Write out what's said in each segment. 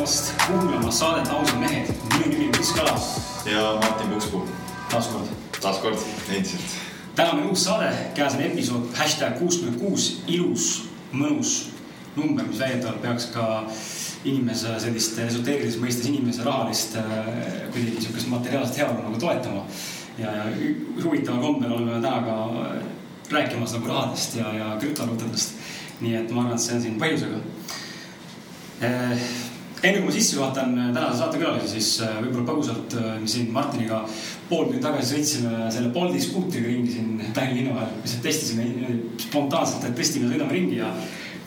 tulemast kuulama saadet Ausad mehed. minu nimi on Kris Kala. ja Martin Pukspuu. taas kord. taas kord, endiselt. täna on uus saade, käes on episood hashtag kuuskümmend kuus, ilus, mõnus number, mis väidetavalt peaks ka inimese sellist esoteerilises mõistes inimese rahalist kuidagi niisugust materiaalset heaolu nagu toetama. ja, ja huvitaval kombel oleme täna ka rääkimas nagu rahadest ja, ja krüptovaluutadest. nii et ma arvan, et see on siin põhjusega enne kui ma sisse juhatan tänase saatekülalisi, siis võib-olla põgusalt siin Martiniga pool tundi tagasi sõitsime selle Bolti skuutriga ringi siin Tallinna linna vahel. lihtsalt testisime spontaanselt, et tõstime, sõidame ringi ja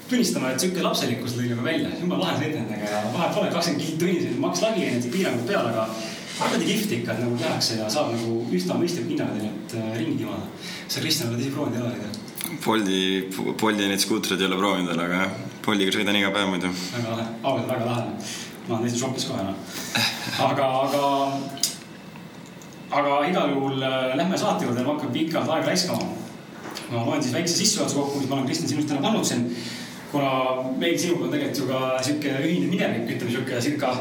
tunnistama, et sihuke lapselikkus lõi nagu välja. jumala lahe sõit nendega ja vahet pole, kakskümmend kilomeetrit tunnis, maks lagi, need piirangud peal, aga kuradi kihvt ikka, et nagu tehakse ja saab nagu üsna mõistliku hinnaga tegelikult ringi kimada. sa, Kristjan, oled ise proovinud, neid? Boldi, Boldi neid skuutreid ei ole proovinud veel, aga Boldiga sõidan iga päev muidu. väga lahe, ausalt väga lahe. ma olen täitsa šokis kohe noh. aga, aga, aga igal juhul lähme saate juurde, ma hakkan pikalt aega raiskama. ma loen siis väikse sissejuhatuse kokku, mis ma olen Kristjan sinust täna pannud siin. kuna meil sinuga on tegelikult ju ka sihuke ühine minevik, ütleme sihuke circa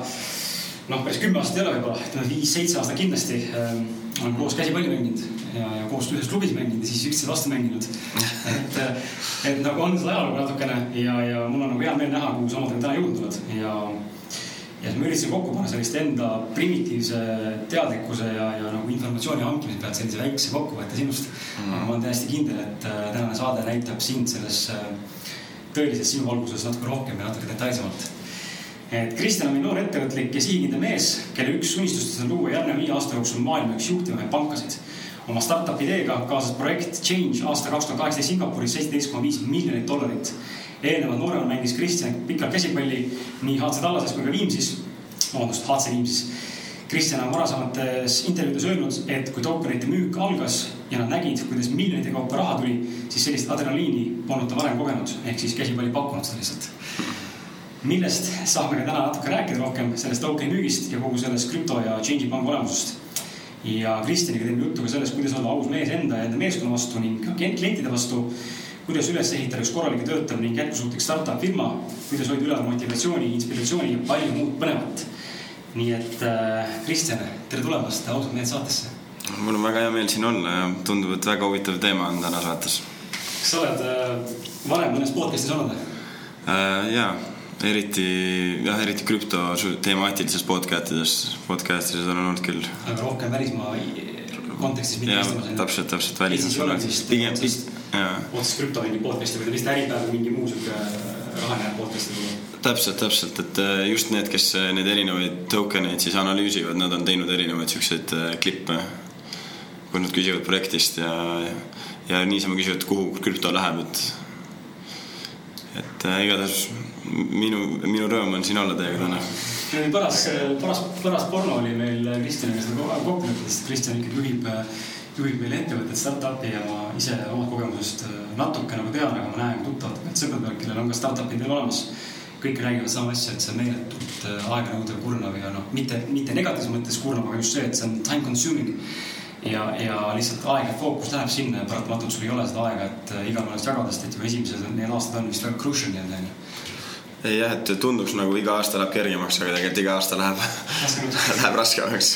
noh, päris kümme aastat ei ole võib-olla, ütleme viis-seitse aastat kindlasti ähm, olen koos käsipalli mänginud ja, ja koos ühes klubis mänginud ja siis üksteise vastu mänginud. et, et nagu on seda ajalugu natukene ja, ja mul on nagu hea meel näha, kuhu sa omadega täna jõudnud oled ja. ja siis ma üritasin kokku panna sellist enda primitiivse teadlikkuse ja, ja nagu informatsiooni hankimise pealt sellise väikse kokkuvõtte sinust mm.. aga ma olen täiesti kindel, et äh, tänane saade näitab sind selles äh, tõelises sinu valguses natuke rohkem ja natuke detailsemalt et Kristjan on meil noor ettevõtlik ja sihikindel mees, kelle üks unistustest on luua järgneva viie aasta jooksul maailma üks juhtivaid pankasid. oma startup'i ideega kaasas projekt Change aasta kaks tuhat kaheksateist Singapuris seitseteist koma viis miljonit dollarit. eelnevalt noorena mängis Kristjan pikalt käsipalli nii HC Tallases kui ka Viimsis, vabandust, HC Viimsis. Kristjan on varasemates intervjuudes öelnud, et kui tokenite müük algas ja nad nägid, kuidas miljonite kaupa raha tuli, siis sellist adrenaliini polnud ta varem kogenud, ehk siis käsipalli pakkunud seda lihtsalt millest saame ka täna natuke rääkida rohkem sellest tokeni müügist ja kogu sellest krüpto ja change'i panga olemusest. ja Kristjaniga teeme juttu ka sellest, kuidas olla aus mees enda ja enda meeskonna vastu ning klientide vastu. kuidas üles ehitada üks korralik töötav ning jätkusuutlik startup firma, kuidas hoida üleval motivatsiooni, inspiratsiooni ja palju muud põnevat. nii et äh, Kristjan, tere tulemast ausalt mehed saatesse. mul on väga hea meel siin olla ja tundub, et väga huvitav teema on täna saates. kas sa oled äh, varem mõnes podcast'is olnud äh,? jaa eriti jah, eriti krüpto temaatilises podcast'ides, podcast'ides olen olnud küll. aga rohkem välismaa kontekstis, mitte Eestimaal? täpselt, täpselt välismaa. pigem, otseselt krüpto mingi podcast'i või lihtsalt Äripäev või mingi muu sihuke rahaline podcast'i võib-olla täpselt, täpselt, et äh, just need, kes äh, neid erinevaid token eid siis analüüsivad, nad on teinud erinevaid siukseid äh, klippe. kui nad küsivad projektist ja, ja, niisama küsivad, kuhu krüpto läheb, et. et äh, igatahes minu, minu rõõm on siin olla teiega täna. paras, paras, paras porno oli meil Kristjaniga seda kokku leppinud, sest Kristjan ikkagi juhib, juhib meil ettevõtet, startup'i ja ma ise oma kogemusest natuke nagu tean, aga ma näen tuttavate pealt sõprade pealt, kellel on ka startup'id veel olemas. kõik räägivad sama asja, et see on meeletult aeganõudev, kurnav ja noh, mitte, mitte negatiivses mõttes kurnav, aga just see, et see on time consuming ja, ja lihtsalt aeg ja fookus läheb sinna ja paratamatult sul ei ole seda aega, et igal pool jagada, sest et juba esimesed need aastad on vist väga crucial nii-öelda onju ei jah, et tunduks nagu iga aasta läheb kergemaks, aga tegelikult iga aasta läheb läheb raskemaks.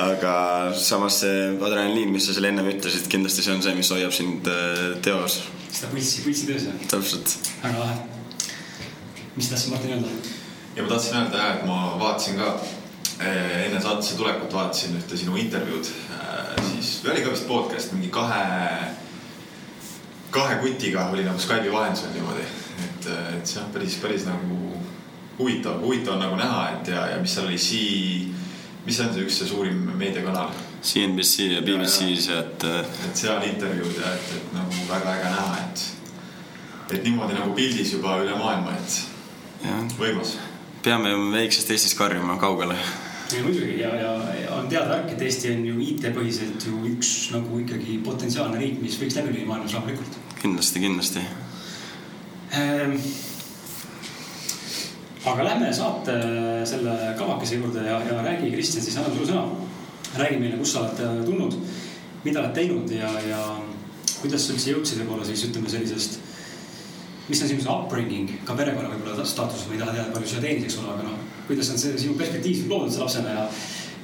aga samas see adrenaliin, mis sa seal ennem ütlesid, kindlasti see on see, mis hoiab sind äh, teos. seda pulssi, pulssi töös jah? täpselt. väga lahe. mis tahtsid Martin öelda? ja ma tahtsin öelda jah, et ma vaatasin ka eh, enne saatesse tulekut vaatasin ühte sinu intervjuud, siis või oli ka vist podcast mingi kahe, kahe kutiga oli nagu Skype'i vahendusel niimoodi et, et see on päris, päris nagu huvitav, huvitav on nagu näha, et ja, ja mis seal oli, mis on see üks see suurim meediakanal? CNBC ja BBC-s, et. et seal intervjuud ja et, et nagu väga äge näha, et, et niimoodi nagu pildis juba üle maailma, et ja. võimas. peame ju väiksest Eestist karjuma kaugele ja muidugi ja, ja, ja on teada värk, et Eesti on ju IT-põhiselt ju üks nagu ikkagi potentsiaalne riik, mis võiks läbi lüüa maailmas loomulikult. kindlasti, kindlasti aga lähme saate selle kavakese juurde ja, ja räägi, Kristjan, siis annan sulle sõna. räägi meile, kust sa oled äh, tulnud, mida oled teinud ja, ja kuidas sa üldse jõudsid võib-olla siis ütleme sellisest mis on sinu see upbringing, ka perekonna võib-olla staatus, ma ei taha teada, palju sa teenid, eks ole, aga noh, kuidas on see sinu perspektiiv loodud lapsena ja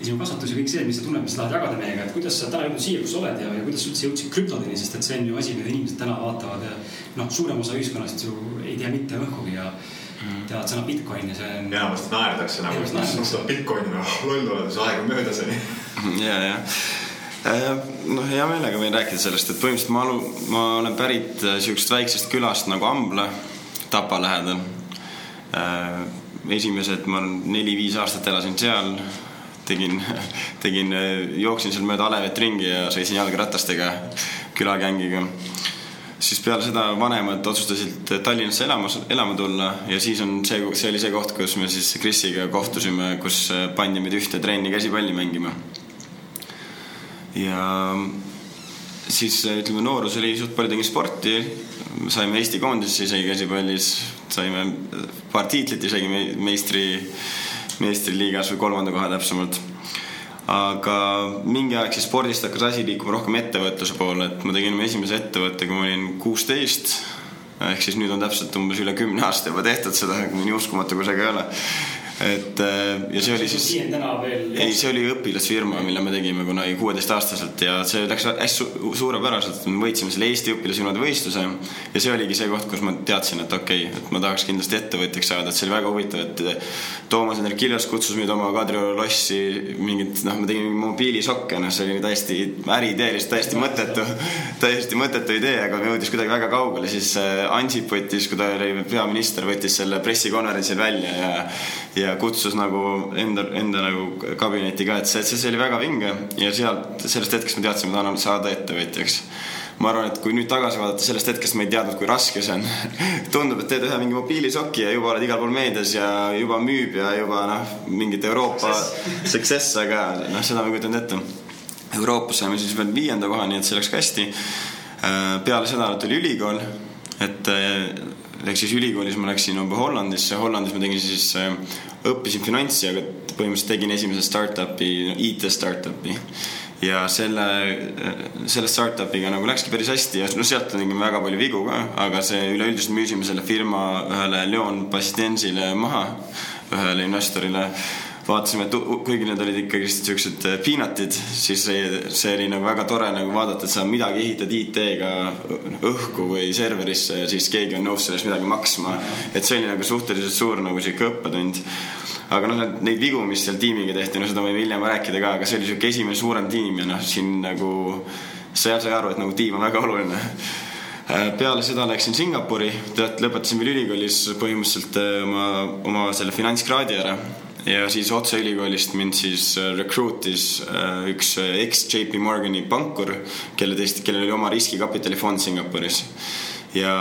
ja sinu kasvatus ja kõik see, mis sa tunned, mis sa tahad jagada meiega, et kuidas sa täna jõudnud siia, kus sa oled ja, ja kuidas sa üldse jõudsid krüptodeni, sest et see on ju asi, mida inimesed täna vaatavad ja noh, suurem osa ühiskonnast ju ei tea mitte õhkugi ja mm. teavad sõna Bitcoin ja see on. enamasti naerdakse nagu, et kas sa Bitcoini loll oled, see aeg on möödas onju. ja, ja äh, noh, hea meelega võin rääkida sellest, et põhimõtteliselt ma, alu, ma olen pärit äh, siuksest väiksest külast nagu Ambla, Tapa lähedal. Äh, esimesed, ma neli-viis aastat elasin seal tegin, tegin, jooksin seal mööda alevet ringi ja sõitsin jalgratastega külagängiga. siis peale seda vanemad otsustasid Tallinnasse elama, elama tulla ja siis on see, see oli see koht, kus me siis Krisiga kohtusime, kus pandi meid ühte trenni käsipalli mängima. ja siis ütleme, noorus oli suht palju tegin sporti, saime Eesti koondisse isegi käsipallis, saime paar tiitlit isegi meistri meistriliigas või kolmanda koha täpsemalt. aga mingi aeg siis spordist hakkas asi liikuma rohkem ettevõtluse poole, et ma tegin oma esimese ettevõtte, kui ma olin kuusteist. ehk siis nüüd on täpselt umbes üle kümne aasta juba tehtud seda, nii uskumatu kui see ka ei ole et äh, ja see oli siis. ei, see oli õpilasfirma, mille me tegime kunagi kuueteistaastaselt ja see läks hästi suurepäraselt. me võitsime selle Eesti õpilasfirmade võistluse ja see oligi see koht, kus ma teadsin, et okei okay,, et ma tahaks kindlasti ettevõtjaks saada, et see oli väga huvitav, et Toomas Hendrik Ilves kutsus meid oma Kadrioru lossi mingit, noh, me tegime mobiilisokke, noh, see oli täiesti äriidee, lihtsalt täiesti mõttetu, täiesti mõttetu idee, aga jõudis kuidagi väga kaugele, siis äh, Ansip võttis, kui ta oli peaminister, võttis selle pressikonverentsil välja ja ja kutsus nagu enda, enda nagu kabinetti ka, et see, see, oli väga vinge ja sealt, sellest hetkest ma teadsin, ma tahan saada ettevõtjaks. ma arvan, et kui nüüd tagasi vaadata, sellest hetkest ma ei teadnud, kui raske see on tundub, et teed ühe mingi mobiilisoki ja juba oled igal pool meedias ja juba müüb ja juba noh, mingit Euroopa success, aga noh, seda ma ei kujutanud ette. Euroopas saime siis veel viienda koha, nii et see läks ka hästi. Äh, peale seda tuli ülikool, et äh, ehk siis ülikoolis ma läksin juba Hollandisse, Hollandis ma tegin siis, äh, õppisin finantsi, aga põhimõtteliselt tegin esimese startup'i, IT startup'i. ja selle, äh, selle startup'iga nagu läkski päris hästi ja no sealt tegime väga palju vigu ka, aga see üleüldiselt müüsime selle firma ühele Leon Bastidensile maha, ühele investorile vaatasime, et kuigi need olid ikkagi siuksed äh, peanut'id, siis see, see oli nagu väga tore nagu vaadata, et sa midagi ehitad IT-ga õhku või serverisse ja siis keegi on nõus sellest midagi maksma. et see oli nagu suhteliselt suur nagu sihuke õppetund. aga noh, neid vigu, mis seal tiimiga tehti, no seda võime hiljem rääkida ka, aga see oli sihuke esimene suurem tiim ja noh, siin nagu sa sai aru, et nagu tiim on väga oluline äh, peale seda läksin Singapuri, lõpetasin veel ülikoolis põhimõtteliselt äh, oma, oma selle finantskraadi ära ja siis otse ülikoolist mind siis äh, recruit'is äh, üks äh, eks JP Morgani pankur, kelle tõesti, kellel oli oma riskikapitalifond Singapuris. ja,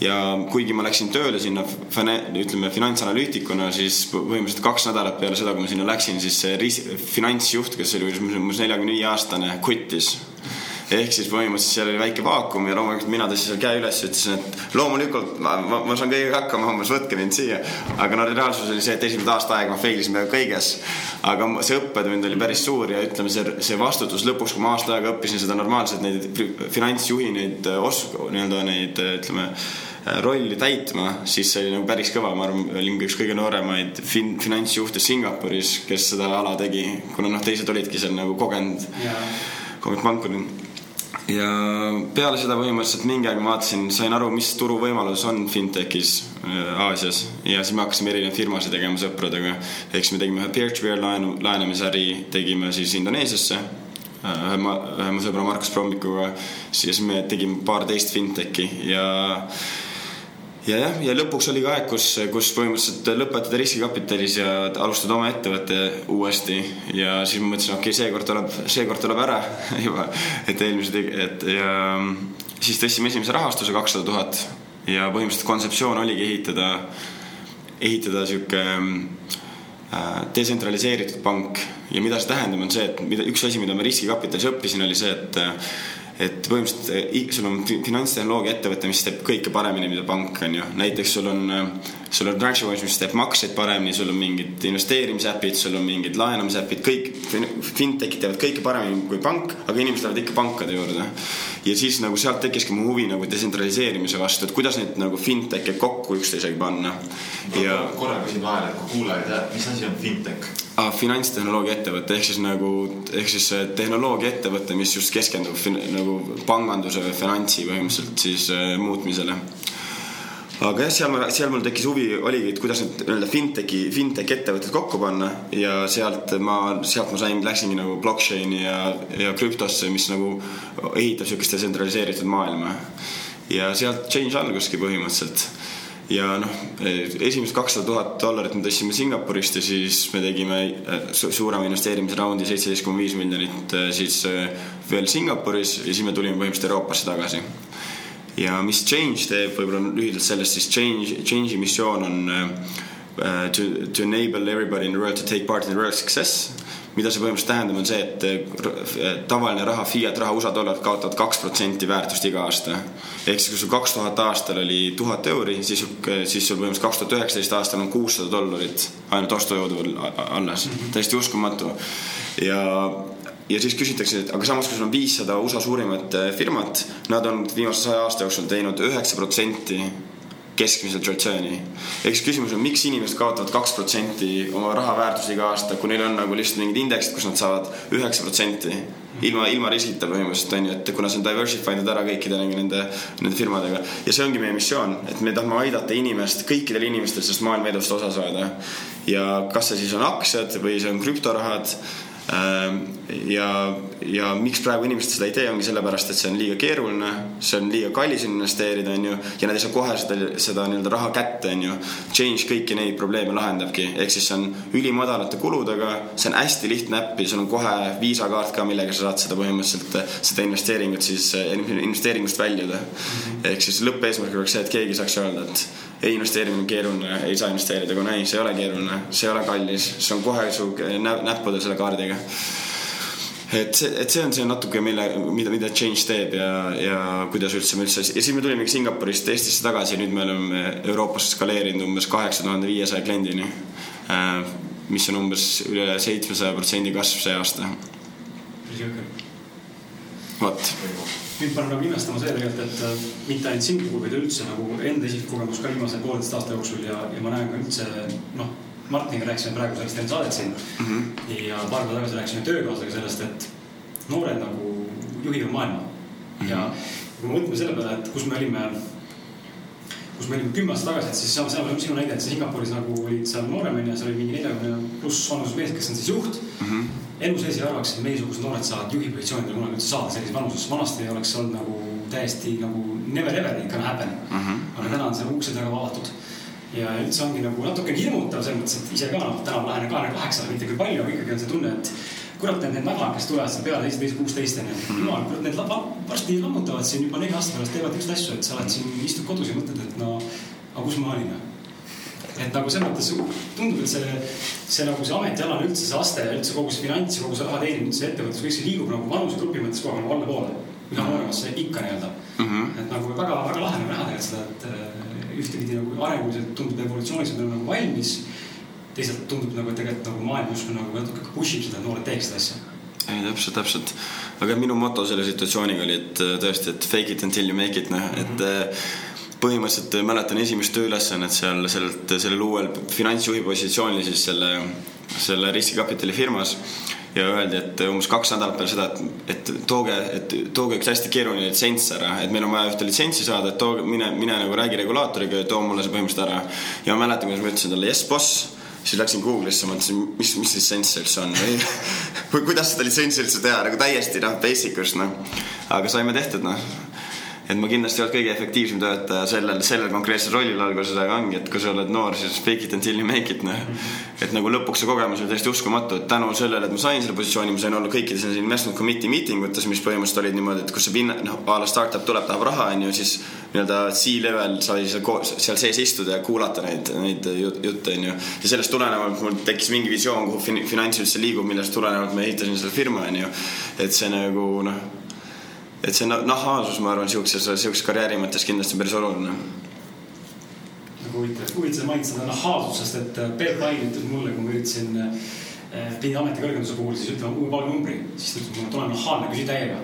ja kuigi ma läksin tööle sinna ütleme finantsanalüütikuna, siis põhimõtteliselt kaks nädalat peale seda, kui ma sinna läksin, siis see finantsjuht, kes oli umbes neljakümne viie aastane, kuttis ehk siis põhimõtteliselt seal oli väike vaakum ja loomulikult mina tõstsin seal käe üles ütlesin, et loomulikult ma, ma, ma saan kõigega hakkama, umbes võtke mind siia. aga no reaalsus oli see, et esimene aasta aega ma fail isin peaaegu kõiges. aga see õppetund oli päris suur ja ütleme, see, see vastutus lõpuks, kui ma aasta aega õppisin seda normaalselt, neid finantsjuhi neid os-, nii-öelda neid ütleme rolli täitma, siis see oli nagu päris kõva, ma arvan, olin üks kõige nooremaid fin-, finantsjuhte Singapuris, kes seda ala tegi, kuna noh, teised olidki seal nagu kogenud kogenud pankurid ja peale seda põhimõtteliselt mingi aeg ma vaatasin, sain aru, mis turuvõimalus on fintechis äh, Aasias ja siis me hakkasime erinevaid firmasid tegema sõpradega. ehk siis me tegime ühe peer-to-peer laenu, laenamisäri tegime siis Indoneesiasse äh, ühe ma, ühe mu sõbra Markus Prommikuga, siis me tegime paar teist fintech'i ja ja jah, ja lõpuks oli ka aeg, kus, kus põhimõtteliselt lõpetada riskikapitalis ja alustada oma ettevõtte uuesti. Ja siis ma mõtlesin, okei okay,, seekord tuleb, seekord tuleb ära juba, et eelmised, et ja siis tõstsime esimese rahastuse kakssada tuhat. Ja põhimõtteliselt kontseptsioon oligi ehitada, ehitada sihuke äh, detsentraliseeritud pank. Ja mida see tähendab, on see, et mida, üks asi, mida ma riskikapitalis õppisin, oli see, et et põhimõtteliselt sul on finantstehnoloogia ettevõte, mis teeb kõike paremini, mida pank on ju. näiteks sul on äh, sul on transaction mis teeb makseid paremini, sul on mingid investeerimisäpid, sul on mingid laenamisäpid, kõik fintech'id teevad kõike paremini kui pank, aga inimesed lähevad ikka pankade juurde. ja siis nagu sealt tekkiski mu huvi nagu detsentraliseerimise vastu, et kuidas neid nagu fintech'e kokku üksteisega panna no,. ja korra küsin vahele, et kui kuulaja ei tea, mis asi on fintech? ah,. finantstehnoloogia ettevõte ehk siis nagu, ehk siis tehnoloogia ettevõte, mis just keskendub fin, nagu panganduse või finantsi põhimõtteliselt siis äh, muutmisele aga jah, seal, seal mul tekkis huvi, oligi, et kuidas need nii-öelda fintechi, fintech ettevõtted kokku panna. Ja sealt ma, sealt ma sain, läksingi nagu blockchain'i ja, ja krüptosse, mis nagu ehitab sihukest detsentraliseeritud maailma. ja sealt change alguski põhimõtteliselt. Ja noh, esimesed kakssada tuhat dollarit me tõstsime Singapurist ja siis me tegime äh, su suurema investeerimisraundi, seitseteist koma viis miljonit äh, siis äh, veel Singapuris ja siis me tulime põhimõtteliselt Euroopasse tagasi ja mis Change teeb, võib-olla lühidalt sellest, siis Change, Change'i missioon on uh, to, to enable everybody in the world to take part in the world success. mida see põhimõtteliselt tähendab, on see, et äh, tavaline raha, fiat raha, USA dollarid kaotavad kaks protsenti väärtust iga aasta. ehk siis, kui sul kaks tuhat aastal oli tuhat euri, siis, siis sul põhimõtteliselt kaks tuhat üheksateist aastal on kuussada dollarit ainult ostujõudu alles. täiesti uskumatu. ja ja siis küsitakse, et aga samas, kui sul on viissada USA suurimat äh, firmat, nad on viimase saja aasta jooksul teinud üheksa protsenti keskmiselt return'i. ehk siis küsimus on, miks inimesed kaotavad kaks protsenti oma raha väärtust iga aasta, kui neil on nagu lihtsalt mingid indeksid, kus nad saavad üheksa protsenti ilma, ilma riskita põhimõtteliselt on ju, et kuna see on diversify dud ära kõikide nende, nende firmadega ja see ongi meie missioon, et me tahame aidata inimest, kõikidel inimestel sellest maailma edust osa saada. ja kas see siis on aktsiad või see on krüptorahad Ähm, ja, ja miks praegu inimesed seda ei tee, ongi sellepärast, et see on liiga keeruline, see on liiga kallis investeerida, onju, ja nad ei saa kohe seda, seda nii-öelda raha kätte, onju. Change kõiki neid probleeme lahendabki, ehk siis see on ülimadalate kuludega, see on hästi lihtne äpp ja sul on kohe viisakaart ka, millega sa saad seda põhimõtteliselt, seda investeeringut siis, investeeringust väljuda. ehk siis lõppeesmärk oleks see, et keegi saaks öelda, et ei, investeerimine on keeruline, ei saa investeerida, kuna ei, see ei ole keeruline, see ei ole kallis, see on kohe su näppudel selle kaardiga. Et see, et see on see natuke, mille, mida, mida Change teeb ja, ja kuidas üldse me üldse ja siis me tulimegi Singapurist Eestisse tagasi nüüd me oleme Euroopas skaleerinud umbes kaheksa tuhande viiesaja kliendini. Äh, mis on umbes üle seitsmesaja protsendi kasv see aasta. vot mind paneb nagu imestama see tegelikult, et äh, mitte ainult Singapur, vaid üldse nagu enda isiklik kogemus ka viimase pooleteist aasta jooksul ja, ja ma näen ka üldse noh, Martiniga rääkisime praegu sellest enne saadet siin mm -hmm. ja paar päeva tagasi rääkisime töökaaslasega sellest, et noored nagu juhivad maailma mm. -hmm. ja kui me mõtleme selle peale, et kus me olime, kus me olime kümme aastat tagasi, et siis seal, seal sinu näide, et Singapuris nagu olid seal noorem onju, seal oli mingi neljakümne pluss vanuses mees, kes on siis juht mm. -hmm elu sees ei arvaks, et meiesugused noored saavad juhi positsioonidele kunagi üldse saada sellises vanuses. vanasti oleks olnud nagu täiesti nagu never ever gonna happen mm. -hmm. aga täna on see uksed väga avatud. Ja üldse ongi nagu natuke hirmutav selles mõttes, et ise ka noh, täna ma lähen kahekümne kaheksale, mitte küll palju, aga ikkagi on see tunne, et kurat, need, need nagad, kes tulevad seal peale seitseteist, kuusteist onju. Mhm. jumal, kurat, need varsti lammutavad siin juba nelja aasta pärast, teevad igasuguseid asju, et sa oled siin, istud kodus ja mõtled, et no, aga kus ma olin noh et nagu selles mõttes tundub, et see, see nagu see ametialane üldse see aste ja üldse kogu see finants ja kogu see raha teenimine, üldse ettevõtlus, kõik see liigub nagu vanusegrupi mõttes kogu aeg nagu allapoole. üha nooremasse ikka nii-öelda mm. -hmm. et nagu väga, väga lahe nagu näha tegelikult seda, et ühtepidi nagu arenguliselt tundub evolutsioonis, et me oleme nagu valmis. teisalt tundub nagu, tegelikult nagu maailm justkui nagu natuke push ib seda, et noored teeks seda asja ei, täpselt, täpselt. aga minu moto selle situatsiooniga oli, et äh, tõesti, et fake it until you make it, noh et äh, põhimõtteliselt mäletan esimest tööülesannet seal sellelt, sellel uuel finantsjuhi positsioonil siis selle, selle riskikapitali firmas ja öeldi, et umbes kaks nädalat peale seda, et, et tooge, et tooge üks hästi keeruline litsents ära, et meil on vaja ühte litsentsi saada, et tooge, mine, mine nagu räägi regulaatoriga ja too mulle see põhimõtteliselt ära. ja ma mäletan, kuidas ma ütlesin talle yes boss, siis läksin Google'isse, mõtlesin, mis, mis litsents see üldse on või kuidas seda litsentsi üldse teha, nagu täiesti noh, basic ust noh. aga saime tehtud noh et ma kindlasti ei olnud kõige efektiivsem töötaja sellel, sellel konkreetsel rollil alguses, aga ongi, et kui sa oled noor, siis fake it until you make it, noh. et nagu lõpuks see kogemus oli täiesti uskumatu, et tänu sellele, et ma sain selle positsiooni, ma sain olla kõikides nendes investment committee meeting utes, mis põhimõtteliselt olid niimoodi, et kus see pinna, noh, a la startup tuleb, tahab raha, on ju, siis nii-öelda C-level sai seal, sees istuda ja kuulata neid, neid jutte, on ju. ja sellest tulenevalt mul tekkis mingi visioon, kuhu fin finants üldse liigub, millest tulenevalt ma ehitasin selle firma, on ju. et see nagu noh et see nahaalsus, ma arvan, siukses, siukses karjääri mõttes kindlasti päris oluline. nagu huvitav, huvitav mainida seda nahaalsusest, et äh, Peep Lain ütles mulle, kui ma üritasin pidin ameti kõrgenduse puhul siis ütlema uue palganumbri, siis ta ütles mulle, et ole nahaalne, küsi täiega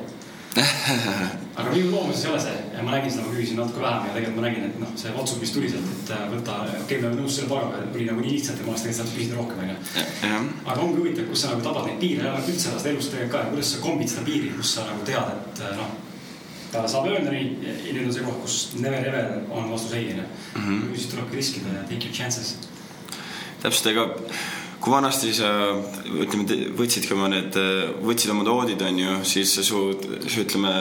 aga minu loomuses ei ole see ja ma nägin seda, ma küsisin natuke vähem ja tegelikult ma nägin, et noh, see otsus, mis tuli sealt, et võtta, okei okay,, me oleme nõus selle palgaga, oli nagu nii lihtsalt ja ma oleks tegelikult saanud küsida rohkem, onju. aga ongi huvitav, kus sa nagu tabad neid piire ja üldse sellest elust tegelikult ka, kuidas sa kombid seda piiri, kus sa nagu tead, et noh ta saab öelda nii ja nüüd on see koht, kus never ever on vastus ei, onju. Mhm. siis tulebki riskida ja take your chances. täpselt, ega kui vanasti sa ütleme, võtsidki oma need, võtsid oma doodid, onju, siis su, su ütleme,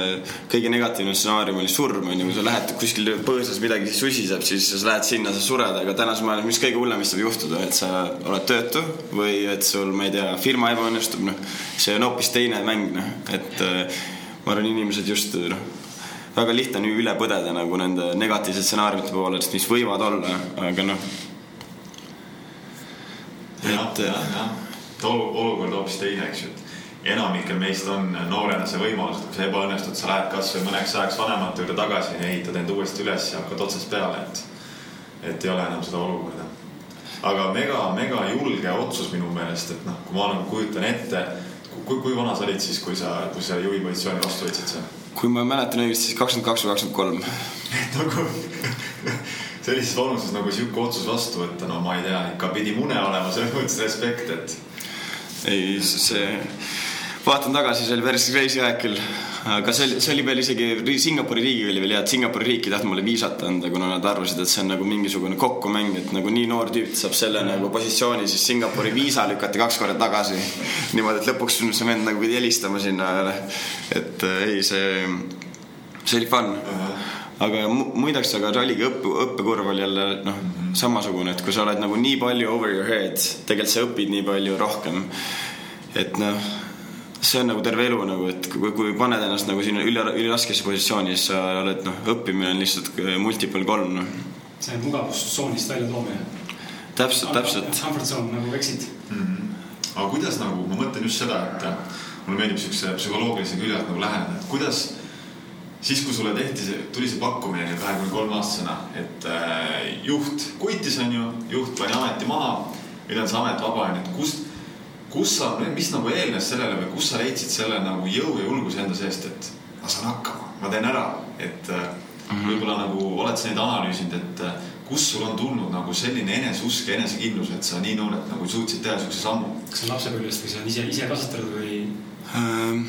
kõige negatiivne stsenaarium oli surm, onju, kui sa lähed kuskil põõsas midagi susiseb, siis sa lähed sinna, sa sured, aga tänases maailmas, mis kõige hullem, mis saab juhtuda, et sa oled töötu või et sul, ma ei tea, firma ebaõnnestub, noh, see on hoopis teine mäng, noh, et ma arvan, inimesed just noh, väga lihtne on üle põdeda nagu nende negatiivsete stsenaariumite poolest, mis võivad olla, aga noh. Et jah, jah, olukord hoopis teine, eks ju, et enamikel meist on noorena see võimalus, et kui sa ebaõnnestud, sa lähed kasvõi mõneks ajaks vanemate juurde tagasi ja ehitad end uuesti üles ja hakkad otsast peale, et et ei ole enam seda olukorda. aga mega, mega julge otsus minu meelest, et noh, kui ma nagu kujutan ette kui, kui vana sa olid siis, kui sa, kui sa juhi positsiooni vastu võtsid seal? kui ma mäletan õigesti, siis kakskümmend kaks või kakskümmend kolm. nagu sellises vanuses nagu sihuke otsus vastu võtta, no ma ei tea, ikka pidi mune olema, selles mõttes respekt, et. ei, see vaatan tagasi, see oli päris crazy aeg küll. aga see oli, see oli veel isegi Singapuri riigiga oli veel hea, et Singapuri riik ei tahtnud mulle viisat anda, kuna nad arvasid, et see on nagu mingisugune kokkumäng, et nagu nii noor tüüp saab selle nagu positsiooni, siis Singapuri viisa lükati kaks korda tagasi. niimoodi, et lõpuks see vend nagu pidi helistama sinna. et äh, ei, see, see oli fun uh. -huh aga muideks, aga ralliga õppe, õppekurv oli jälle noh, samasugune, et kui sa oled nagu nii palju over your head, tegelikult sa õpid nii palju rohkem. et noh see on nagu terve elu nagu, et kui, kui paned ennast nagu sinna üli, üliraskesse positsiooni, siis sa oled noh, õppimine on lihtsalt multiple kolm noh. see mugavustsoonist välja toomine. täpselt, täpselt. Comfort zone nagu exit mm. -hmm. aga kuidas nagu, ma mõtlen just seda, et mulle meeldib siukse psühholoogilise külje alt nagu läheneda, et kuidas siis, kui sulle tehti see, tuli see pakkumine kahekümne kolme aastasena, et äh, juht kuitis, onju, juht pani ameti maha, nüüd on see amet vaba, onju, et kust kus sa, mis nagu eelnes sellele või kus sa leidsid selle nagu jõu ja julguse enda seest, et ma saan hakkama, ma teen ära, et mm -hmm. võib-olla nagu oled sa neid analüüsinud, et äh, kust sul on tulnud nagu selline eneseusk ja enesekindlus, et sa nii noorelt nagu suutsid teha siukse sammu? kas see on lapsepõlvest või see on ise, ise kasvatatud või ähm.?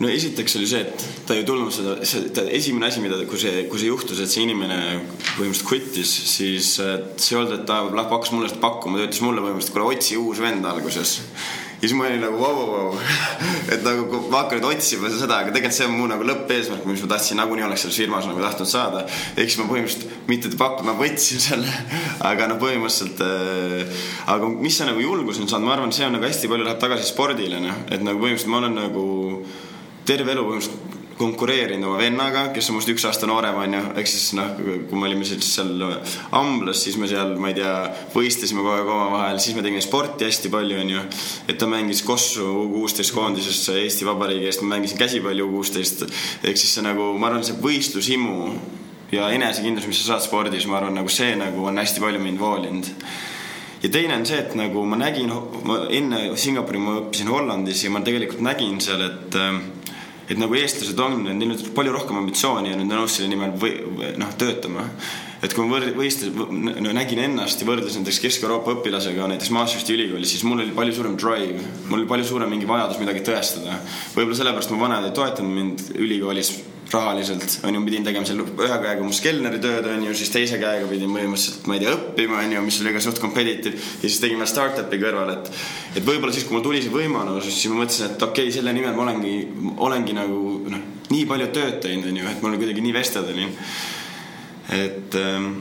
No esiteks oli see, et ta ei tulnud seda, ta esimene asi, mida, kui see, kui see juhtus, et see inimene põhimõtteliselt quit'is, siis see ei olnud, et ta pakkus mulle seda pakkuma, ta ütles mulle põhimõtteliselt, kuule otsi uus vend alguses. ja siis ma olin nagu vau, vau, et nagu ma hakkan nüüd otsima seda, aga tegelikult see on mu nagu lõppeesmärk, mis ma tahtsin nagunii oleks selles firmas nagu tahtnud saada. ehk siis ma põhimõtteliselt mitte pakkuma, ma võtsin selle, aga noh, põhimõtteliselt äh,. aga mis see nagu julgus on saanud, ma arvan, see on nagu hästi palju läheb tagasi spordile, noh, et nagu põhimõtteliselt ma olen nagu terve elu põhimõtteliselt konkureerinud oma vennaga, kes on minust üks aasta noorem, onju. ehk siis noh, kui me olime siis seal amblas, siis me seal, ma ei tea, võistlesime kogu aeg omavahel, siis me tegime sporti hästi palju, onju. et ta mängis Kossu kuusteist koondises Eesti Vabariigi eest, ma mängisin käsipalli kuusteist. ehk siis see nagu, ma arvan, see võistlushimu ja enesekindlus, mis sa saad spordis, ma arvan, nagu see nagu on hästi palju mind voolinud ja teine on see, et nagu ma nägin, ma enne Singapuri ma õppisin Hollandis ja ma tegelikult nägin seal, et et nagu eestlased on, neil on palju rohkem ambitsiooni ja nad on nõus selle nimel või, või noh, töötama. et kui ma võr-, võistles, no nägin ennast ja võrdlesin näiteks Kesk-Euroopa õpilasega näiteks Maastrichti ülikoolis, siis mul oli palju suurem drive, mul oli palju suurem mingi vajadus midagi tõestada. võib-olla sellepärast mu vanemad ei toetanud mind ülikoolis rahaliselt, on ju, pidin tegema seal ühe käega mu skelneri tööd, on ju, siis teise käega pidin põhimõtteliselt, ma ei tea, õppima, on ju, mis oli ka suht competitive. ja siis tegin veel startup'i kõrval, et, et võib-olla siis, kui mul tuli see võimalus, siis ma mõtlesin, et okei okay,, selle nimel ma olengi, olengi nagu noh, nii palju tööd teinud, on ju, et ma olen kuidagi nii vestled, on ju. et ähm,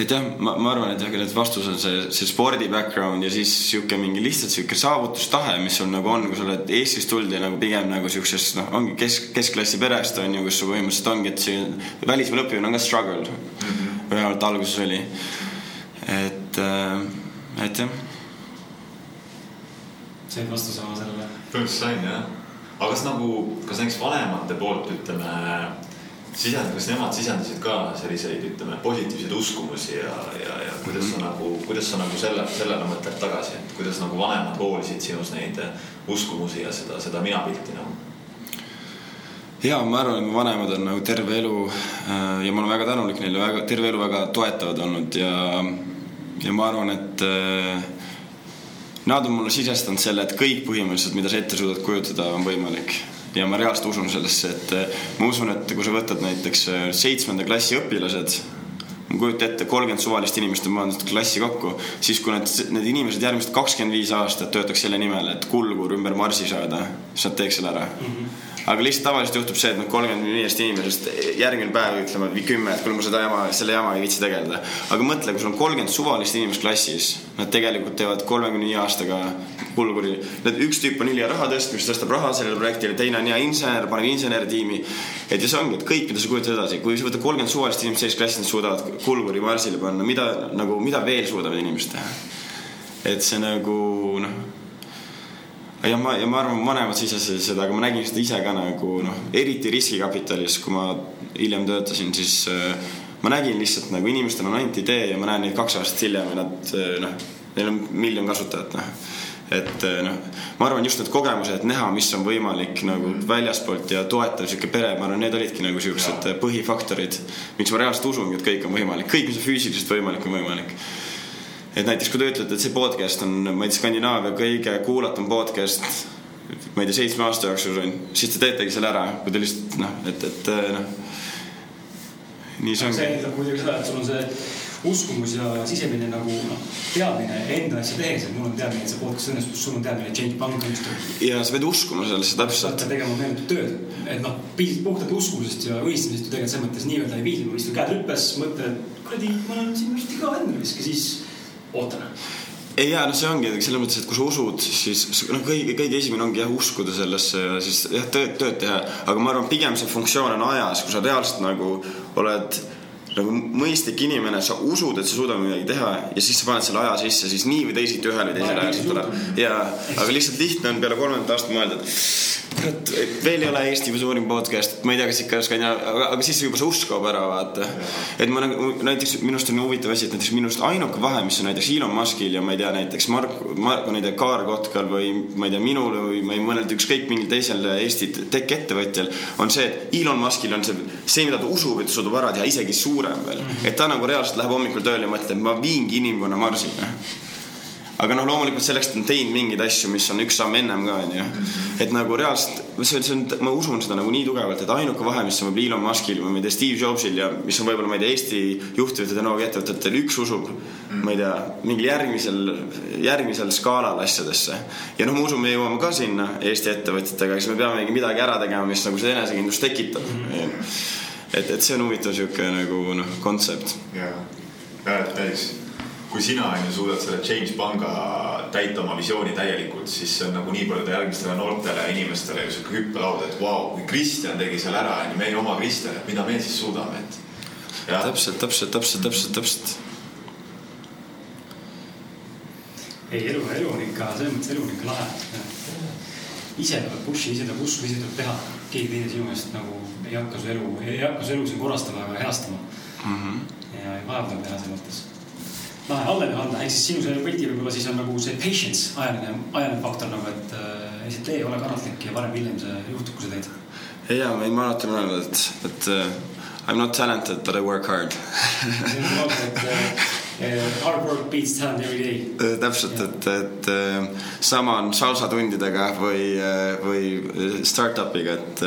et jah, ma, ma arvan, et jah, et vastus on see, see spordi background ja siis sihuke mingi lihtsalt sihuke saavutustahe, mis sul nagu on, kui sa oled Eestist tulnud ja nagu pigem nagu siuksest noh, ongi kesk, keskklassi perest on ju, kus su põhimõtteliselt ongi, et see välismaal õppimine on ka struggle mm. -hmm. vähemalt alguses oli. et äh,, et jah. said vastuse oma sellele? põhimõtteliselt sain jah. aga kas nagu, kas näiteks vanemate poolt ütleme sisend, kas nemad sisendasid ka selliseid, ütleme, positiivseid uskumusi ja, ja, ja kuidas sa nagu, kuidas sa nagu selle, sellele mõtled tagasi, et kuidas nagu vanemad hoolisid sinus neid uskumusi ja seda, seda minapilti nagu? ja ma arvan, et mu vanemad on nagu terve elu äh, ja ma olen väga tänulik neile, väga terve elu väga toetavad olnud ja ja ma arvan, et äh, nad on mulle sisestanud selle, et kõik põhimõtteliselt, mida sa ette suudad kujutada, on võimalik ja ma reaalselt usun sellesse, et äh, ma usun, et kui sa võtad näiteks äh, seitsmenda klassi õpilased ma kujutan ette, kolmkümmend suvalist inimest on pandud klassi kokku, siis kui need, need inimesed järgmised kakskümmend viis aastat töötaks selle nimel, et kulgur ümber marsi saada, siis nad teeks selle ära mm. -hmm. Aga lihtsalt tavaliselt juhtub see, et need kolmkümmend viiest inimesest järgmine päev ütlevad või kümme, et kuule, ma seda jama, selle jamaga ei viitsi tegeleda. aga mõtle, kui sul on kolmkümmend suvalist inimest klassis, nad tegelikult teevad kolmekümne viie aastaga need üks tüüp on ülihea raha tõstmist, tõstab raha sellele projektile, teine on hea insener, paneb inseneritiimi. et ja see ongi, et kõik, mida sa kujutad edasi, kui sa võtad kolmkümmend suvalist inimest sellises klassis, nad suudavad kulguri marsile panna, mida nagu, mida veel suudavad inimesed teha? et see nagu noh, ja ma, ja ma arvan, vanemad sisesid seda, aga ma nägin seda ise ka nagu noh, eriti riskikapitalis, kui ma hiljem töötasin, siis äh, ma nägin lihtsalt nagu inimestel on ainult idee ja ma näen neid kaks aastat hiljem ja nad äh, noh, neil on miljon kasutajat noh. Et äh, noh, ma arvan just need kogemused, näha, mis on võimalik nagu väljaspoolt ja toetav sihuke pere, ma arvan, need olidki nagu siuksed äh, põhifaktorid, miks ma reaalselt usungi, et kõik on võimalik, kõik, mis on füüsiliselt võimalik, on võimalik et näiteks kui te ütlete, et see podcast on, ma ei tea, Skandinaavia kõige kuulatum podcast, ma ei tea, seitsme aasta jooksul on, siis te teetegi selle ära, kui te lihtsalt noh, et, et noh, nii see see ongi. eeldab muidugi seda, et sul on see uskumus ja sisemine nagu noh, teadmine enda asja tehes, et mul on teadmine, et see podcast õnnestus, sul on teadmine, et Change Pank õnnestub. ja sa pead uskuma sellesse sa täpselt pead. tegema meeletut tööd, et noh, puhtalt uskumisest ja õnnistamisest ju tegelikult selles mõttes nii-öelda ei piisa, mul istub käed rüppes, mõtlen, et kuradi, ma olen siin ka Endris ja siis ootan. ei jaa, no see ongi selles mõttes, et kui sa usud, siis noh, kõige, kõige esimene ongi jah, uskuda sellesse ja siis jah, tööd, tööd teha. aga ma arvan, pigem see funktsioon on ajas, kui sa reaalselt nagu oled nagu mõistlik inimene, sa usud, et sa suudad midagi teha ja siis sa paned selle aja sisse, siis nii või teisiti ühel või teisel ajal sealt tuleb. ja, aga lihtsalt lihtne on peale kolmandat aastat mõelda, et kurat, veel ei ole Eesti suurim podcast, ma ei tea, kas ikka Skandinaavia, aga, aga siis juba see usk kaob ära, vaata. et ma nagu näiteks minu arust on huvitav asi, et näiteks minu arust ainuke vahe, mis on näiteks Elon Muskil ja ma ei tea, näiteks Mark, Mark, ma ei tea, Kaar Kotkal või ma ei tea, minul või ma ei mõelnud ükskõik mingil teisel Eesti tech-ettevõtjal on see, et Elon Muskil on see, see, mida ta usub, et ta suudab ära teha, isegi suurem veel. et ta nagu reaalselt läheb hommikul tööle ja mõtleb, ma viingi inimkonna Marsile aga noh, loomulikult selleks ta on teinud mingeid asju, mis on üks samm ennem ka onju. et nagu reaalselt, see, see on, ma usun seda nagu nii tugevalt, et ainuke vahe, mis on võib-olla Elon Muskil või ma ei tea, Steve Jobsil ja mis on võib-olla, ma ei tea, Eesti juhtivate tehnoloogiaettevõtetel, üks usub, ma ei tea, mingil järgmisel, järgmisel skaalal asjadesse. ja noh, ma usun, me jõuame ka sinna Eesti ettevõtjatega, siis me peamegi midagi ära tegema, mis nagu seda enesekindlust tekitab. et, et see on huvitav sihuke nagu noh, kontsept. ja, ja et näiteks kui sina on ju suudad selle Change Panga täita oma visiooni täielikult, siis see on nagu nii paljudele järgmistele noortele inimestele ju sihuke hüppelaud, et vau, kui Kristjan tegi selle ära, onju, meie oma Kristjan, et mida me siis suudame, et. jah, täpselt, täpselt, täpselt, täpselt, täpselt. ei, elu, elu on ikka, selles mõttes elu on ikka lahe. ise tuleb push'i, ise tuleb usku, ise tuleb teha. Keegi teine sinu eest nagu ei hakka su elu, ei hakka su elu siin korrastama ega heastama Mm -hmm. ja ei midagi teha selles mõttes. lahe, Allan Johanna, ehk siis sinu selle võti võib-olla siis on nagu see patience, ajaline, ajaline faktor nagu, et äh, lihtsalt tee, ole kannatlik ja varem või hiljem see juhtub, kui sa teed. ja ma ei, ma alati olen öelnud, et, et uh, I m not talented but I work hard äh, hard work beats talent every day. täpselt, et, et äh, sama on salsa tundidega või, või startup'iga, et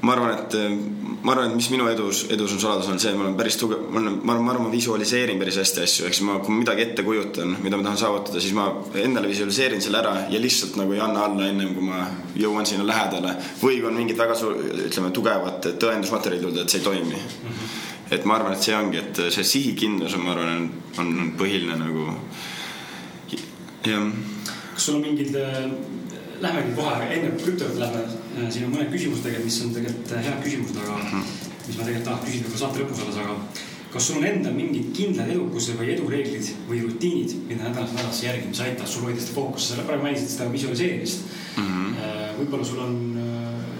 ma arvan, et ma arvan, et mis minu edus, edus on saladus, on see, et ma olen päris tugev, ma olen, ma arvan, ma arvan, ma visualiseerin päris hästi asju, ehk siis ma, kui ma midagi ette kujutan, mida ma tahan saavutada, siis ma endale visualiseerin selle ära ja lihtsalt nagu ei anna alla ennem kui ma jõuan sinna lähedale. või kui on mingid väga suur, ütleme, tugevad tõendusmaterjalid et see ei toimi mm. -hmm. Et ma arvan, et see ongi, et see sihikindlus on, ma arvan, on, on põhiline nagu jah kas sul on mingid, lähmegi kohe, enne kui krüpto juurde lähme, siin on mõned küsimused tegelikult, mis on tegelikult äh, head küsimused, aga mis ma tegelikult tahaks küsida võib-olla saate lõpus alles, aga kas sul on endal mingid kindlad edukuse või edureeglid või rutiinid, mida nädalast nädalasse järgida, mis aitavad sul hoida seda fookust, sa praegu mainisid seda visualiseerimist mm. -hmm. võib-olla sul on äh,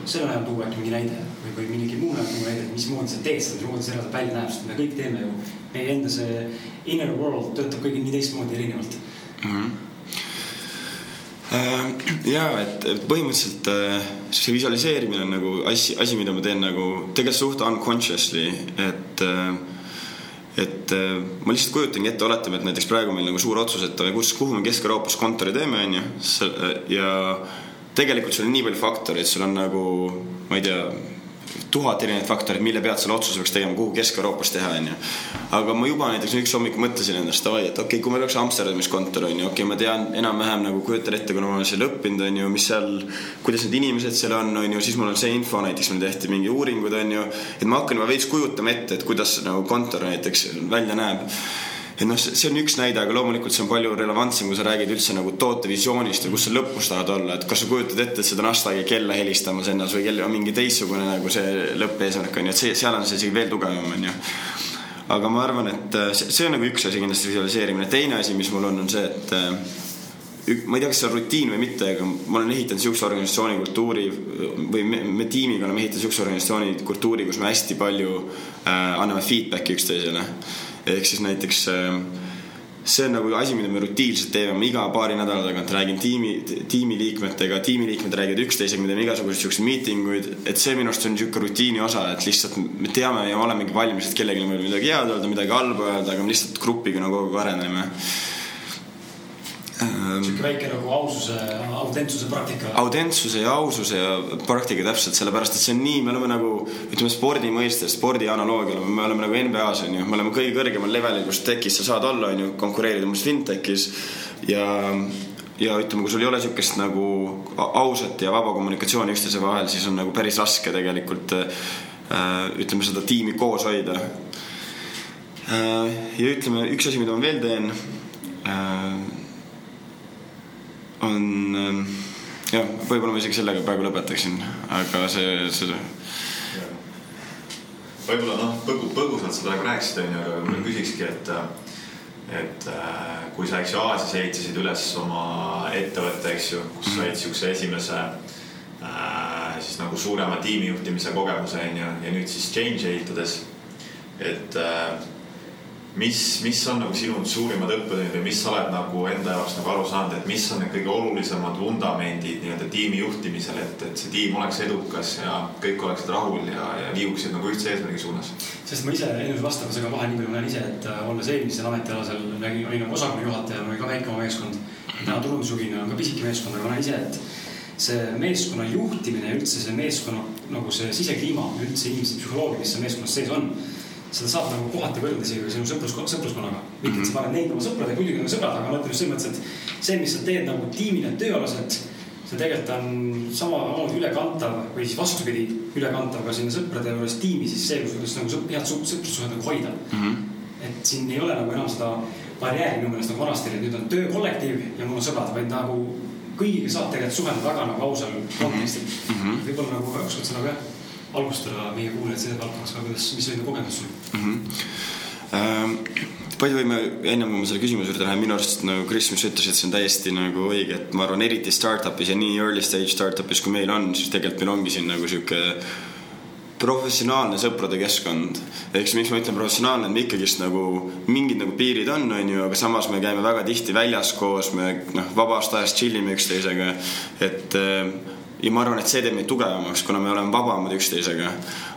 selle najal tuua mingi näide või, või mingi muu najal tuua näide, mismoodi sa teed seda, mismoodi see reaalselt välja näeb, sest me kõik teeme ju, meie enda see inner world töötab kõigil nii teistmoodi erinevalt mm. -hmm ja et põhimõtteliselt äh, see visualiseerimine on nagu asi, asi, mida ma teen nagu tegelikult suht unconsciously, et äh, et äh, ma lihtsalt kujutangi ette, oletame, et näiteks praegu meil nagu suur otsus, et kus, kuhu me Kesk-Euroopas kontori teeme, onju. ja tegelikult sul on nii palju faktoreid, sul on nagu, ma ei tea tuhat erinevat faktorit, mille pealt selle otsuse peaks tegema, kuhu Kesk-Euroopas teha, onju. aga ma juba näiteks üks hommik mõtlesin endast, davai, et okei okay,, kui meil oleks Amsterdamis kontor, onju, okei okay,, ma tean enam-vähem nagu kujutan ette, kuna ma olen seal õppinud, onju, mis seal, kuidas need inimesed seal on, onju, siis mul on see info, näiteks meil tehti mingi uuringud, onju, et ma hakkan juba veits kujutama ette, et kuidas nagu kontor näiteks välja näeb et noh, see on üks näide, aga loomulikult see on palju relevantsem, kui sa räägid üldse nagu tootevisioonist ja kus sa lõpus tahad olla, et kas sa kujutad ette, et seda nastagi kella helistamas endas või kell on mingi teistsugune nagu see lõppeesmärk on ju, et see, seal on see isegi veel tugevam on ju. Aga ma arvan, et äh, see, on nagu üks asi kindlasti visualiseerimine, teine asi, mis mul on, on see, et äh, ma ei tea, kas see on rutiin või mitte, aga ma olen ehitanud siukse organisatsiooni kultuuri või me, me tiimiga oleme ehitanud siukse organisatsiooni kultuuri, kus me hästi palju äh, anname feedback'i üksteisele ehk siis näiteks ähm, see on nagu asi, mida me rutiinselt teeme, ma iga paari nädala tagant räägin tiimi, tiimiliikmetega, tiimiliikmed räägivad üksteisega, me teeme igasuguseid siukseid miitinguid, et see minu arust on niisugune rutiini osa, et lihtsalt me teame ja olemegi valmis, et kellelegi meil midagi head öelda, midagi halba öelda, aga me lihtsalt grupiga nagu kogu aeg areneme Ähm, sihuke väike nagu aususe, autentsuse praktika. autentsuse ja aususe ja praktika täpselt sellepärast, et see on nii, me oleme nagu ütleme spordi mõistes, spordi analoogial, me oleme nagu NBA-s on ju, me oleme kõige kõrgemal levelil, kus tech'is sa saad olla, on ju, konkureerida umbes fintech'is ja ja ütleme, kui sul ei ole niisugust nagu ausat ja vaba kommunikatsiooni üksteise vahel, siis on nagu päris raske tegelikult äh, ütleme seda tiimi koos hoida äh,. ja ütleme, üks asi, mida ma veel teen äh, on ähm, jah, võib-olla ma isegi sellega praegu lõpetaksin, aga see, see. võib-olla noh, põgu, põgusalt sa praegu rääkisid, onju, aga ma küsikski, et, et äh, kui sa, eks ju, Aasias ehitasid üles oma ettevõtte, eks ju, kus said siukse esimese äh, siis nagu suurema tiimijuhtimise kogemuse, onju, ja nüüd siis Change ehitades, et äh, mis, mis on nagu sinu suurimad õppetunnid või mis sa oled nagu enda jaoks nagu aru saanud, et mis on need kõige olulisemad vundamendid nii-öelda tiimi juhtimisel, et, et see tiim oleks edukas ja kõik oleksid rahul ja, ja liiguksid nagu ühtse eesmärgi suunas? sest ma ise enne vastamusega vahel nii palju näen ise, et äh, olles eelmisel ametialasel olin nagu osakonna juhataja, oli ka väike oma meeskond. täna turundusjuhina on ka pisike meeskond, aga ma näen ise, et see meeskonna juhtimine ja üldse see meeskonna nagu see sisekliima, üldse inimeste psühholoogia, mis seal meeskonnas sees on seda saab nagu kohati võrrelda isegi sinu sõprus, sõpruskonnaga. mitte, et sa paned neid oma sõpradega, muidugi on sõbrad, aga ma mõtlen just selles mõttes, et see, mis sa teed nagu tiimina tööalaselt, see tegelikult on samamoodi ülekantav või siis vastupidi, ülekantav ka sinna sõprade juures tiimi, siis see, kuidas nagu sõp, head sõprussuhed nagu hoida mm. -hmm. et siin ei ole nagu enam seda barjääri minu meelest nagu vanasti, et nüüd on töökollektiiv ja mul on sõbrad, vaid nagu kõigiga saab tegelikult suhelda väga nagu ausal kontekstil mm -hmm.. võib-olla nagu oskad sa nagu jah valgustada meie kuulajaid selles valdkonnas ka, kuidas, mis oli kogemus sul mm? -hmm. Palju võime, ennem kui ma selle küsimuse juurde lähen, minu arust nagu Kris, mis sa ütlesid, see on täiesti nagu õige, et ma arvan, eriti startup'is ja nii early stage startup'is, kui meil on, siis tegelikult meil ongi siin nagu sihuke professionaalne sõprade keskkond. ehk siis miks ma ütlen professionaalne, et me ikkagist nagu mingid nagu piirid on, onju, aga samas me käime väga tihti väljas koos, me noh, vabast ajast chill ime üksteisega. et äh, ja ma arvan, et see teeb meid tugevamaks, kuna me oleme vabamad üksteisega.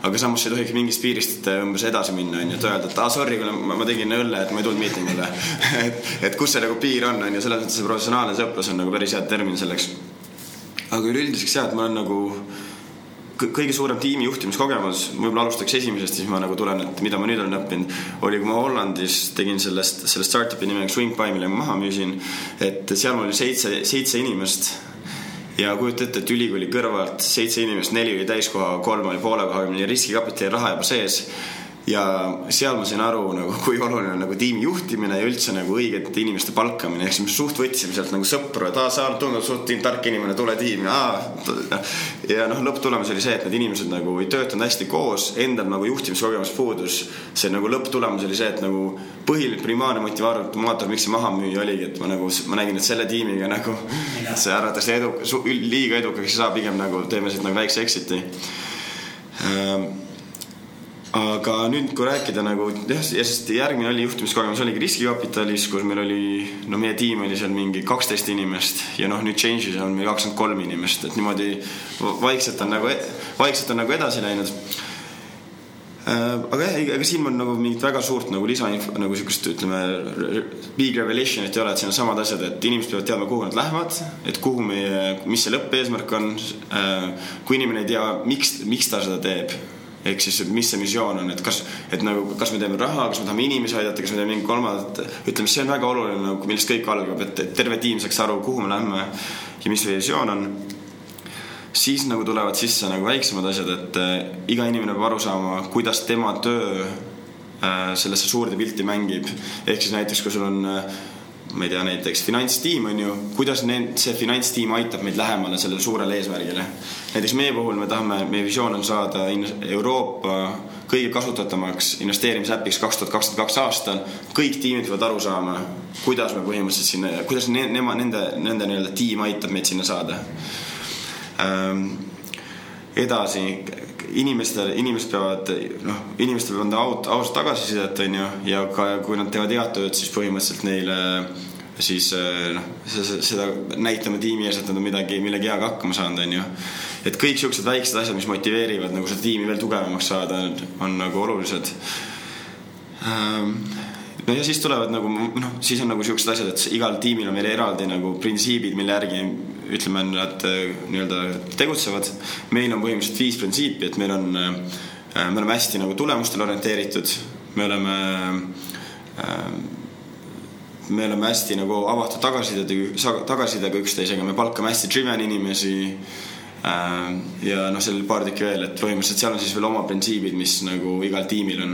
aga samas ei tohiks mingist piirist umbes edasi minna, onju, et öelda, et aa sorry, ma, ma tegin õlle, et ma ei tulnud miitingule et, et kus see nagu piir on, onju, selles mõttes see professionaalne sõprus on nagu päris hea termin selleks. aga üleüldiseks jah, et ma olen nagu kõige suurem tiimi juhtimiskogemus, võib-olla alustaks esimesest, siis ma nagu tulen, et mida ma nüüd olen õppinud, oli, kui ma Hollandis tegin sellest, selle startup'i nimega Swing By, mille ma maha müüsin. et seal mul oli seitse, seitse inimest ja kujuta ette, et ülikooli kõrvalt seitse inimest, neli oli täiskohaga, kolm oli poole kohaga, meil oli riskikapitali raha juba sees. Ja seal ma sain aru nagu, kui oluline on nagu tiimi juhtimine ja üldse nagu õigete inimeste palkamine, ehk siis me suht võtsime sealt nagu sõpru, et aa, sa tundud suht tark inimene, tule tiimi, aa. ja noh, lõpptulemus oli see, et need inimesed nagu ei töötanud hästi koos, endal nagu juhtimiskogemus puudus. see nagu lõpptulemus oli see, et nagu põhiline primaarne motivaator, miks see maha müüa oligi, et ma nagu, ma nägin, et selle tiimiga nagu see arvatakse edu, liiga edukaks ei saa, pigem nagu teeme siit nagu väikse exit'i. Ähm, aga nüüd, kui rääkida nagu jah, ja sest järgmine oli juhtimiskogemus oligi riskikapitalis, kus meil oli, no meie tiim oli seal mingi kaksteist inimest ja noh, nüüd Change'is on meil kakskümmend kolm inimest, et niimoodi vaikselt on nagu, vaikselt on nagu edasi läinud. Äh, aga jah, ega siin on nagu mingit väga suurt nagu lisainfo nagu siukest ütleme big revelation'it ei ole, et siin on samad asjad, et inimesed peavad teadma, kuhu nad lähevad, et kuhu meie, mis see lõppeesmärk on. Äh, kui inimene ei tea, miks, miks ta seda teeb ehk siis, et mis see missioon on, et kas, et nagu, kas me teeme raha, kas me tahame inimesi aidata, kas me teeme mingit kolmandat, ütleme, see on väga oluline nagu, millest kõik algab, et, et terve tiim saaks aru, kuhu me lähme ja mis visioon on. siis nagu tulevad sisse nagu väiksemad asjad, et äh, iga inimene peab aru saama, kuidas tema töö äh, sellesse suurde pilti mängib. ehk siis näiteks, kui sul on äh, ma ei tea, näiteks finantstiim on ju, kuidas need, see finantstiim aitab meid lähemale sellele suurele eesmärgile. näiteks meie puhul me tahame, meie visioon on saada Euroopa kõige kasutatavamaks investeerimisäpiks kaks tuhat kakskümmend kaks aastal. kõik tiimid peavad aru saama, kuidas me põhimõtteliselt sinna, kuidas ne, nema, nende, nende nii-öelda tiim aitab meid sinna saada ähm,. edasi, inimestel, inimesed peavad, noh, inimestel peavad aus, ausat tagasisidet, on ju, ja ka kui nad teevad head tööd, siis põhimõtteliselt neile siis noh, seda näitama tiimi ees, et nad on midagi, millegi heaga hakkama saanud, on ju. et kõik siuksed väiksed asjad, mis motiveerivad nagu seda tiimi veel tugevamaks saada, on nagu olulised ähm, no ja siis tulevad nagu noh, siis on nagu siuksed asjad, et igal tiimil on meil eraldi nagu printsiibid, mille järgi ütleme, nad äh, nii-öelda tegutsevad. meil on põhimõtteliselt viis printsiipi, et meil on, äh, me oleme hästi nagu tulemustele orienteeritud, me oleme äh, me oleme hästi nagu avatud tagasisidega, tagasisidega üksteisega, me palkame hästi driven inimesi. ja noh, seal paar tükki veel, et põhimõtteliselt seal on siis veel oma printsiibid, mis nagu igal tiimil on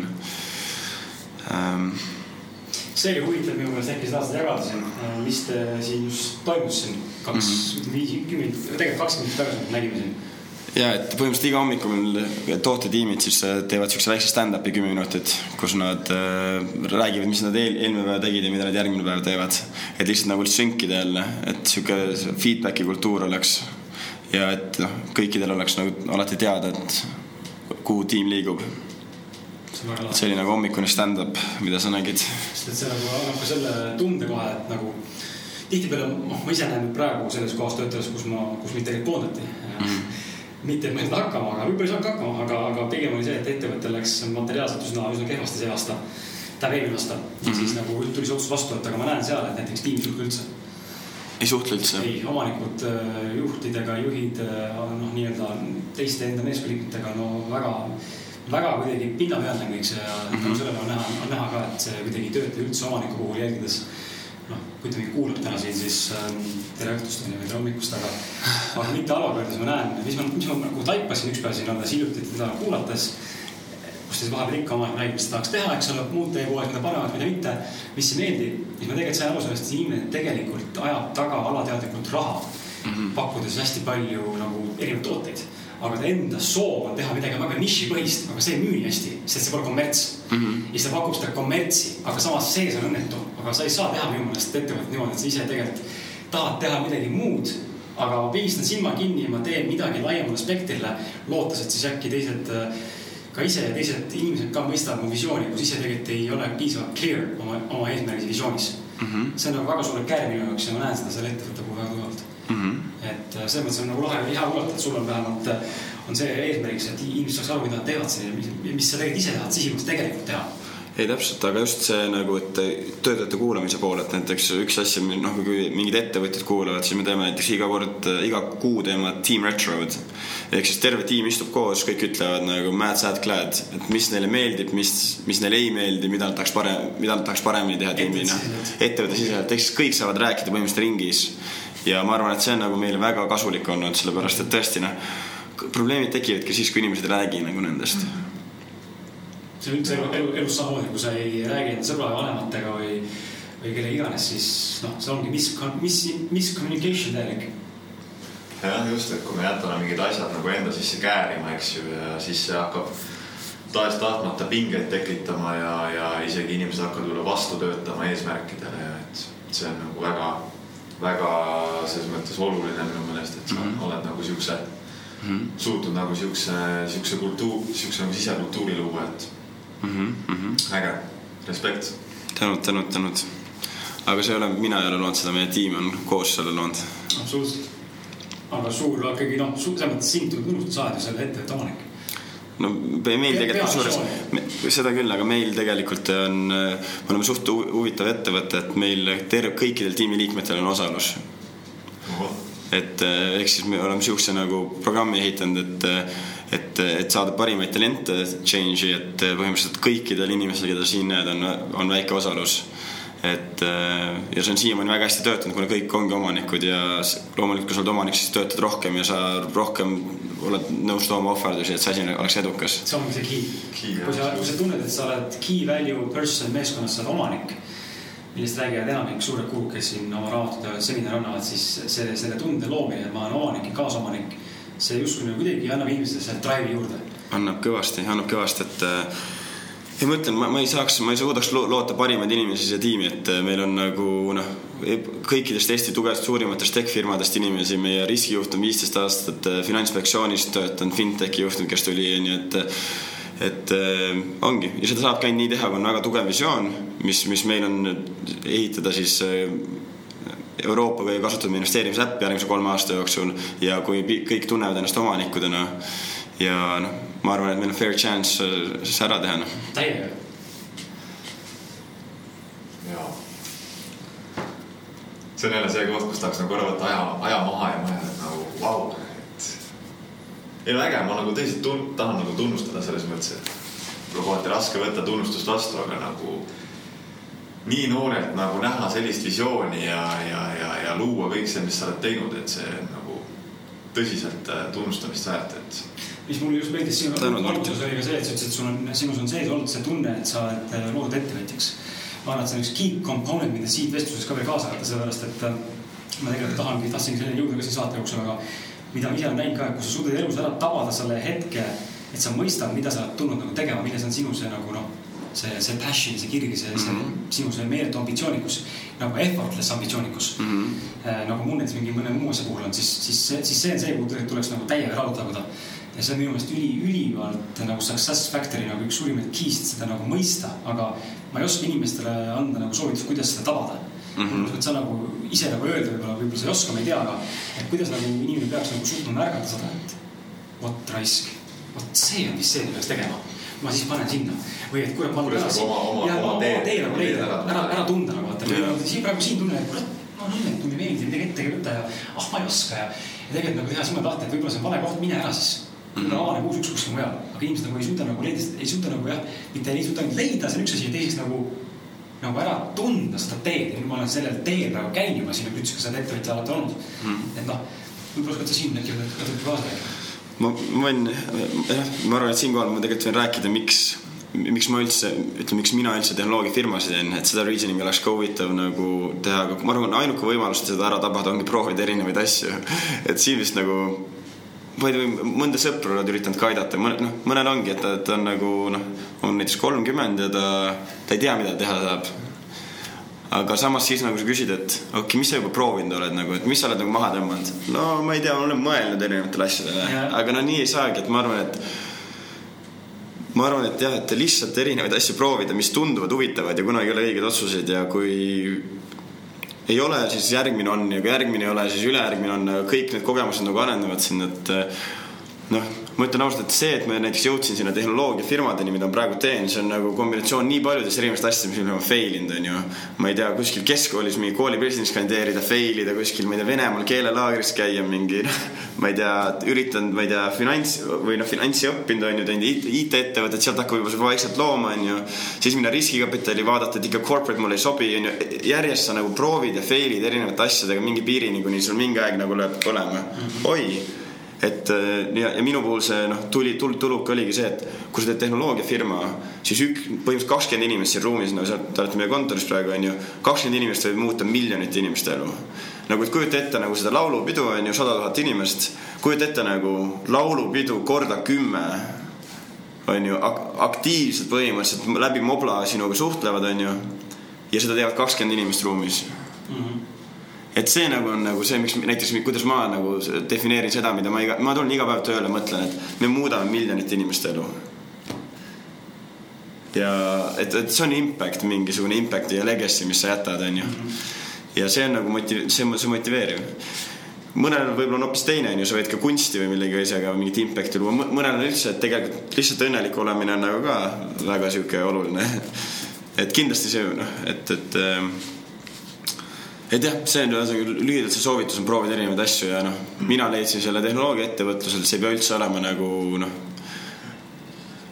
see oli huvitav minu meelest, äkki sa tahad seda jagada siin, mis te siin just toimus siin kaks mm -hmm., viis, kümme, tegelikult kakskümmend minutit tagasi nägime siin ja et põhimõtteliselt iga hommik meil tootetiimid siis äh, teevad siukse väikse stand-up'i kümme minutit, kus nad äh, räägivad, mis nad eel, eelmine päev tegid ja mida nad järgmine päev teevad. et lihtsalt nagu sünkida jälle, et sihuke feedback'i kultuur oleks. ja et noh, kõikidel oleks nagu alati teada, et kuhu tiim liigub oli nagu hommikune stand-up, mida sa nägid. sest et see nagu annab ka selle tunde kohe, et nagu tihtipeale, noh, ma ise näen praegu selles kohas töötades, kus ma, kus mind tegelikult koondati mm. -hmm. mitte, et ma ei saanud hakkama, aga võib-olla ei saanud hakkama, aga, aga pigem oli see, et ettevõttel läks materiaalselt üsna, üsna kehvasti see aasta. tähendab eelmine aasta mm. -hmm. siis nagu tuli see otsus vastu võtta, aga ma näen seal, et näiteks tiim ei suhtle üldse. ei suhtle üldse? ei, omanikud juhtidega, juhid noh, nii-öelda teiste enda meeskonnaliikmetega no väga väga kuidagi pinnapealne kõik see ja mm -hmm. sellele on näha, on näha ka, et see kuidagi ei tööta üldse omaniku puhul jälgides. noh, kui ta mind kuulab täna siin, siis ähm, tere õhtust on ju, või tere hommikust, aga, aga mitte halvaga öeldes ma näen, mis ma, mis ma nagu taipasin ükspäev siin alles hiljuti teda kuulates. kus siis vahepeal ikka omanik räägib, mis ta tahaks teha, eks ole, muud teeb kogu aeg, mida paremat, mida mitte. mis ei meeldi, siis ma tegelikult sain aru sellest, et inimene tegelikult ajab taga alateadlikult raha mm, -hmm. pakkudes hästi palju nagu erinevaid tooteid aga ta enda soov on teha midagi väga nišipõhist, aga see ei müü nii hästi, sest see pole kommerts mm. -hmm. ja ta pakub seda kommertsi, aga samas sees on õnnetu, aga sa ei saa teha minu meelest ettevõtet niimoodi, et sa ise tegelikult tahad teha midagi muud. aga ma pigistan silma kinni ja ma teen midagi laiemale spektrile, lootes, et siis äkki teised ka ise ja teised inimesed ka mõistavad mu visiooni, kus ise tegelikult ei ole piisavalt clear oma, oma eesmärgis ja visioonis mm. -hmm. see on nagu väga suur käär minu jaoks ja ma näen seda selle ettevõtte puhul väga tugevalt mm. -hmm et äh, selles mõttes on nagu lahe hea kuulata, et sul on vähemalt, äh, on see eesmärgiks, et inimesed saaks aru, mida nad teevad siin ja mis, mis sa tegelikult ise tahad sisimas tegelikult teha ei täpselt, aga just see nagu, et töötajate kuulamise pool, et näiteks üks asja, noh, kui mingid ettevõtjad kuulavad, siis me teeme näiteks iga kord, iga kuu teeme team retro'd. ehk siis terve tiim istub koos, kõik ütlevad nagu mad, sad, glad, et mis neile meeldib, mis, mis neile ei meeldi, mida nad tahaks parem, mida nad tahaks paremini teha tiimina. ettevõtte siseselt, ehk siis kõik saavad rääkida põhimõtteliselt ringis ja ma arvan, et see on nagu meile väga kasulik olnud, sellepärast et tõesti noh, probleemid tekivadki siis, kui inimesed ei räägi nagu nendest. see on üldse elu, elu, elus samamoodi, kui sa ei räägi enda sõbra ja vanematega või, või kelle iganes, siis noh, see ongi mis, mis, miscommunication täielik. jah, just, et kui me jätame mingid asjad nagu enda sisse käärima, eks ju, ja siis see hakkab tahes-tahtmata pingeid tekitama ja, ja isegi inimesed hakkavad võib-olla vastu töötama eesmärkidele ja et see on nagu väga, väga selles mõttes oluline minu meelest, et sa mm -hmm. oled nagu siukse mm, -hmm. suutnud nagu siukse, siukse kultuur, siukse nagu sisekultuuri luua, et mm. -hmm. äge, respekt. tänud, tänud, tänud. aga see ei ole, mina ei ole loonud seda, meie tiim on koos selle loonud. absoluutselt. aga suur ikkagi noh, selles mõttes sind tuleb tunnustada, sa oled ju selle ettevõtte omanik no meil tegelikult kusjuures, seda küll, aga meil tegelikult on, me oleme suht huvitav ettevõte, et meil terve, kõikidel tiimiliikmetel on osalus. et ehk siis me oleme siukse nagu programmi ehitanud, et, et, et saada parimaid talente change'i, et põhimõtteliselt kõikidel inimestel, keda siin näed, on, on väike osalus et ja see on siiamaani väga hästi töötanud, kuna kõik ongi omanikud ja loomulikult, kui sa oled omanik, siis töötad rohkem ja sa rohkem oled nõus tooma ohverdusi, et see asi oleks edukas. see ongi see key, key. kui sa, kui sa tunned, et sa oled key value person meeskonnas, sa oled omanik, millest räägivad enamik suured kuulud, kes siin oma raamatud ja seminare annavad, siis see, selle tunde loomine, et ma olen omanik ja kaasomanik, see justkui nagu kuidagi annab inimestele selle drive'i juurde. annab kõvasti, annab kõvasti, et ei, ma ütlen, ma, ma ei saaks, ma ei suudaks loota parimaid inimesi siia tiimi, et meil on nagu noh kõikidest Eesti tugevast suurimatest tech-firmadest inimesi, meie riskijuht on viisteist aastat äh, Finantsinspektsioonis töötanud, fintechi juht, kes tuli, nii et et äh, ongi. Ja seda saabki ainult nii teha, kui on väga tugev visioon, mis, mis meil on ehitada siis äh, Euroopa kõige kasutatud investeerimisäpp järgmise kolme aasta jooksul. Ja kui kõik tunnevad ennast omanikudena ja noh, ma arvan, et meil on fair chance see ära teha, noh. täiega see on jälle see koht, kus tahaks nagu korra võtta aja, aja maha ja mõelda, et nagu vau wow,, et ei no äge, ma nagu tõsiselt tun-, tahan nagu tunnustada selles mõttes, et võib-olla kohati raske võtta tunnustust vastu, aga nagu nii noorelt nagu näha sellist visiooni ja, ja, ja, ja luua kõik see, mis sa oled teinud, et see nagu tõsiselt äh, tunnustamist väärt, et. Mis mulle just meeldis sinu alguses oli ka see, et sa ütlesid, et sul on, sinus on sees olnud see tunne, et sa oled äh, loodud ettevõtjaks ma arvan, et see on üks key component, mida siit vestluses ka veel kaasa võtta, sellepärast et äh, ma tegelikult tahangi, tahtsingi selleni jõuda ka siin saate jooksul, aga mida ma ise olen näinud ka, et kui sa suudad elus ära tabada selle hetke, et sa mõistad, mida sa oled tulnud nagu tegema, milles on sinu see nagu noh, see, see passion, see kirg, see, see mm -hmm. sinu see meeletu ambitsioonikus, nagu effortless ambitsioonikus mm. -hmm. nagu mul näiteks mingi mõne muu asja puhul on, siis, siis, siis see on see, kuhu tuleks nagu täiega rauda ja see on minu meelest üli, ülimalt nagu success factory nagu üks suurimaid key'st seda nagu mõista, aga ma ei oska inimestele anda nagu soovitust, kuidas seda tabada mm. -hmm. et sa nagu ise nagu öelda võib-olla, võib-olla sa ei oska, ma ei tea, aga et kuidas nagu inimene peaks nagu suutma märgata seda, et vot raisk, vot see on vist see, mida peaks tegema. ma siis panen sinna või et kurat, ma olen ära siin ja ma oma tee nagu leida, ära, ära tunda nagu vaata. siin praegu siin tunnen, et kurat, ma olen õnnetu, mulle ei meeldi midagi ette kirjutada ja ah, ma ei oska ja, ja tegelikult nagu teha silmad lahti, et võib-olla see on vale koht, mine ära siis mm -hmm. avaneb uus kuskil mujal, aga inimesed nagu ei suuda nagu leida, ei suuda nagu jah, mitte ei suuda leida, see on üks asi ja teiseks nagu, nagu ära tunda seda teed ja nüüd ma olen sellel teel praegu käinud juba siin, nagu ütlesin, ka sa oled ettevõtja alati olnud mm. -hmm. et noh, võib-olla oskad sa siin äkki natuke kaasa rääkida? ma, ma võin, jah, ma arvan, et siinkohal ma tegelikult võin rääkida, miks miks ma üldse, ütleme, miks mina üldse tehnoloogiafirmasid teen, et seda reasoning'i oleks ka huvitav nagu teha, aga ma arvan, ainuke võimalus seda ära tabada ongi proovida erinevaid asju. et siin vist nagu ma ei tea, mõnda sõpra oled üritanud ka aidata, mõne, noh, mõnel ongi, et ta, ta on nagu noh, on näiteks kolmkümmend ja ta, ta ei tea, mida teha saab. aga samas siis nagu sa küsid, et okei okay,, mis sa juba proovinud oled nagu, et mis sa oled nagu maha tõmmanud? no ma ei tea, ma olen mõelnud erinevatele asjadele, aga no nii ei saagi, et ma arvan, et ma arvan, et jah, et lihtsalt erinevaid asju proovida, mis tunduvad huvitavad ja kunagi ei ole õigeid otsuseid ja kui ei ole, siis järgmine on ja kui järgmine ei ole, siis ülejärgmine on, kõik need kogemused nagu arenevad siin, et noh ma ütlen ausalt, et see, et ma näiteks jõudsin sinna tehnoloogiafirmadeni, mida ma praegu teen, see on nagu kombinatsioon nii paljudest erinevatest asjadest, mis oleme fail inud, onju. ma ei tea, kuskil keskkoolis mingi kooli presidendiks kandideerida, fail ida kuskil, ma ei tea, Venemaal keelelaagris käia mingi, noh, ma ei tea, üritanud, ma ei tea, finants või noh, finantsi õppinud onju, teinud IT-ettevõtet, sealt hakkab juba vaikselt looma, onju. siis minna riskikapitali vaadata, et ikka corporate mulle ei sobi, onju. järjest sa nagu proovid ja fail'id erinevate asjadega mingi piirini, kuni sul mingi aeg nagu lööb põlema. oi et äh, ja, ja minu puhul see noh, tuli, tul-, tuluke oligi see, et kui sa teed tehnoloogiafirma, siis ük-, põhimõtteliselt kakskümmend inimest siin ruumis, no sa, te olete meie kontoris praegu, on ju, kakskümmend inimest võib muuta miljonite inimeste elu. nagu, et kujuta ette nagu seda laulupidu, on ju, sada tuhat inimest, kujuta ette nagu laulupidu korda kümme, on ju, aktiivselt põhimõtteliselt läbi Mobla sinuga suhtlevad, on ju, ja seda teevad kakskümmend inimest ruumis mm. -hmm et see nagu on nagu see, miks näiteks, kuidas ma nagu defineerin seda, mida ma iga, ma tulen iga päev tööle, mõtlen, et me muudame miljonite inimeste elu. ja et, et see on impact, mingisugune impact'i ja legacy, mis sa jätad, onju. ja see on nagu motiv-, see see motiveeriv mõnel võib-olla on hoopis teine, onju, sa võid ka kunsti või millegi asjaga mingit impact'i luua, mõnel on üldse, et tegelikult lihtsalt õnnelik olemine on nagu ka väga sihuke oluline. et kindlasti see, noh, et, et et jah, see on ühesõnaga lühidalt see soovitus on proovida erinevaid asju ja noh, mina leidsin selle tehnoloogia ettevõtlusel, see ei pea üldse olema nagu noh.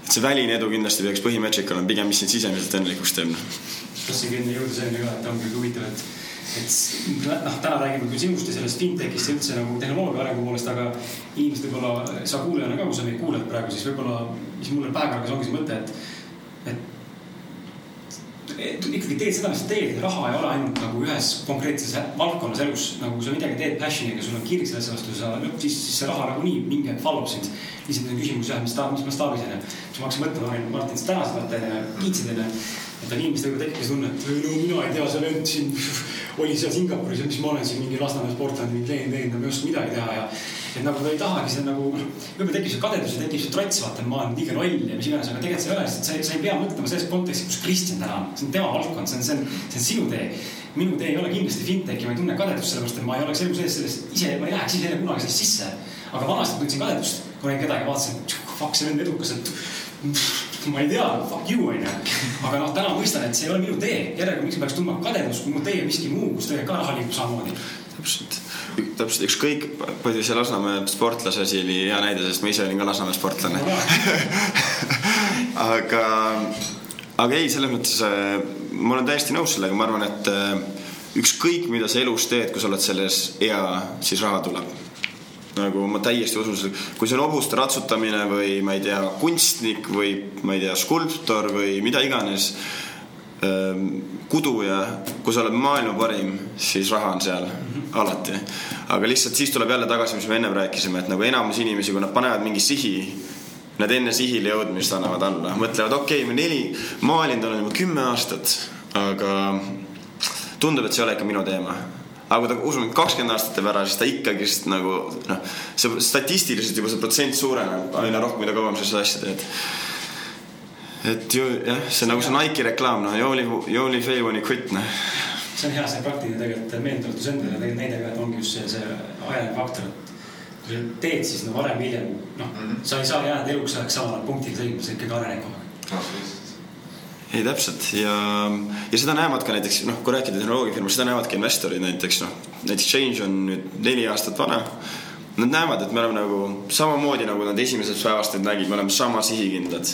et see väline edu kindlasti peaks põhimeetrik olema pigem, mis sind sisemiselt õnnelikuks teeb noh. tahtsingi enne jõuda selleni ka, et ongi huvitav, et et noh, täna räägime küll sinust ja sellest fintech'ist ja üldse nagu tehnoloogia arengu poolest, aga inimesed võib-olla, sa kuulajana ka, kui sa meid kuulad praegu, siis võib-olla, mis mulle pähe kargas, ongi see mõte, et ikkagi teed seda, mis sa teed, raha ei ole ainult nagu ühes konkreetses valdkonnas elus, nagu sa midagi teed passion'iga, sul on kirg sellesse vastu, sa lõpp, siis, siis see raha nagunii mingi hetk valvab sind. lihtsalt on küsimus jah, mis ta, mis mastaabis on ju. siis ma hakkasin mõtlema, Martin, sa tänasid vaata onju, kiitsid onju. et on inimestega tekib see tunne, et no mina ei tea, see vend siin oli seal Singapuris ja mis ma olen siin mingi Lasnamäe sportlane, mingi treening teinud, ma ei oska midagi teha ja et nagu ta ei tahagi, see nagu noh, võib-olla tekib see kadedus ja tekib see trots, vaata, ma olen liiga loll ja mis iganes, aga tegelikult see ei ole, sest sa, sa ei pea mõtlema selles kontekstis, kus Kristjan täna on. see on tema valdkond, see on, see on, see on sinu tee. minu tee ei ole kindlasti fintechi, ma ei tunne kadedust sellepärast, et ma ei oleks elu sees sellest ise, ma ei läheks ise kunagi sellest sisse. aga vanasti tundsin kadedust, kui nägin kedagi, vaatasin, fuck, see vend edukas, et ma ei tea, fuck you onju. aga noh, täna mõistan, et see ei ole minu tee. järelikult miks ma peaks tundma kadedust, kui mu tee miski muu, kus tegelikult ka raha liigub samamoodi. Täpselt. Täpselt. Ükskõik, palju see Lasnamäe sportlase asi oli hea näide, sest ma ise olin ka Lasnamäe sportlane. Aga, aga ei, selles mõttes äh, ma olen täiesti nõus sellega, ma arvan, et äh, ükskõik, mida sa elus teed, kui sa oled selles hea, siis raha tuleb. nagu ma täiesti usun, kui see on hobuste ratsutamine või ma ei tea, kunstnik või ma ei tea, skulptor või mida iganes kuduja, kui sa oled maailma parim, siis raha on seal alati. aga lihtsalt siis tuleb jälle tagasi, mis me ennem rääkisime, et nagu enamus inimesi, kui nad panevad mingi sihi, nad enne sihile jõudmist annavad alla, mõtlevad, okei okay,, ma neli, maalinud olen juba kümme aastat, aga tundub, et see ei ole ikka minu teema. Aga kui ta, usun, kakskümmend aastat teeb ära, siis ta ikkagist nagu noh, see statistiliselt juba see protsent suureneb aina rohkem, mida kauem sa seda asja teed et ju jah, see nagu see Nike'i reklaam, noh, you only, you only fail when you quit, noh. see on hea, see praktiline tegelikult meeldetuletus endale tegelikult näide ka, et ongi just see, see ajaline faktor, et kui sa teed, siis no varem või hiljem, noh mm -hmm., sa ei saa jääda eluks ajaks samale punktile sõitma, sa ikkagi arened kogu aeg ei täpselt ja, ja seda näevad ka näiteks noh, kui rääkida tehnoloogiafirmast, seda näevadki investorid näiteks noh, näiteks Change on nüüd neli aastat vanem. Nad näevad, et me oleme nagu samamoodi nagu nad esimesest päevast nägid, me oleme sama sihikindlad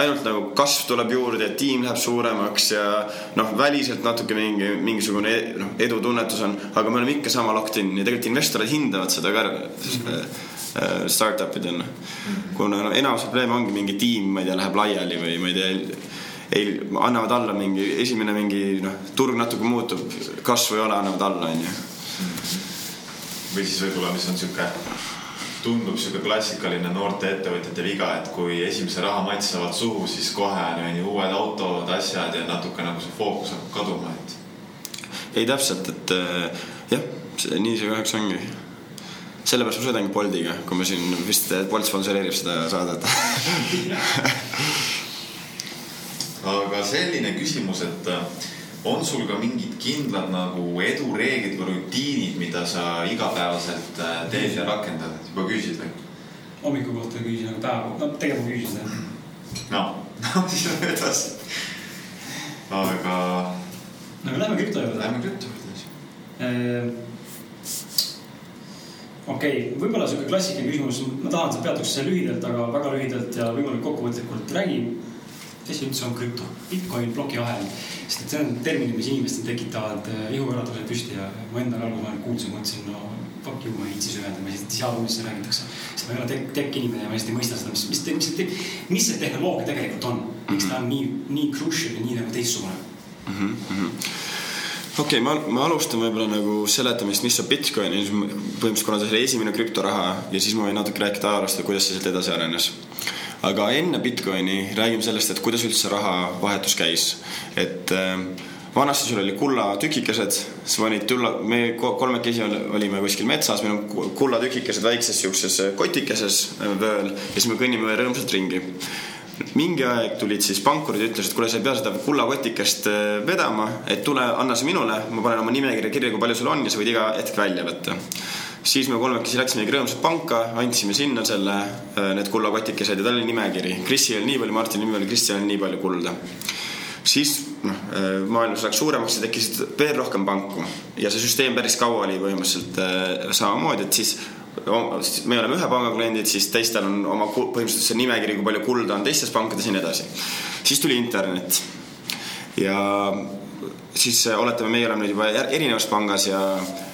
ainult nagu kasv tuleb juurde, tiim läheb suuremaks ja noh, väliselt natuke mingi, mingisugune noh, edutunnetus on, aga me oleme ikka sama locked in ja tegelikult investorid hindavad seda ka mm -hmm. startup idena. kuna no, enamus probleeme ongi mingi tiim, ma ei tea, läheb laiali või ma ei tea, ei, annavad alla mingi, esimene mingi noh, turg natuke muutub, kasvu ei ole, annavad alla, onju. või siis võib-olla, mis on sihuke tundub sihuke klassikaline noorte ettevõtjate viga, et kui esimese raha matsi saavad suhu, siis kohe on ju uued autod, asjad ja natuke nagu see fookus hakkab kaduma, et. ei täpselt, et äh, jah, nii see kahjuks ongi. sellepärast ma sõidangi Boltiga, kui ma siin vist Bolt sponsoreerib seda saadet aga selline küsimus, et on sul ka mingid kindlad nagu edureeglid või rutiinid, mida sa igapäevaselt äh, teed ja rakendad, juba küsisid või? hommiku kohta küsisin, aga päeva, no tegelikult ma küsisin seda. noh, no siis lähme edasi. aga. no aga lähme krüpto juurde. Lähme krüpto juurde siis. Ehm, okei okay,, võib-olla sihuke klassikaline küsimus, ma tahan, et sa peatuks lühidalt, aga väga lühidalt ja võimalikult kokkuvõtlikult räägi mis üldse on krüpto, Bitcoin, plokiahel. sest et see on termin, mis inimestel tekitavad ihukõrvatused püsti ja ma enda algul kuulsin, mõtlesin, no fuck you, ma ei viitsi süveneda, ma ei tea, millest räägitakse. sest ma ei ole tech, tech inimene ja ma hästi ei mõista seda, mis, mis, mis, mis, mis see tehnoloogia tegelikult on. miks ta on nii, nii crucial ja nii nagu teistsugune mm. -hmm okei okay,, ma, ma alustan võib-olla nagu seletamist, mis on Bitcoin ja siis põhimõtteliselt, kuna ta oli esimene krüptoraha ja siis ma võin natuke rääkida ajaloost ja kuidas see sealt edasi arenes aga enne Bitcoini räägime sellest, et kuidas üldse rahavahetus käis. et äh, vanasti sul oli kullatükikesed, sa panid tulla, me kolmekesi olime kuskil metsas, meil on kullatükikesed väikses siukses kotikeses äh, vööl ja siis me kõnnime rõõmsalt ringi mingi aeg tulid siis pankurid ja ütlesid, et kuule, sa ei pea seda kullakotikest äh, vedama, et tule, anna see minule, ma panen oma nimekirja kirja, kui palju sul on ja sa võid iga hetk välja võtta siis me kolmekesi läksimegi rõõmsalt panka, andsime sinna selle, äh, need kullakotikesed ja tal oli nimekiri. Krisil oli nii palju, Martini nimi oli Kristjanil nii palju kulda. Siis noh, äh, maailmas läks suuremaks ja tekkisid veel rohkem panku ja see süsteem päris kaua oli põhimõtteliselt äh, samamoodi, et siis me oleme ühe panga kliendid, siis teistel on oma põhimõtteliselt see nimekiri, kui palju kulda on teistes pankades ja nii edasi. siis tuli internet ja siis oletame, meie oleme nüüd juba erinevas pangas ja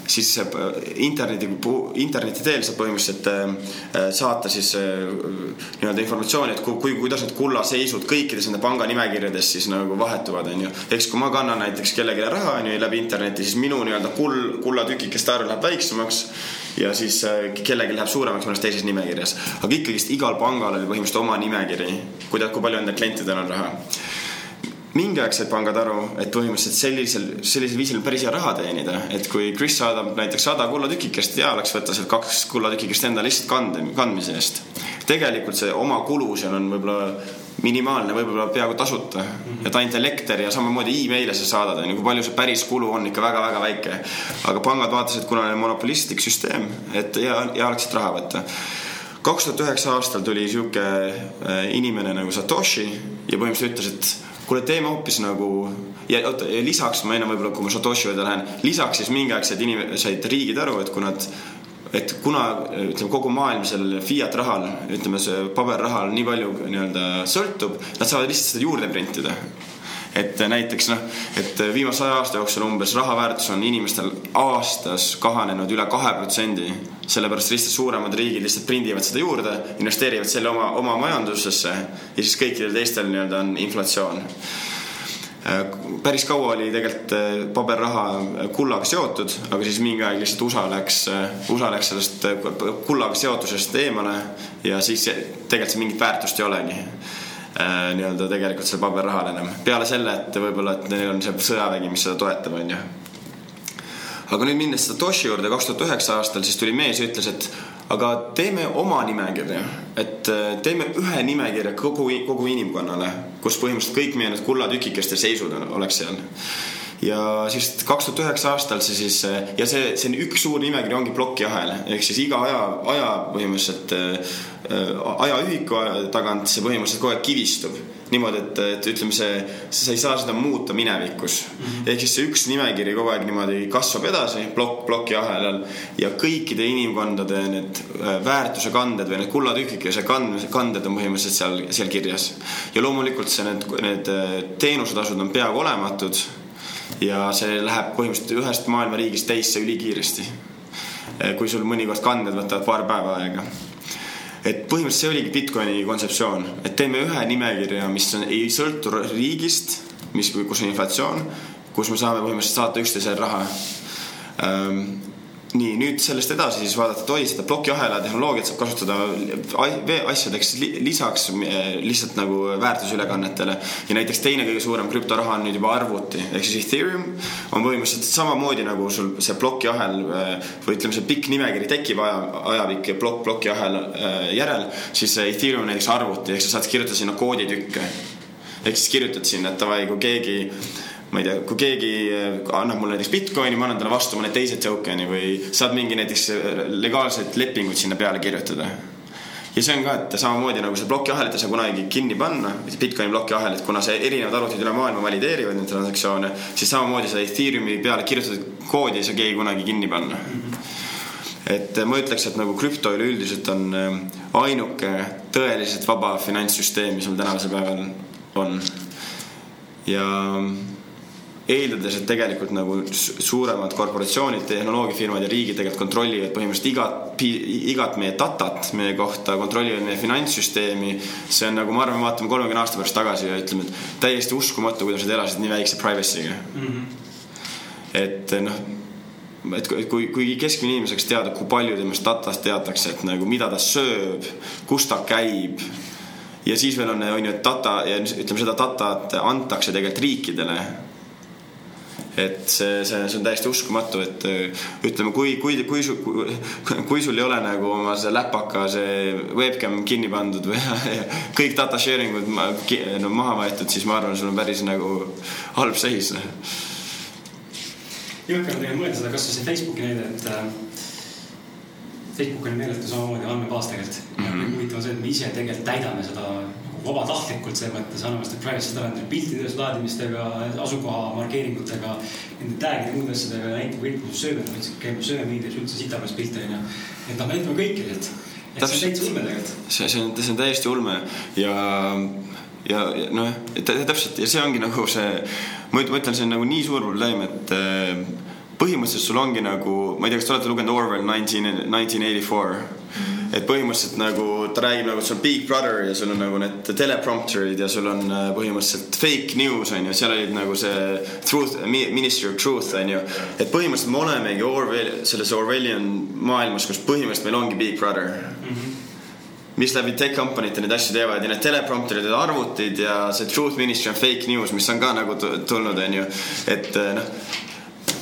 siis äh, interneti, interneti teel saab põhimõtteliselt äh, saata siis äh, nii-öelda informatsiooni, et kui, kui, kuidas need kullaseisud kõikides nende panga nimekirjades siis nagu vahetuvad, onju. siis, kui ma kannan näiteks kellelegi raha, onju, läbi interneti, siis minu nii-öelda kull, kullatükikeste arv läheb väiksemaks ja siis kellelgi läheb suuremaks mõnes teises nimekirjas. aga ikkagist igal pangal oli põhimõtteliselt oma nimekiri, kuidas, kui palju enda klientidel on raha mingi aeg said pangad aru, et põhimõtteliselt sellisel, sellisel viisil on päris hea raha teenida, et kui Chris saadab näiteks sada kullatükikest, hea oleks võtta sealt kaks kullatükikest enda lihtsalt kande, kandmise eest. tegelikult see oma kulu seal on võib-olla minimaalne, võib-olla peaaegu tasuta mm. -hmm. et ainult elekter ja samamoodi email'e sa saadad, onju, kui palju see päris kulu on ikka väga-väga väike. aga pangad vaatasid, kuna on monopolistlik süsteem, et hea, hea oleks siit raha võtta kaks tuhat üheksa aastal tuli sihuke äh, inimene nagu Satoshi ja põhimõtteliselt ütles, et kuule, teeme hoopis nagu ja oota, ja lisaks ma enne võib-olla, kui ma Satoshi juurde lähen, lisaks siis mingiaegsed inimesed said riigid aru, et kui nad et kuna ütleme, kogu maailm sellel fiat rahal, ütleme, see paberrahal nii palju nii-öelda sõltub, nad saavad lihtsalt seda juurde printida et näiteks noh, et viimase saja aasta jooksul umbes raha väärtus on inimestel aastas kahanenud üle kahe protsendi. Sellepärast lihtsalt suuremad riigid lihtsalt prindivad seda juurde, investeerivad selle oma, oma majandusesse ja siis kõikidel teistel nii-öelda on inflatsioon päris kaua oli tegelikult eh, paberraha kullaga seotud, aga siis mingi aeg lihtsalt USA läks, eh, USA läks sellest eh, kullaga seotusest eemale ja siis tegelikult see mingit väärtust ei olegi nii-öelda tegelikult sellel paberrahal enam. peale selle, et võib-olla, et neil on see sõjavägi, mis seda toetab, onju. Aga nüüd minnes Satoshi juurde kaks tuhat üheksa aastal, siis tuli mees ja ütles, et aga teeme oma nimekirja, et äh, teeme ühe nimekirja kogu, kogu inimkonnale, kus põhimõtteliselt kõik meie need kullatükikeste seisud oleks seal ja siis kaks tuhat üheksa aastal see siis ja see, see on üks suur nimekiri ongi plokiahel ehk siis iga aja, aja põhimõtteliselt äh, ajaühiku tagant see põhimõtteliselt kogu aeg kivistub niimoodi, et, et ütleme, see, sa ei saa seda muuta minevikus mm. -hmm. ehk siis see üks nimekiri kogu aeg niimoodi kasvab edasi plokk ploki ahelal ja kõikide inimkondade need äh, väärtuse kanded või need kullatükikese kand-, kanded on põhimõtteliselt seal, seal kirjas. ja loomulikult see, need, need äh, teenusetasud on peaaegu olematud ja see läheb põhimõtteliselt ühest maailma riigist teisse ülikiiresti. kui sul mõnikord kanded võtavad paar päeva aega. et põhimõtteliselt see oligi Bitcoini kontseptsioon, et teeme ühe nimekirja, mis on, ei sõltu riigist, mis, kus on inflatsioon, kus me saame põhimõtteliselt saata üksteisele raha ähm, nii nüüd sellest edasi siis vaadata, et oi, seda plokiahela tehnoloogiat saab kasutada asjadeks lisaks eh, lihtsalt nagu väärtusülekannetele. ja näiteks teine kõige suurem krüptoraha on nüüd juba arvuti ehk siis Ethereum on põhimõtteliselt samamoodi nagu sul see plokiahel eh, või ütleme, see pikk nimekiri tekib aja, ajapikk plokk plokiahel eh, järel, siis Ethereum näiteks arvuti ehk sa saad kirjutada sinna kooditükke. ehk siis kirjutad sinna, et davai, kui keegi ma ei tea, kui keegi äh, annab mulle näiteks Bitcoini, ma annan talle vastu mõne teise token'i või saad mingi näiteks äh, legaalseid lepinguid sinna peale kirjutada. ja see on ka, et samamoodi nagu see plokiahelit ei saa kunagi kinni panna, Bitcoini plokiahelit, kuna see erinevad arvutid üle maailma valideerivad neid transaktsioone, siis samamoodi seda Ethereumi peale kirjutatud koodi ei saa keegi kunagi kinni panna et ma ütleks, et nagu krüpto üleüldiselt on äh, ainuke tõeliselt vaba finantssüsteem, mis meil tänasel päeval on. ja eeldades, et tegelikult nagu suuremad korporatsioonid, tehnoloogiafirmad ja riigid tegelikult kontrollivad põhimõtteliselt igat, igat meie datat meie kohta, kontrollivad meie finantssüsteemi. see on nagu, ma arvan, vaatame kolmekümne aasta pärast tagasi ja ütleme, et täiesti uskumatu, kuidas nad elasid nii väikse privacy'ga mm. -hmm. et noh et kui, kui keskmine inimene saaks teada, kui palju temast datast teatakse, et nagu mida ta sööb, kus ta käib. ja siis veel on, on ju, et data ja ütleme seda datat antakse tegelikult riikidele et see, see, see on täiesti uskumatu, et äh, ütleme, kui, kui, kui su, kui sul ei ole nagu oma see läpaka, see webcam kinni pandud või kõik data sharing ud no, maha võetud, siis ma arvan, sul on päris nagu halb seis. jõhker on tegelikult mõelda seda, kasvõi see Facebooki näide, et äh, Facebook on meeletu samamoodi andmebaas tegelikult mm. -hmm. huvitav on see, et me ise tegelikult täidame seda vabatahtlikult selles mõttes anname seda privacy't arendada piltide laadimistega, asukoha markeeringutega, nende tag'ide ja muude asjadega, näitab kõik, kus sööb, et käib söömeedias üldse sitapärast pilte onju. et noh, me näitame kõike sealt. et see on täitsa ulme tegelikult. see, see on, see on täiesti ulme ja ja, ja noh, täpselt ja see ongi nagu see, ma ütlen, see on nagu nii suur probleem, et äh, põhimõtteliselt sul ongi nagu, ma ei tea, kas te olete lugenud Orwell nineteen, nineteen eighty four et põhimõtteliselt nagu ta räägib nagu, et sul on Big Brother ja sul on nagu need teleprompterid ja sul on äh, põhimõtteliselt fake news on ju, seal olid nagu see truth, ministry of truth on ju. et põhimõtteliselt me olemegi Orwell, selles Orwellian maailmas, kus põhimõtteliselt meil ongi Big Brother mm. -hmm mis läbi tech company te neid asju teevad ja need teleprompterid ja arvutid ja see truth ministry on fake news, mis on ka nagu tulnud, onju. et äh, noh,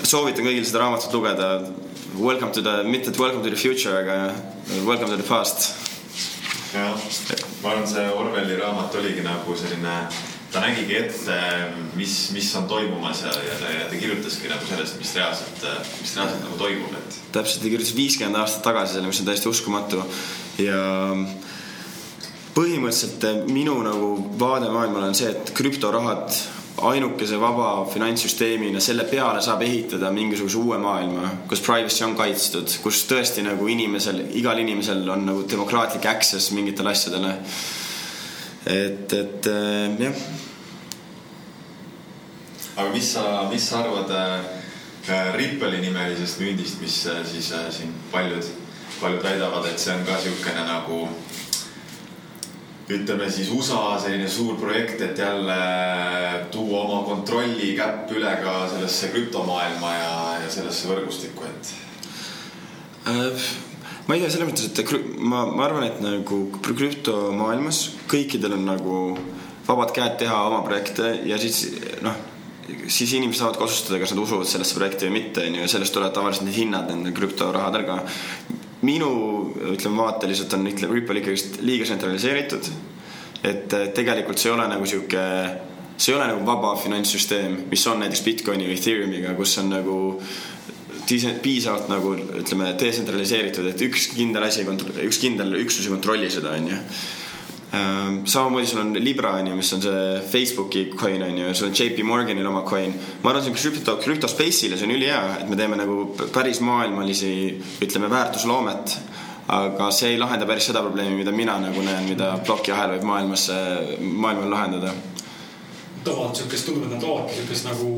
soovitan kõigil seda raamatut lugeda welcome to the, mitte welcome to the future, aga welcome to the past. jah, ma arvan, see Orwelli raamat oligi nagu selline, ta nägigi ette, mis, mis on toimumas ja, ja ja ta kirjutaski nagu sellest, mis reaalselt, mis reaalselt nagu toimub, et. täpselt, ta kirjutas viiskümmend aastat tagasi selle, mis on täiesti uskumatu ja põhimõtteliselt minu nagu vaade maailmale on see, et krüptorahad ainukese vaba finantssüsteemina, selle peale saab ehitada mingisuguse uue maailma, kus privacy on kaitstud, kus tõesti nagu inimesel, igal inimesel on nagu demokraatlik access mingitele asjadele. et, et äh, jah. aga mis sa, mis sa arvad äh, Rippeli nimelisest müündist, mis äh, siis äh, siin paljud, paljud väidavad, et see on ka niisugune nagu ütleme siis USA selline suur projekt, et jälle tuua oma kontrolli käpp üle ka sellesse krüptomaailma ja, ja sellesse võrgustikku, et äh,? ma ei tea, selles mõttes, et ma, ma arvan, et nagu krüptomaailmas kõikidel on nagu vabad käed teha oma projekte ja siis noh, siis inimesed saavad ka otsustada, kas nad usuvad sellesse projekti või mitte, onju, ja sellest tulevad tavaliselt need hinnad nendel krüptorahadel ka minu, ütleme vaateliselt on, ütleme, Ripple ikkagist liiga tsentraliseeritud. et tegelikult see ei ole nagu sihuke, see ei ole nagu vaba finantssüsteem, mis on näiteks Bitcoini või Ethereumiga, kus on nagu piisavalt nagu ütleme, detsentraliseeritud, et üks kindel asi, üks kindel üksus ei kontrolli seda, onju samamoodi sul on Libra on ju, mis on see Facebooki coin on ju, sul on JP Morganil oma coin. ma arvan, see on krüpto, krüptospace'ile, see on ülihea, et me teeme nagu päris maailmalisi, ütleme väärtusloomet. aga see ei lahenda päris seda probleemi, mida mina nagu näen, mida plokiahel võib maailmas, maailmal lahendada. toovad siukest, tundub, et nad toovadki siukest nagu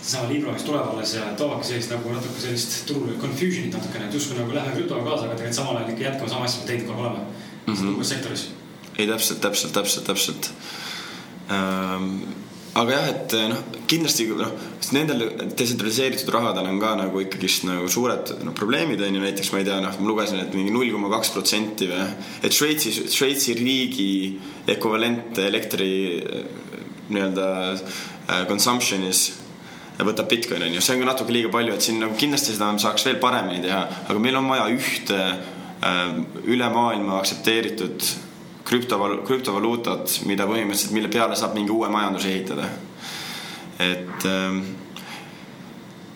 seesama Libra, kes tuleb alles ja toovadki sellist nagu natuke sellist turul confusion'it natukene, et justkui nagu läheme krüptoga kaasa, aga tegelikult samal ajal ikka jätkame sama asja, mida teinud kogu aeg oleme mm -hmm. sektoris ei, täpselt, täpselt, täpselt, täpselt. Ähm, aga jah, et noh, kindlasti noh, nendel detsentraliseeritud rahadel on ka nagu ikkagist nagu suured no, probleemid on ju, näiteks ma ei tea, noh, ma lugesin, et mingi null koma kaks protsenti või, et Šveitsi, Šveitsi riigi ekvivalent elektri nii-öelda äh, consumption'is võtab Bitcoin on ju, see on ka natuke liiga palju, et siin nagu kindlasti seda saaks veel paremini teha, aga meil on vaja ühte üle maailma aktsepteeritud krüptoval-, krüptovaluutat, mida põhimõtteliselt, mille peale saab mingi uue majanduse ehitada. et ähm,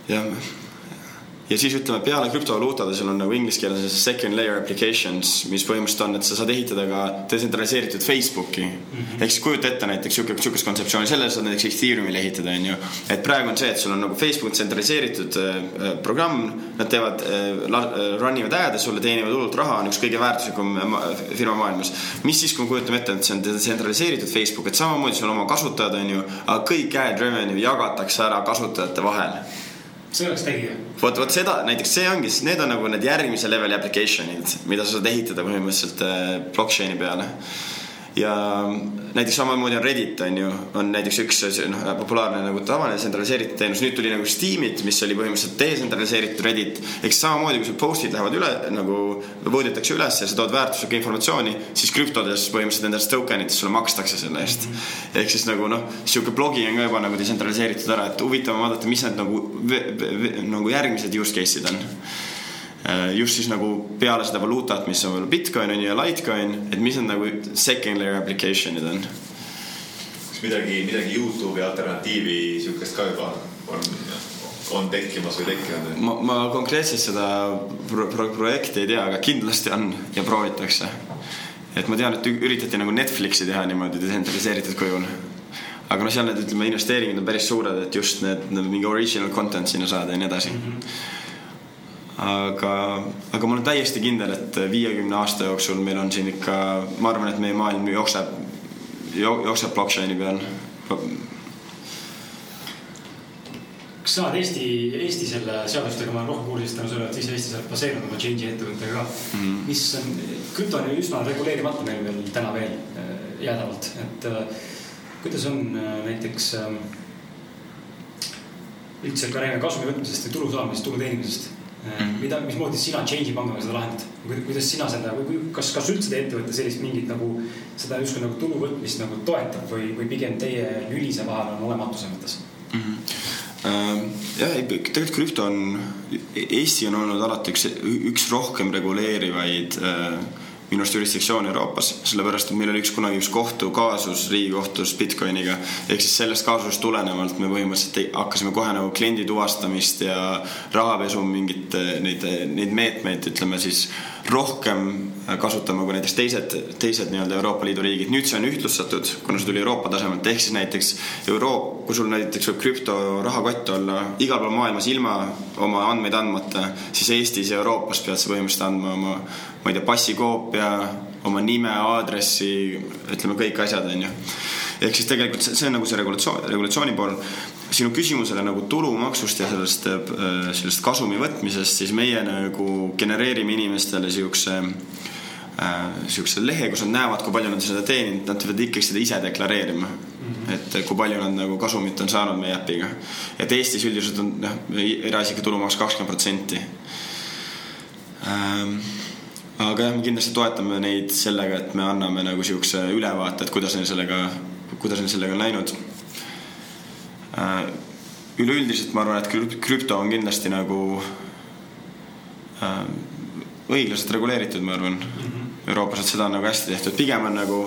jah, ja siis ütleme peale krüptovaluutade, sul on nagu inglise keeles second layer applications, mis põhimõtteliselt on, et sa saad ehitada ka detsentraliseeritud Facebooki mm. -hmm. ehk siis kujuta ette näiteks sihuke, sihukest kontseptsiooni, selle saad näiteks Ethereumil ehitada, on ju. et praegu on see, et sul on nagu Facebook tsentraliseeritud äh, programm, nad teevad äh,, run ivad ad'e sulle, teenivad hullult raha, on üks kõige väärtuslikum firma maailmas. mis siis, kui me kujutame ette, et see on detsentraliseeritud Facebook, et samamoodi sul on oma kasutajad, on ju, aga kõik ad revenue jagatakse ära kasutajate vahel see oleks tegija. vot, vot seda näiteks see ongi, need on nagu need järgmise leveli application'id, mida sa saad ehitada põhimõtteliselt äh, blockchain'i peale ja näiteks samamoodi on Reddit on ju, on näiteks üks noh, populaarne nagu tavaline tsentraliseeritud teenus, nüüd tuli nagu Steamit, mis oli põhimõtteliselt detsentraliseeritud Reddit. ehk samamoodi, kui sul post'id lähevad üle nagu vote itakse üles ja sa tood väärtuslikku informatsiooni, siis krüptodes põhimõtteliselt nendest token itest sulle makstakse selle eest. -hmm. ehk siis nagu noh, sihuke blogi on ka juba nagu detsentraliseeritud ära, et huvitav on vaadata, mis need nagu, nagu järgmised use case'id on just siis nagu peale seda valuutat, mis on veel Bitcoin on ju ja Litecoin, et mis need nagu second layer application'id on? kas midagi, midagi Youtube'i alternatiivi sihukest ka juba on, on tekkimas või tekkinud? ma, ma konkreetselt seda pro pro projekti ei tea, aga kindlasti on ja proovitakse. et ma tean, et üritati nagu Netflixi teha niimoodi detsentraliseeritud kujul aga noh, seal need ütleme investeeringud on päris suured, et just need, need mingi original content sinna saada ja nii edasi mm. -hmm aga, aga ma olen täiesti kindel, et viiekümne aasta jooksul meil on siin ikka, ma arvan, et meie maailm jookseb, jookseb blockchain'i peal. kas sa oled Eesti, Eesti selle seadustega, ma olen rohkem kursis tänu sellele, et ise Eestis oled baseerunud oma change'i ettevõttega ka mm. -hmm. mis on, krüpto on ju üsna reguleerimata meil veel täna veel äh, jäädavalt, et äh, kuidas on äh, näiteks üldse ka räägime kasumi võtmisest või tulu saamisest, tulu teenimisest. Mida, mismoodi sina Change'i pangaga seda lahendad? kuidas sina seda, kas, kas üldse teie ettevõte sellist mingit nagu seda justkui nagu tulu võtmist nagu toetab või, või pigem teie lülise vahel on olematu selles mõttes mm? -hmm. jah, tegelikult krüpto on, Eesti on olnud alati üks, üks rohkem reguleerivaid äh, minu arust jurisdiktsioon Euroopas, sellepärast et meil oli üks kunagi üks kohtukaasus Riigikohtus Bitcoiniga. ehk siis sellest kaasusest tulenevalt me põhimõtteliselt hakkasime kohe nagu kliendi tuvastamist ja rahapesu mingit neid, neid meetmeid, ütleme siis rohkem kasutama kui näiteks teised, teised nii-öelda Euroopa Liidu riigid. nüüd see on ühtlustatud, kuna see tuli Euroopa tasemelt, ehk siis näiteks Euro-, kui sul näiteks võib krüptorahakott olla igal pool maailmas ilma oma andmeid andmata, siis Eestis ja Euroopas pead sa põhimõtteliselt andma oma, ma ei tea, passikoopia, oma nime, aadressi, ütleme kõik asjad, onju. ehk siis tegelikult see, see on nagu see regulatsioon, regulatsiooni pool sinu küsimusele nagu tulumaksust ja sellest, äh, sellest kasumi võtmisest, siis meie nagu genereerime inimestele siukse äh, siukse lehe, kus nad näevad, kui palju nad seda teeninud, nad peavad ikkagi seda ise deklareerima. -hmm. et kui palju nad nagu kasumit on saanud meie äpiga. et Eestis üldiselt on noh, eraisiku tulumaks kakskümmend protsenti. Ähm, aga jah, me kindlasti toetame neid sellega, et me anname nagu siukse ülevaate, et kuidas neil sellega, kuidas neil sellega on läinud Äh, üleüldiselt ma arvan, et krüpto on kindlasti nagu äh, õiglaselt reguleeritud, ma arvan mm. -hmm. Euroopas, et seda on nagu hästi tehtud, pigem on nagu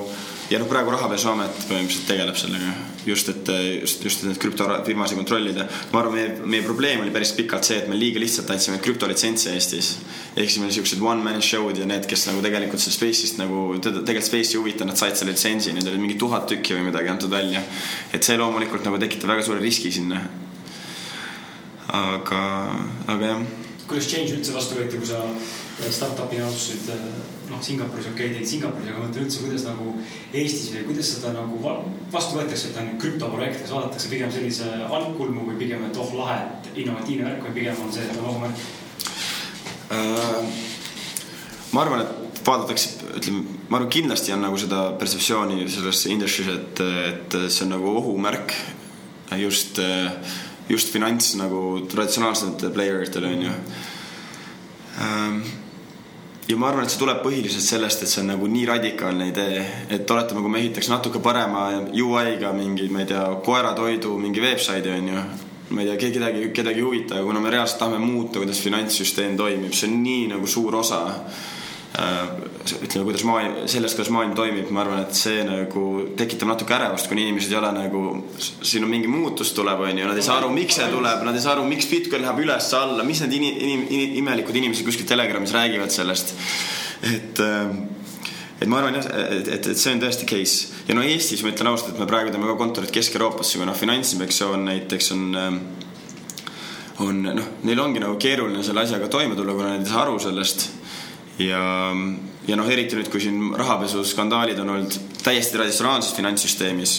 ja noh, praegu Rahapesuamet põhimõtteliselt tegeleb sellega just, et just, just neid krüptofirmasid kontrollida. ma arvan, meie, meie probleem oli päris pikalt see, et me liiga lihtsalt andsime krüptolitsentse Eestis. ehk siis meil siuksed one man show'd ja need, kes nagu tegelikult sellest Space'ist nagu tegelikult Space'i ei huvita, nad said selle litsentsi, neid oli mingi tuhat tükki või midagi antud välja. et see loomulikult nagu tekitab väga suure riski sinna. aga, aga jah. kuidas Change üldse vastu võeti, kui sa startup'ina otsustasid noh, Singapuris okei okay,, tegid Singapuris, aga ma mõtlen üldse, kuidas nagu Eestis või kuidas seda nagu vastu võetakse, et on krüptoprojekt, kas vaadatakse pigem sellise algkulmu või pigem, et oh lahe, et innovatiivne värk või pigem on see ohumärk äh,? ma arvan, et vaadatakse, ütleme, ma arvan, kindlasti on nagu seda perseptsiooni selles industry's, et, et see on nagu ohumärk just, just finants nagu traditsionaalsetele player itele on ju ähm, ja ma arvan, et see tuleb põhiliselt sellest, et see on nagu nii radikaalne idee, et oletame, kui me ehitaks natuke parema UI-ga mingi, ma ei tea, koeratoidu mingi veebsaidi onju. ma ei tea, kedagi, kedagi ei huvita, kuna me reaalselt tahame muuta, kuidas finantssüsteem toimib, see on nii nagu suur osa äh, ütleme, kuidas maailm, sellest, kuidas maailm toimib, ma arvan, et see nagu tekitab natuke ärevust, kuni inimesed ei ole nagu, siin on mingi muutus tuleb, on ju, nad ei saa aru, miks see tuleb, nad ei saa aru, miks Bitcoin läheb üles-alla, mis need inim, inim, inim, imelikud inimesed kuskil Telegramis räägivad sellest. et et ma arvan jah, et, et, et see on tõesti case ja no Eestis ma ütlen ausalt, et me praegu teeme ka kontorit Kesk-Euroopasse, kuna Finantsinspektsioon näiteks on on noh, neil ongi nagu keeruline selle asjaga toime tulla, kuna nad ei saa aru sellest. ja, ja noh, eriti nüüd, kui siin rahapesuskandaalid on olnud täiesti traditsionaalses finantssüsteemis,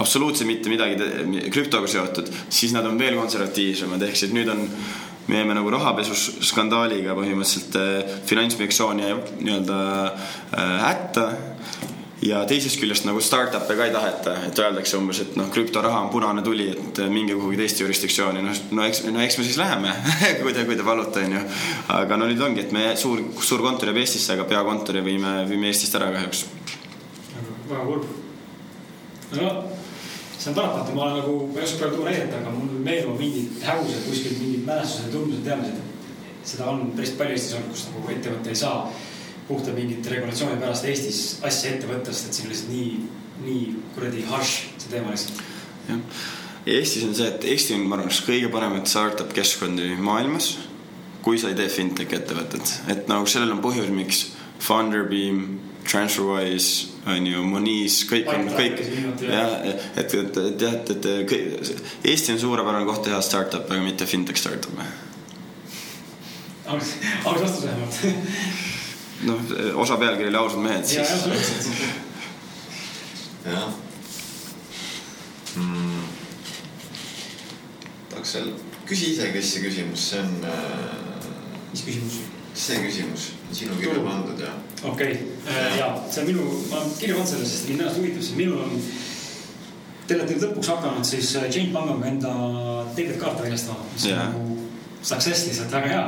absoluutselt mitte midagi krüptoga seotud, siis nad on veel konservatiivsemad, ehk siis nüüd on me jäime nagu rahapesuskandaaliga põhimõtteliselt äh, Finantsinspektsiooni nii-öelda äh, hätta ja teisest küljest nagu startup'e ka ei taheta, et öeldakse umbes, et noh, krüptoraha on punane tuli, et minge kuhugi teiste jurisdiktsiooni, noh, no eks, no eks me siis läheme kui te, kui te palute, onju. aga no nüüd ongi, et me suur, suur kontor jääb Eestisse, aga peakontori viime, viime Eestist ära kahjuks. väga kurb. no see on paratamatu, ma olen nagu, ma ei oska praegu tuua näidet, aga mul meenuvad mingid hägused kuskil mingid mälestused tundmused, teadmised. seda on päris palju Eestis olnud, kus nagu ettevõte ei saa puhta mingite regulatsiooni pärast Eestis asja ette võtta, sest et see on lihtsalt nii, nii kuradi harš see teema lihtsalt. jah, Eestis on see, et Eesti on, ma arvan, üks kõige paremaid startup keskkondi maailmas, kui sa ei tee fintech ettevõtet, et nagu sellel on põhjus, miks Funderbeam, TransferWise on ju, Moniz, kõik on, kõik jah, et, et, et jah, et, et, et Eesti on suurepärane koht teha startup'e, aga mitte fintech startup'e. aus, aus vastus vähemalt noh, osa pealkiri oli ausad mehed. ja, absoluutselt. jah mm.. tahaks seal, küsi ise, kes see küsimus, see on äh.... mis küsimus? see küsimus, sinu kirja pandud ja. okei okay. äh,, ja see on minu, ma olen kirja pannud selle, sest mind ennast huvitab, sest minul on. Te olete nüüd lõpuks hakanud siis äh, Change Pangaga enda debitkaarte väljastama, mis on nagu success lihtsalt väga hea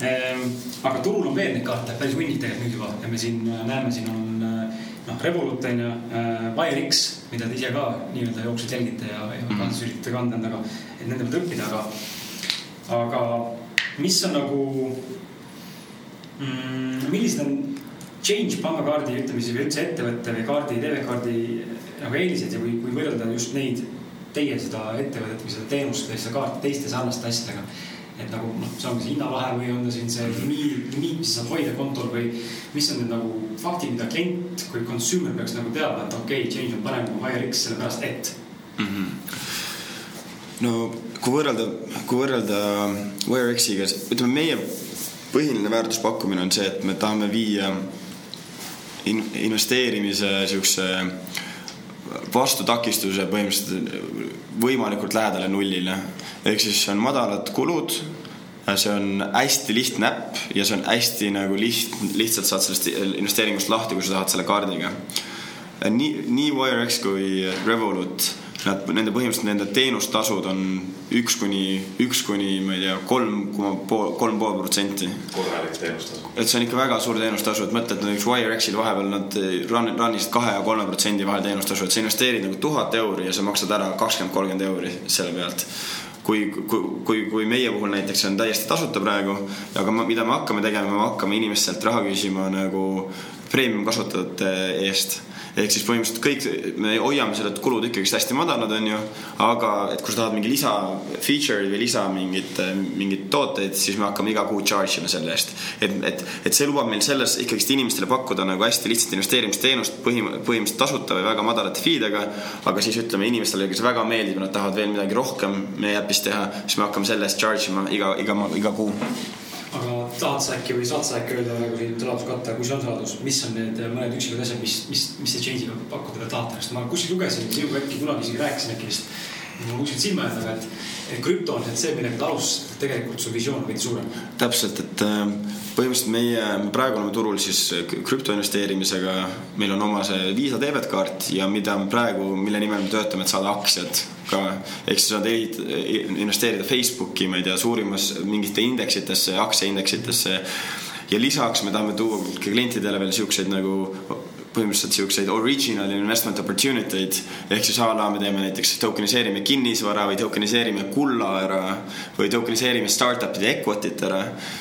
aga turul on veel neid kaarte päris hunnik tegelikult nüüd juba ja me siin äh, näeme, siin on äh, noh, Revolut on ju, WireX, äh, mida te ise ka nii-öelda jooksvalt jälgite ja, ja mm -hmm. üritate kanda endaga, et nende pealt õppida, aga, aga mis on nagu mm,, millised on change pangakaardi ütleme siis või üldse ettevõtte või kaardi, debetkaardi nagu eelised ja kui, kui võrrelda just neid, teie seda ettevõtet või seda teenust või seda kaarti teiste sarnaste asjadega et nagu noh, see ongi see hinnavahe või on ta siin see limiit, limiit, mis saab hoida kontol või mis on need nagu faktid, mida klient kui consumer peaks nagu teadma, et okei okay,, change on parem kui HireX sellepärast, et mm. -hmm. no kui võrrelda, kui võrrelda HireX-iga, ütleme meie põhiline väärtuspakkumine on see, et me tahame viia in, investeerimise siukse vastutakistuse põhimõtteliselt võimalikult lähedale nullile ehk siis on madalad kulud see on hästi lihtne äpp ja see on hästi nagu liht-, lihtsalt saad sellest investeeringust lahti, kui sa tahad selle kaardiga. nii, nii WireX kui Revolut, nad, nende põhimõtteliselt nende teenustasud on üks kuni, üks kuni ma ei tea, kolm koma pool, kolm pool protsenti. korralik teenustasu. et see on ikka väga suur teenustasu, et mõtled näiteks WireX-il vahepeal nad run, run isid kahe ja kolme protsendi vahel teenustasu, et sa investeerid nagu tuhat euri ja sa maksad ära kakskümmend, kolmkümmend euri selle pealt kui, kui, kui, kui meie puhul näiteks on täiesti tasuta praegu, aga ma, mida me hakkame tegema, me hakkame inimestelt raha küsima nagu premium kasutajate eest ehk siis põhimõtteliselt kõik, me hoiame selle kulud ikkagist hästi madalad, onju. aga et kui sa tahad mingi lisa feature'i või lisa mingit, mingeid tooteid, siis me hakkame iga kuu charge ima selle eest. et, et, et see lubab meil selles ikkagist inimestele pakkuda nagu hästi lihtsat investeerimisteenust põhim-, põhimõtteliselt tasuta või väga madalate feedega. aga siis ütleme inimestele, kes väga meeldib ja nad tahavad veel midagi rohkem meie äpis teha, siis me hakkame selle eest charge ima iga, iga, iga kuu aga tahad sa äkki või saad sa äkki öelda nagu siin saladuskatte, kui see on saladus, mis on need mõned üksikud asjad, mis, mis, mis te change'iga pakkuda tahate, sest ma kuskil lugesin, sinuga äkki kunagi isegi rääkisin äkki vist. Mul kuskilt silma jäänud, aga et, et krüpto on see, millega te alustasite, tegelikult su visioon on veidi suurem. täpselt, et äh, põhimõtteliselt meie, me praegu oleme turul siis krüptoinvesteerimisega, meil on oma see Visa debetkaart ja mida me praegu, mille nimel me töötame, et saada aktsiad ka, ehk siis saad investeerida Facebooki, ma ei tea, suurimas mingite indeksitesse, aktsiaindeksitesse. ja lisaks me tahame tuua klientidele veel siukseid nagu põhimõtteliselt siukseid original investment opportunity eid ehk siis a la me teeme näiteks tokeniseerime kinnisvara või tokeniseerime kulla ära või tokeniseerime startup'ide equity't ära.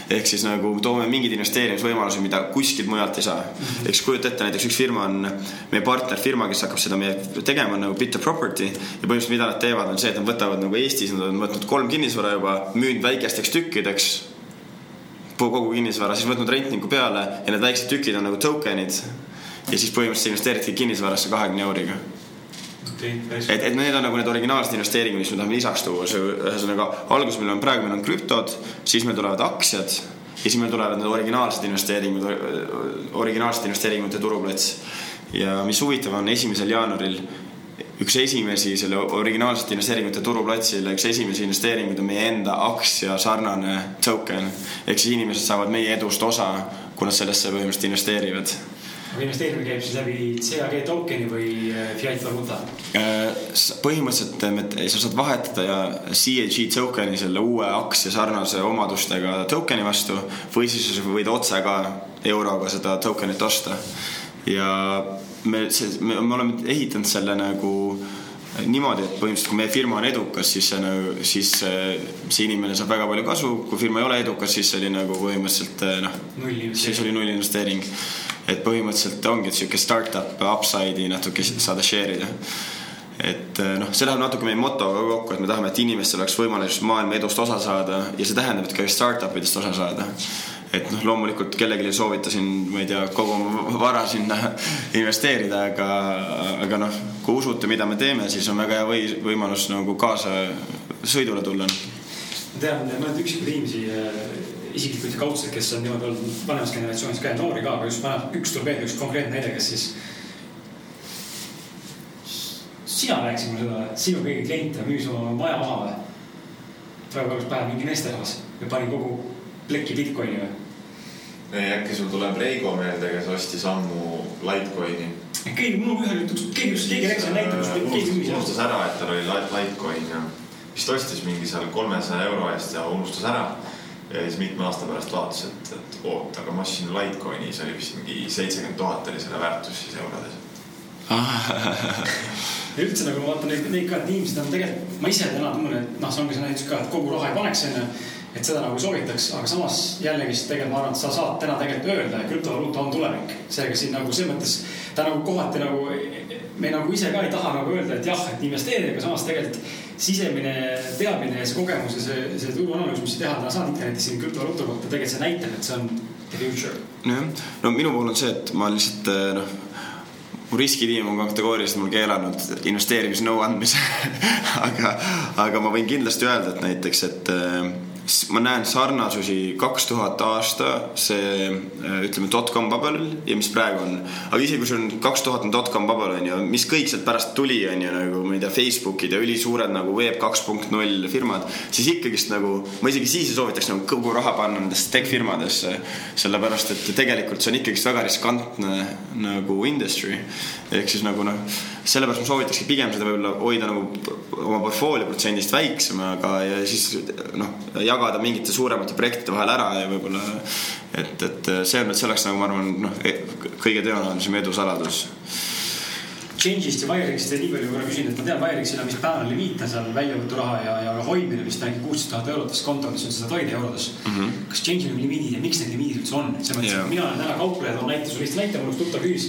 ehk siis nagu toome mingeid investeerimisvõimalusi, mida kuskilt mujalt ei saa. ehk siis kujuta ette, näiteks üks firma on meie partnerfirma, kes hakkab seda meie tegema nagu Bitter Property ja põhimõtteliselt, mida nad teevad, on see, et nad võtavad nagu Eestis, nad on võtnud kolm kinnisvara juba, müünud väikesteks tükkideks kogu kinnisvara, siis võtnud rentniku peale ja need väiksed tükid on nagu token'id ja siis põhimõtteliselt investeeridki kinnisvarasse kahekümne euriga et, et need on nagu need originaalsed investeeringud, mis me tahame lisaks tuua, see ühesõnaga alguses meil on praegu meil on krüptod, siis meil tulevad aktsiad ja siis meil tulevad need originaalsed investeeringud, originaalsete investeeringute turuplats. ja mis huvitav on, esimesel jaanuaril üks esimesi selle originaalsete investeeringute turuplatsile, üks esimesi investeeringuid on meie enda aktsia sarnane token. ehk siis inimesed saavad meie edust osa, kui nad sellesse põhimõtteliselt investeerivad aga investeerimine käib siis läbi CAG tokeni või äh, fiat valuuta? Äh, põhimõtteliselt sa saad vahetada ja CAG tokeni selle uue aktsia sarnase omadustega tokeni vastu või siis võid otse ka euroga seda tokenit osta. ja me, see, me, me oleme ehitanud selle nagu niimoodi, et põhimõtteliselt kui meie firma on edukas, siis see nagu, siis see inimene saab väga palju kasu, kui firma ei ole edukas, siis see oli nagu põhimõtteliselt noh, siis oli null investeering et põhimõtteliselt ongi sihuke startup upside'i natuke saada share ida et eh, noh, see läheb natuke meie motoga kokku, et me tahame, et inimestel oleks võimalus maailma edust osa saada ja see tähendab, et ka startup idest osa saada. et noh, loomulikult kellelegi ei soovita siin, ma ei tea, kogu oma vara sinna investeerida, aga, aga noh, kui usute, mida me teeme, siis on väga hea või, võimalus nagu kaasa sõidule tulla. ma tean mõned üksikud inimesi isiklikult ja kaudselt, kes on niimoodi olnud vanemas generatsioonis ka ja noori ka, aga just vanem, üks tuleb meelde, üks konkreetne näide, kes siis. sina rääkisid mulle seda, et sinu kõige kliente müüs oma maja maha või? praegu oleks päev mingi naisterahvas ja pani kogu pleki Bitcoini või? ei, äkki sul tuleb Reigo meelde, kes ostis ammu Litecoini. keegi, mul ühel juhul, keegi just, keegi rääkis näite, kus keegi müüs. unustas ära, et tal oli Litecoin ja vist ostis mingi seal kolmesaja euro eest ja unustas ära ja siis mitme aasta pärast vaatas, et, et oot, aga ma ostsin Litecoinis oli vist mingi seitsekümmend tuhat oli selle väärtus siis eurodes üldse nagu ma vaatan neid, neid ka, et inimesed on tegelikult, ma ise täna tunnen, et noh, see ongi see näitus ka, et kogu raha ei paneks onju. et seda nagu soovitaks, aga samas jällegist tegelikult ma arvan, et sa saad täna tegelikult öelda, et krüptovaluuta on tulevik. seega siin nagu selles mõttes ta nagu kohati nagu, me nagu ise ka ei taha nagu öelda, et jah, et investeerida, aga samas tegelikult sisemine teadmine ja see kogemus ja see, see turuanalüüs, mis sa teha täna saad internetis siin krüptovaluuta kohta, tegelikult see näitab, et see on the future. jah, no minu puhul on see, et ma lihtsalt eh, noh mu riskitiim on kategooriliselt mul keelanud investeerimisnõu andmise aga, aga ma võin kindlasti öelda, et näiteks, et äh, ma näen sarnasusi kaks tuhat aasta see äh, ütleme dotcom bubble'il ja mis praegu on. aga isegi kui sul on kaks tuhat on dotcom bubble on ju, mis kõik sealt pärast tuli, on ju nagu ma ei tea, Facebookid ja ülisuured nagu web kaks punkt null firmad, siis ikkagist nagu ma isegi siis ei soovitaks nagu kogu raha panna nendesse tech firmadesse. sellepärast, et tegelikult see on ikkagist väga riskantne nagu industry ehk siis nagu noh, sellepärast ma soovitakski pigem seda võib-olla hoida nagu oma portfoolio protsendist väiksemaga ja siis noh, jagada mingite suuremate projektide vahel ära ja võib-olla et, et see on, see oleks nagu ma arvan, noh, kõige tõenäolisem edu saladus Change'ist ja Wirexist nii palju korra küsin, et ma tean, Wirexil on vist päevane limiit on seal väljavõturaha ja, ja hoidmine vist äkki kuusteist tuhat eurot vist kontol, mis on seda toide eurodes mm. -hmm. kas Change'il on limiidid ja miks need limiidid üldse on? selles mõttes yeah., et mina olen täna kaupleja, toon näite sulle lihtsalt näite, mul üks tuttav küsis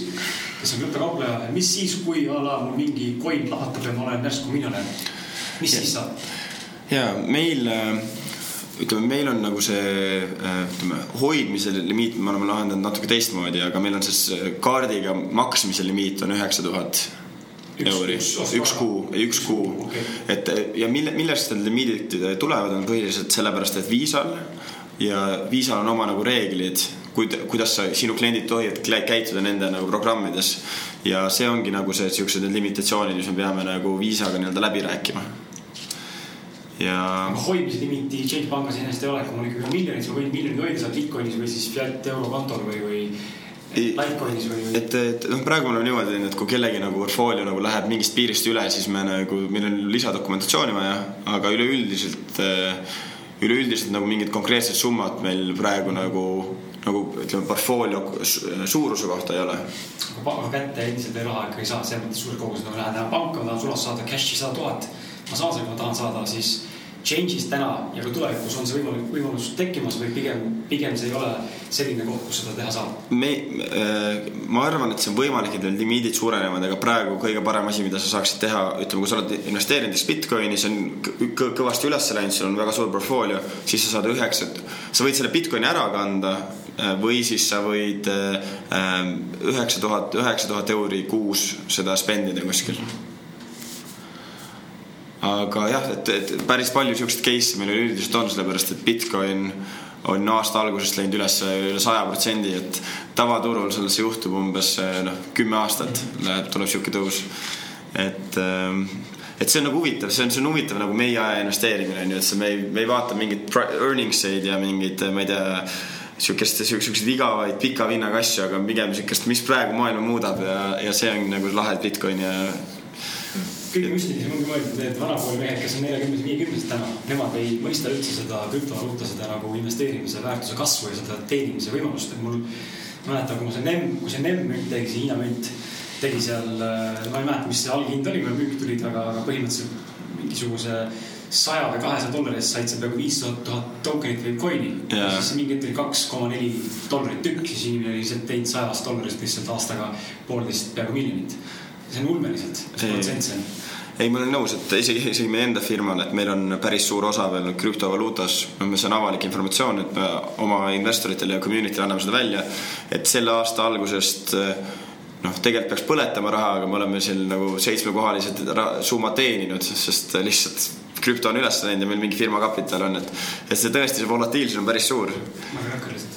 kes on krüptokaupleja, mis siis, kui a la mul mingi coin lahvatab ja ma olen järsku miljonär, mis ja. siis saab? ja meil äh, ütleme, meil on nagu see äh, ütleme, hoidmise limiit, me oleme lahendanud natuke teistmoodi, aga meil on siis äh, kaardiga maksmise limiit on üheksa tuhat euri, üks kuu, üks kuu. Okay.. et ja mille, millest need limiidid tulevad, on põhiliselt sellepärast, et Viisal. Ja Viisal on oma nagu reeglid kuidas sa, sinu kliendid tohivad käituda nende nagu programmides. ja see ongi nagu see, siuksed limitatsioonid, mis me peame nagu viisaga nii-öelda läbi rääkima. Ja. hoidmise limiiti Change pangas ennast ei ole, kui mul ikkagi miljonid, sa võid miljonit hoida seal Bitcoinis või siis fiat eurokontol või, või Litecoinis või, et, et noh, praegu me oleme niimoodi et kui kellegi nagu portfoolio nagu läheb mingist piirist üle, siis me nagu, meil on lisadokumentatsiooni vaja, aga üleüldiselt, üleüldiselt nagu mingid konkreetsed summad meil praegu nagu nagu ütleme, portfoolio suuruse kohta ei ole. aga kätte endiselt veel raha ikka ei saa, selles mõttes suures koguses, nagu lähen täna panka, ma tahan sulast saada cash'i sada tuhat. ma saan selle, kui ma tahan saada, siis change'is täna ja ka tulevikus on see võimalik, võimalus tekkimas või pigem, pigem see ei ole selline koht, kus seda teha saab? me, äh, ma arvan, et see on võimalik, et need limiidid suurenevad, aga praegu kõige parem asi, mida sa saaksid teha, ütleme, kui sa oled investeerinud näiteks Bitcoini, see on kõvasti üles läinud, sul on väga suur portfoolio, siis sa saad üheksa, sa võid selle Bitcoini ära kanda äh, või siis sa võid äh, üheksa tuhat, üheksa tuhat euri kuus seda spendida kuskil aga jah, et, et päris palju siukseid case'e meil üldiselt on, sellepärast et Bitcoin on aasta algusest läinud üles üle saja protsendi, et tavaturul sellesse juhtub umbes noh, kümme aastat läheb, tuleb sihuke tõus. et, ähm, et see on nagu huvitav, see on, see on huvitav nagu meie aja investeerimine on ju, et see me ei, me ei vaata mingeid earnings eid ja mingeid, ma ei tea sihukest, sihukeseid igavaid pika vinnaga asju, aga pigem sihukest, mis praegu maailma muudab ja, ja see on nagu lahe Bitcoin ja kõige müstilisem ongi mõeldud need vanakooli mehed, kes on neljakümnesed, viiekümnesed täna. Nemad ei mõista üldse seda krüptovaluuta, seda nagu investeerimise väärtuse kasvu ja seda teenimise võimalust, et mul. mäletan, kui ma see NEM, kui see NEM münt tegi, see Hiina münt tegi seal, ma ei mäleta, mis see alghind oli, kui müük tulid, aga, aga põhimõtteliselt mingisuguse saja või kahesaja dollari eest said sa peaaegu viissada tuhat tokenit või coin'i yeah.. siis mingi hetk oli kaks koma neli dollarit tükk, siis inimene lihtsalt teinud sajast dollarist lihtsalt aastaga poolteist peaaegu miljonit. See on mis protsent see on ei, ma olen nõus, et isegi, isegi meie enda firmal, et meil on päris suur osa veel krüptovaluutas, noh, see on avalik informatsioon, et me oma investoritele ja community'le anname seda välja. et selle aasta algusest noh, tegelikult peaks põletama raha, aga me oleme siin nagu seitsmekohalised summad teeninud, sest lihtsalt krüpto on üles läinud ja meil mingi firma kapital on, et, et see tõesti, see volatiilsus on päris suur.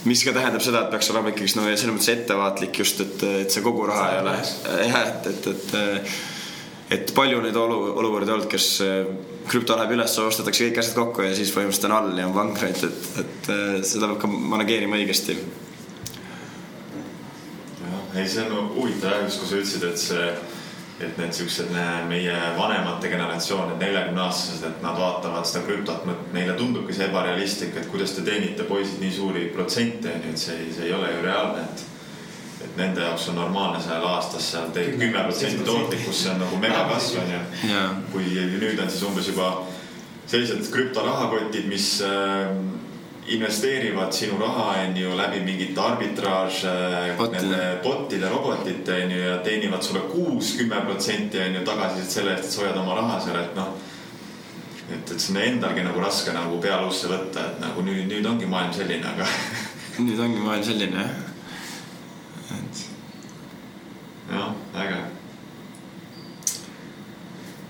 mis ka tähendab seda, et peaks olema ikkagist no selles mõttes ettevaatlik just, et, et see kogu raha ei ole jah, et, et, et et palju neid olu, olukordi olnud, kes äh, krüpto läheb üles, ostetakse kõik asjad kokku ja siis põhimõtteliselt on all ja on pankrot, et, et äh, seda peab ka manageerima õigesti. jah, ei, see on huvitav jah, just kui sa ütlesid, et see, et need siuksed meie vanemate generatsioon, need neljakümneaastased, et nad vaatavad seda krüptot, neile tundubki see ebarealistlik, et kuidas te teenite poisid nii suuri protsente, onju, et see, see ei ole ju reaalne, et et nende jaoks on normaalne seal aastas seal teeb kümme protsenti tootlikkus, see on nagu megakasv onju. kui nüüd on siis umbes juba sellised krüptorahakotid, mis äh, investeerivad sinu raha onju läbi mingite arbitraaž nende bot'ide, robotite onju ja teenivad sulle kuus, kümme protsenti onju tagasisidet selle eest, et sa hoiad oma raha seal, et noh et, et on endalgi nagu raske nagu pealuusse võtta, et nagu nüüd, nüüd ongi maailm selline, aga nüüd ongi maailm selline jah et jah, äge.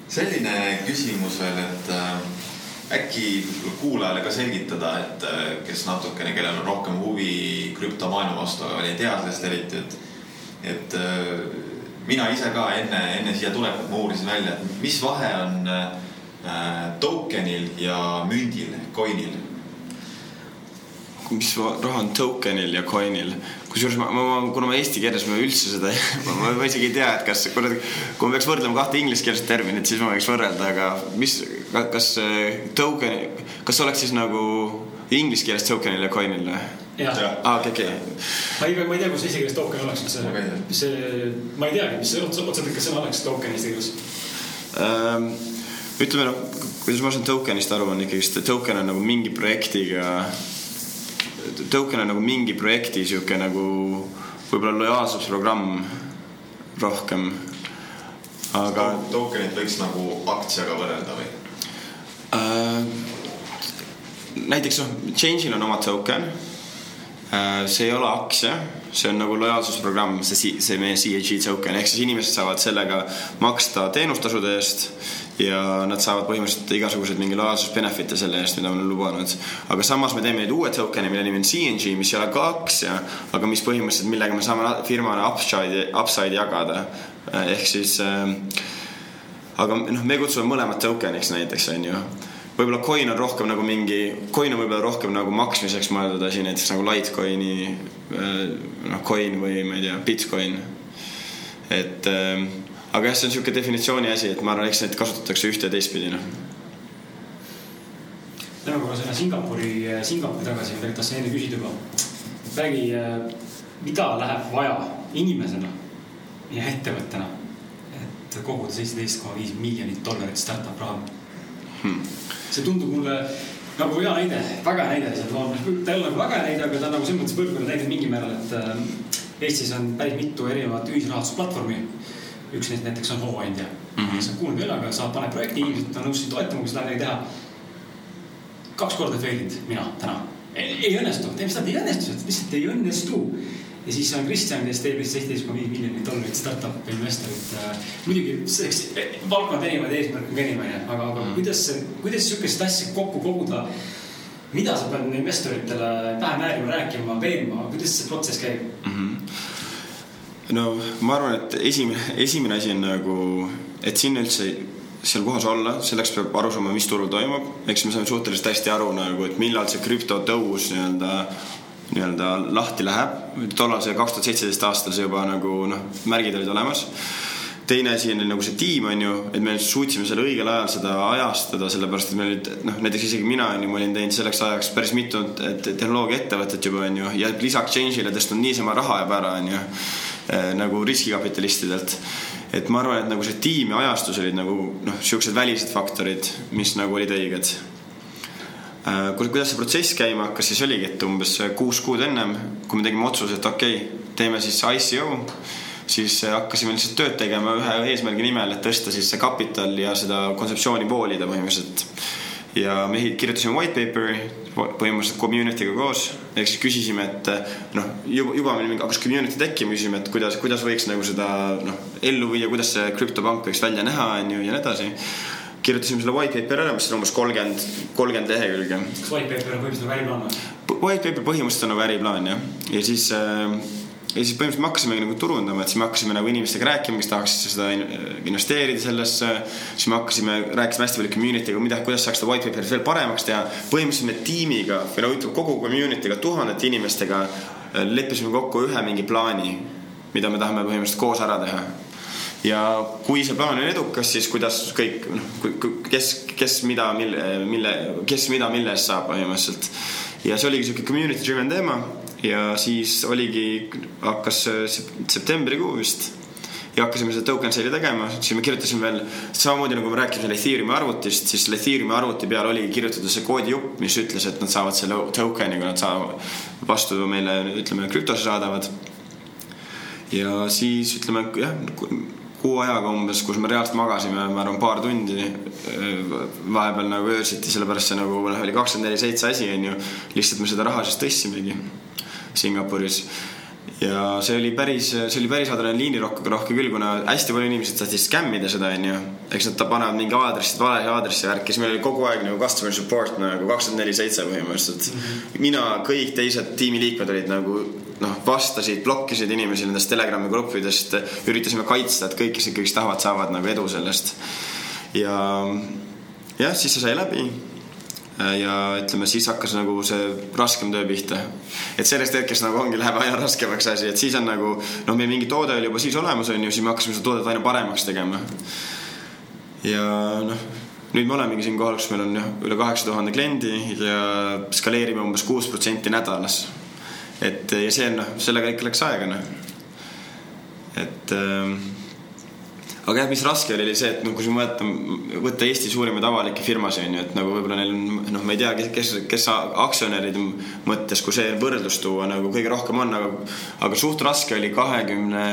selline küsimus veel, et äh, äkki kuulajale ka selgitada, et äh, kes natukene, kellel on rohkem huvi krüptomaailma vastu, aga ei tea sellest eriti, et, et äh, mina ise ka enne, enne siia tulekut ma uurisin välja, et mis vahe on äh, tokenil ja mündil, coin'il mis raha on tokenil ja coin'il. kusjuures ma, ma, kuna ma eesti keeles ma üldse seda ma, ma, ma isegi ei tea, et kas, kui me peaks võrdlema kahte inglise-keelset terminit, siis ma võiks võrrelda, aga mis, kas token, kas oleks siis nagu inglise keeles tokenil ja coin'il või? aa, okei, okei. ma ei, ma ei tea, kus eesti keeles token oleks üldse. see, ma ei teagi, mis see otseselt ikka sõna oleks token eesti keeles ähm,? ütleme noh, kuidas ma saan tokenist aru, on ikkagist, token on nagu mingi projektiga Token on nagu mingi projekti sihuke nagu võib-olla lojaalsusprogramm rohkem. aga. Tokenit võiks nagu aktsiaga võrrelda või äh,? näiteks noh, Change'il on oma token äh,. see ei ole aktsia, see on nagu lojaalsusprogramm, see, see meie CAG token ehk siis inimesed saavad sellega maksta teenustasude eest ja nad saavad põhimõtteliselt igasuguseid mingi lojaalsusbenefit'e selle eest, mida me oleme lubanud. aga samas me teeme nüüd uue token'i, mille nimi on CNG, mis ei ole ka aktsia, aga mis põhimõtteliselt, millega me saame firmana upside'i, upside'i jagada. ehk siis äh,, aga noh, me kutsume mõlemat token'iks näiteks, on ju võib-olla coin on rohkem nagu mingi, coin on võib-olla rohkem nagu maksmiseks mõeldud asi, näiteks nagu Litecoini äh, noh, coin või ma ei tea, Bitcoin. et äh, aga jah, see on niisugune definitsiooni asi, et ma arvan, eks neid kasutatakse ühte ja teistpidi, noh. Lähme korra sinna Singapuri, Singapuri tagasi, tegelikult tahtsin enne küsida juba. räägi, mida läheb vaja inimesena ja ettevõttena, et koguda seitseteist koma viis miljonit dollarit startup raha hmm.? see tundub mulle nagu hea näide, väga näide, ta ei ole nagu väga näide, aga ta on nagu selles mõttes põlvkonna näide mingil määral, et äh, Eestis on päris mitu erinevat ühisrahastusplatvormi. üks neist näiteks on Hooandja mm, -hmm. kes on kuulnud küll, aga saab, paneb projekti, inimesed on nõus sind toetama, kui seda midagi teha. kaks korda fail inud mina täna, ei õnnestu, teeme seda, ei õnnestu, lihtsalt ei õnnestu ja siis on Kristjan, kes teeb vist seitseteist koma viis miljonit dollarit startup investorit muidugi selleks valdkonnad erinevad, eesmärk on erinev, aga, aga mm. kuidas, kuidas sihukest asja kokku koguda? mida sa pead investoritele pähe määrima, rääkima, veenma, kuidas see protsess käib mm? -hmm. no ma arvan, et esimene, esimene asi on nagu, et sinna üldse seal kohas olla, selleks peab aru saama, mis turul toimub. eks me saame suhteliselt hästi aru nagu, et millal see krüptotõus nii-öelda nii-öelda lahti läheb. tollal see kaks tuhat seitseteist aastal see juba nagu noh, märgid olid olemas. teine asi on nagu see tiim on ju, et me suutsime selle õigel ajal seda ajastada, sellepärast et meil olid noh, näiteks isegi mina on ju, ma olin teinud selleks ajaks päris mitu tehnoloogiaettevõtet juba on ju ja lisaks Change'ile tõstnud niisama raha juba ära on ju eh, nagu riskikapitalistidelt et ma arvan, et nagu see tiim ja ajastus olid nagu noh, siuksed välised faktorid, mis nagu olid õiged Äh, kuidas see protsess käima hakkas, siis oligi, et umbes kuus kuud ennem, kui me tegime otsuse, et okei okay,, teeme siis ICO, siis hakkasime lihtsalt tööd tegema ühe eesmärgi nimel, et tõsta siis see kapital ja seda kontseptsiooni poolida põhimõtteliselt. ja me kirjutasime white paper'i põhimõtteliselt community'ga koos, ehk siis küsisime, et noh, juba, juba meil hakkas community tekkima, küsisime, et kuidas, kuidas võiks nagu seda noh, ellu viia, kuidas see krüptopank võiks välja näha, on ju, ja nii edasi kirjutasime selle white paper'i ära, mis on umbes kolmkümmend, kolmkümmend lehekülge. kas white paper on põhimõtteliselt nagu äriplaan või? White paper põhimõtteliselt on nagu äriplaan jah, ja siis äh, ja siis põhimõtteliselt me hakkasimegi nagu turundama, et siis me hakkasime nagu inimestega rääkima, kes tahaksid seda investeerida sellesse. siis me hakkasime, rääkisime hästi palju community'ga, mida, kuidas saaks seda white paper'it veel paremaks teha. põhimõtteliselt me tiimiga või no ütleme kogu community'ga, tuhandete inimestega äh, leppisime kokku ühe mingi plaani, mida me tahame põhimõtteliselt koos ära teha ja kui see plaan on edukas, siis kuidas kõik noh, kes, kes mida, mille, mille, kes mida, mille eest saab põhimõtteliselt. ja see oligi sihuke community driven teema ja siis oligi, hakkas septembrikuu vist ja hakkasime seda token sale'i tegema, siis me kirjutasime veel samamoodi nagu me rääkisime Ethereumi arvutist, siis Ethereumi arvuti peal oligi kirjutatud see koodijupp, mis ütles, et nad saavad selle token'i, kui nad saavad vastu meile ütleme krüptose saadavad. ja siis ütleme jah kuu ajaga umbes, kus me reaalselt magasime, ma arvan, paar tundi vahepeal nagu öösiti, sellepärast see nagu noh, oli kakskümmend neli seitse asi onju. lihtsalt me seda raha siis tõstsimegi Singapuris ja see oli päris, see oli päris adrenaliinirohke rohke küll, kuna hästi palju inimesed said siis skämmida seda, onju. eks nad panevad mingi aadressid, vale aadressi värki, siis meil oli kogu aeg nagu customer support nagu kakskümmend neli seitse põhimõtteliselt mm. -hmm. mina, kõik teised tiimiliikmed olid nagu noh, vastasid, blokkisid inimesi nendest Telegrami gruppidest, üritasime kaitsta, et kõik, kes ikkagi tahavad, saavad nagu edu sellest. ja jah, siis see sai läbi. Ja ütleme, siis hakkas nagu see raskem töö pihta. et sellest hetkest nagu ongi, läheb aina raskemaks asi, et siis on nagu noh, meil mingi toode oli juba siis olemas, on ju, siis me hakkasime seda toodet aina paremaks tegema. ja noh nüüd me olemegi siinkohal, kus meil on jah, üle kaheksa tuhande kliendi ja skaleerime umbes kuus protsenti nädalas et ja see on noh, sellega ikka läks aega noh. et ähm, aga jah, mis raske oli, oli see, et noh, kui võtta, võtta Eesti suurimaid avalikke firmasid on ju, et nagu võib-olla neil on noh, ma ei tea, kes, kes aktsionäride mõttes, kui see võrdlus tuua nagu kõige rohkem on, aga, aga suht raske oli kahekümne,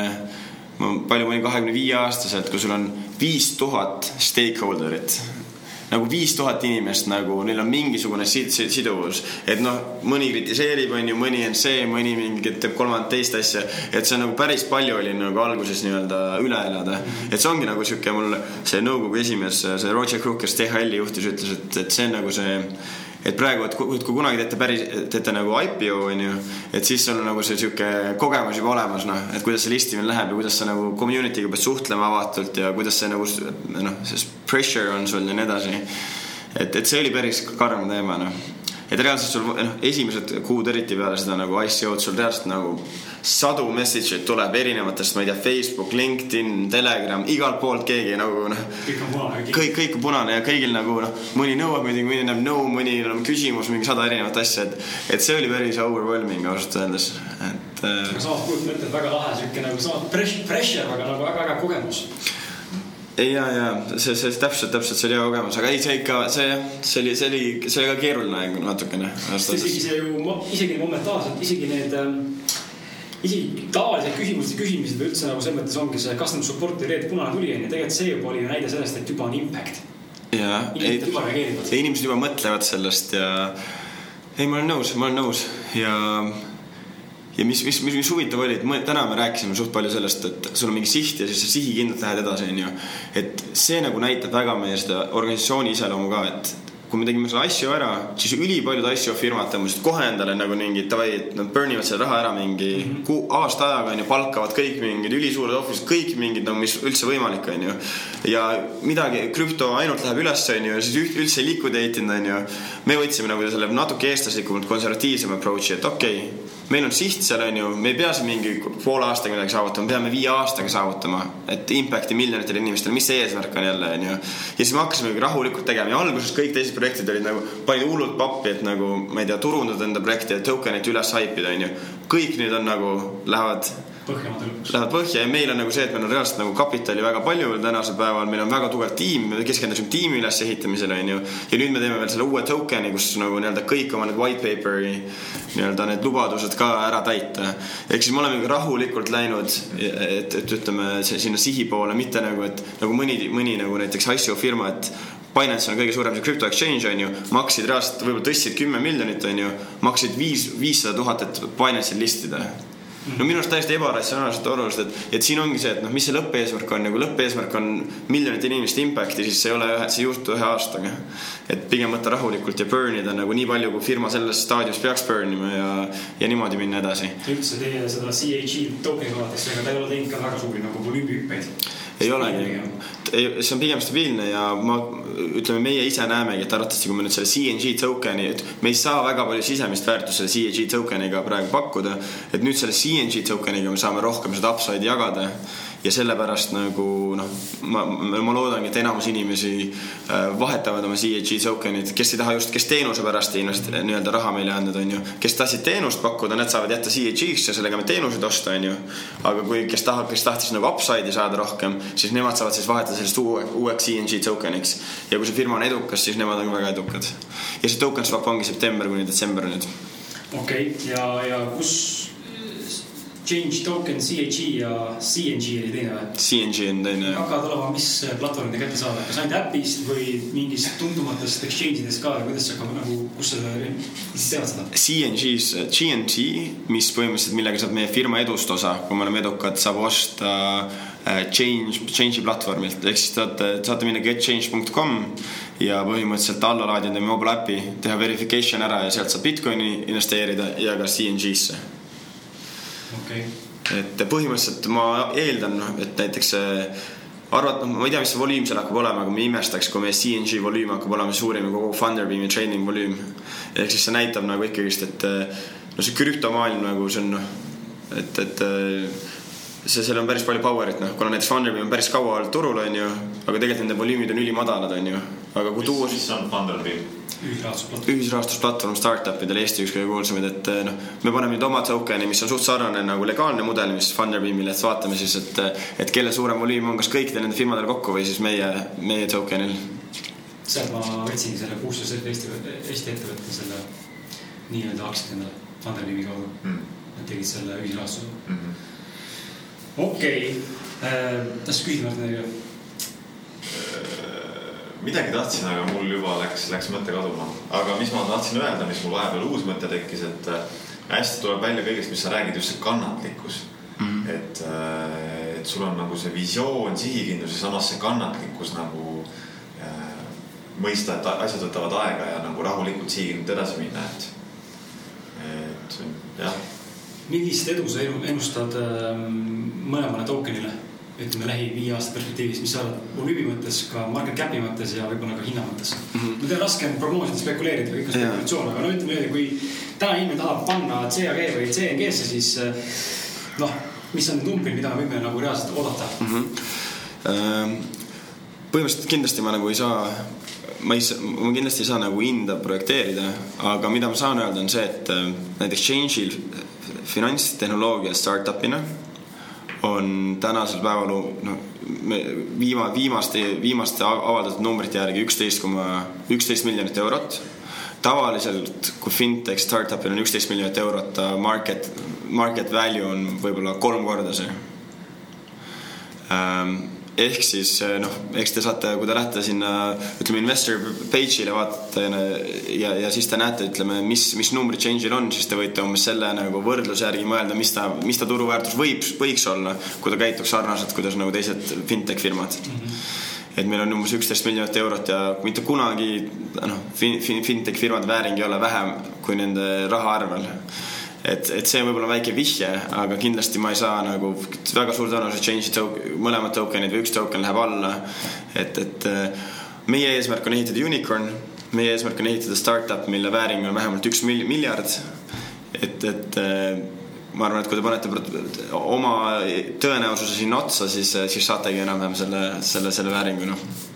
palju ma olin kahekümne viie aastaselt, kui sul on viis tuhat stakeholder'it nagu viis tuhat inimest nagu neil on mingisugune sid-, sid, siduvus. et noh, mõni kritiseerib, on ju, mõni on see, mõni mingi teeb kolmandat teist asja. et see nagu päris palju oli nagu alguses nii-öelda üle elada. et see ongi nagu sihuke mul see nõukogu esimees, see Roger Crook, kes THL-i juhtis, ütles, et, et see on nagu see et praegu, et kui, kui kunagi teete päris, teete nagu IPO onju, et siis sul on nagu see sihuke kogemus juba olemas, noh, et kuidas see listimine läheb ja kuidas sa nagu community'ga pead suhtlema avatult ja kuidas see nagu noh, see pressure on sul ja nii edasi. et, et see oli päris karm teema, noh. Et reaalselt sul noh, esimesed kuud eriti peale seda nagu ICO-d sul reaalselt nagu sadu message eid tuleb erinevatest, ma ei tea, Facebook, LinkedIn, Telegram, igalt poolt keegi nagu noh, kõik on punane, kõik. kõik, on punane ja kõigil nagu noh, mõni nõuab midagi, mõni näeb no, mõnil on küsimus, mingi sada erinevat asja, et et see oli päris overwhelming ausalt öeldes, et äh, samas kujutan ette, et väga lahe sihuke nagu samas pressure, pressure, aga nagu väga-väga kogemus. ja, ja see, see täpselt, täpselt see oli hea kogemus, aga ei, see ikka, see jah, see oli, see oli, see oli ka keeruline aeg natukene. isegi see ju, isegi momentaalselt, isegi need ähm, isegi tavalised küsimuste küsimised või üldse nagu selles mõttes ongi see customer support'i reed punane tuli onju, tegelikult see juba oli ju näide sellest, et juba on impact. ja, ei inimesed juba mõtlevad sellest ja ei, ma olen nõus, ma olen nõus. Ja ja mis, mis, mis, mis huvitav oli, et me, täna me rääkisime suht palju sellest, et sul on mingi siht ja siis sa sihikindlalt lähed edasi, onju. et see nagu näitab väga meie seda organisatsiooni iseloomu ka, et kui me tegime selle asju ära, siis ülipaljud asju firmad tõmbasid kohe endale nagu mingi davai, et nad burn ivad selle raha ära mingi mm -hmm. kuu, aasta ajaga onju, palkavad kõik mingid ülisuured office'id, kõik mingid no mis üldse võimalik onju. ja midagi, krüpto ainult läheb üles onju ja siis üht- üldse ei liquidate inud onju. me võtsime nagu selle natuke eestlaslikumalt konservatiivsema approach'i, et okei okay, meil on siht seal onju, me ei pea siin mingi poole aastaga midagi saavutama, peame viie aastaga saavutama, et impact'i miljonitele inimestele, mis see eesmärk on jälle onju. ja siis me hakkasimegi rahulikult tegema ja alguses kõik teised projektid olid nagu, panid hullult pappi, et nagu ma ei tea, turundada enda projekti ja token'it üles haipida onju. kõik nüüd on nagu, lähevad lähevad põhja ja meil on nagu see, et meil on reaalselt nagu kapitali väga palju veel tänasel päeval, meil on väga tugev tiim, me keskendusime tiimi ülesehitamisele, onju. ja nüüd me teeme veel selle uue token'i, kus nagu nii-öelda kõik oma need white paper'i nii-öelda need lubadused ka ära täita. ehk siis me oleme rahulikult läinud, et, et ütleme sinna sihi poole, mitte nagu, et nagu mõni, mõni nagu näiteks ICO firma, et Binance on kõige suurem see crypto exchange onju, maksid reaalselt, võib-olla tõstsid kümme miljonit onju, maksid viis, viissada tuhat, et Binance'il listida no minu arust täiesti ebaratsionaalselt olulised, et, et siin ongi see, et noh, mis see lõppeesmärk on, nagu lõppeesmärk on miljonite inimeste impact'i, siis see ei ole ühe, see ei juhtu ühe aastaga. et pigem võtta rahulikult ja burn ida nagu nii palju, kui firma selles staadiumis peaks burn ima ja, ja niimoodi minna edasi. üldse teie seda CHE token'i vaadates, ega ta ei ole teinud ka väga suuri nagu volüümihüppeid. Ei olegi, see on pigem stabiilne ja ma ütleme, meie ise näemegi, et arvatavasti kui me nüüd selle CNG token'i, et me ei saa väga palju sisemist väärtust selle CNG token'iga praegu pakkuda, et nüüd selle CNG token'iga me saame rohkem seda upside'i jagada ja sellepärast nagu noh, ma, ma loodangi, et enamus inimesi äh, vahetavad oma CNG token'id, kes ei taha just, kes teenuse pärast ei invest- nii-öelda raha meile andnud, onju. kes tahtsid teenust pakkuda, need saavad jätta CNG-ks ja sellega me teenuseid osta, onju. aga kui, kes tahab, kes tahtis nagu upside'i saada rohkem, siis nemad saavad siis vahetada sellest uue, uueks CNG token'iks. ja kui see firma on edukas, siis nemad on väga edukad. ja see token swap ongi september kuni detsember nüüd. okei okay., ja, ja kus Change token, CHE ja CNG oli teine või? CNG on teine. hakkavad olema, mis platvormide kätte saada, kas ainult äpist või mingist tuntumatest exchange idest ka, kuidas see hakkab nagu, kus sa tead seda? CNG-s, GNT, mis põhimõtteliselt, millega saab meie firma edust osa, kui me oleme edukad, saab osta äh, Change, Change'i platvormilt, ehk siis saate, saate minna getchange.com ja põhimõtteliselt alla laadida mobile äpi, teha verification ära ja sealt saab Bitcoini investeerida ja ka CNG-sse. okay., et põhimõtteliselt ma eeldan, et näiteks see arvat-, noh, ma ei tea, mis see volüüm seal hakkab olema, aga ma ei imestaks, kui meie CNG volüüm hakkab olema suurim ja kogu Funderbeami training volüüm. ehk siis see näitab nagu ikkagist, et no see krüptomaailm nagu see on noh, et, et see, seal on päris palju power'it, noh, kuna näiteks Funderbeam on päris kaua olnud turul, onju, aga tegelikult nende volüümid on ülimadalad, onju. aga kui tuua mis on Funderbeam? ühisrahastusplatvorm. ühisrahastusplatvorm startup idel Eesti üks kõige kuulsamaid, et noh, me paneme nüüd oma token'i, mis on suht sarnane nagu legaalne mudel, mis Funderbeamil, et vaatame siis, et, et kelle suurem volüüm on, kas kõikidel nendel firmadel kokku või siis meie, meie token'il. sealt ma võtsingi selle kuussada Eesti, Eesti ettevõtte selle nii-öelda aktsiad endale Funderbeami kaudu. Nad tegid selle ühisrahastuse. okei okay., tahtsid küsida Martin midagi? Midagi tahtsin, aga mul juba läks, läks mõte kaduma. aga mis ma tahtsin öelda, mis mul vahepeal uus mõte tekkis, et äh, hästi tuleb välja kõigest, mis sa räägid, just see kannatlikkus mm. -hmm. et, et sul on nagu see visioon, sihikindlus ja samas see kannatlikkus nagu äh, mõista, et asjad võtavad aega ja nagu rahulikult sihikindlalt edasi minna, et, et jah millist edu sa ennustad ähm, mõlemale tokenile? Ütleme lähi viie aasta perspektiivis, mis sa arvad volüümi mõttes, ka market cap'i mõttes ja võib-olla ka hinna mõttes mm? -hmm. mul on raske prognoosida, spekuleerida, kõik on spekulatsioon, aga no ütleme niimoodi, kui täna inimene tahab panna CAG või CNG-sse, siis noh, mis on numbrid, mida me võime nagu reaalselt oodata mm? -hmm. põhimõtteliselt kindlasti ma nagu ei saa ma ei saa, ma kindlasti ei saa nagu hinda projekteerida, aga mida ma saan öelda, on see, et äh, näiteks Change'il finantstehnoloogia startup'ina on tänasel päeval noh, viima-, viimaste, viimaste avaldatud numbrite järgi üksteist koma üksteist miljonit eurot. tavaliselt, kui fintech startup'il on üksteist miljonit eurot, market, market value on võib-olla kolm korda see ähm, ehk siis eh, noh, eks te saate, kui te lähete sinna ütleme investor page'ile vaatate ja, ja siis te näete, ütleme, mis, mis numbrid change'il on, siis te võite umbes selle nagu võrdluse järgi mõelda, mis ta, mis ta turuväärtus võib, võiks olla, kui ta käituks sarnaselt, kuidas nagu teised fintech firmad mm. -hmm et meil on umbes üksteist miljonit eurot ja mitte kunagi noh fin, fin, fintech firmade vääring ei ole vähem kui nende raha arvel et, et see on võib-olla väike vihje, aga kindlasti ma ei saa nagu väga suur tõenäosus change'i token, mõlemad tokenid või üks token läheb alla. et, et äh, meie eesmärk on ehitada unicorn, meie eesmärk on ehitada startup, mille vääring on vähemalt üks miljard. et, et äh, ma arvan, et kui te panete oma tõenäosuse sinna otsa, siis, siis saategi enam-vähem selle, selle, selle vääringu, noh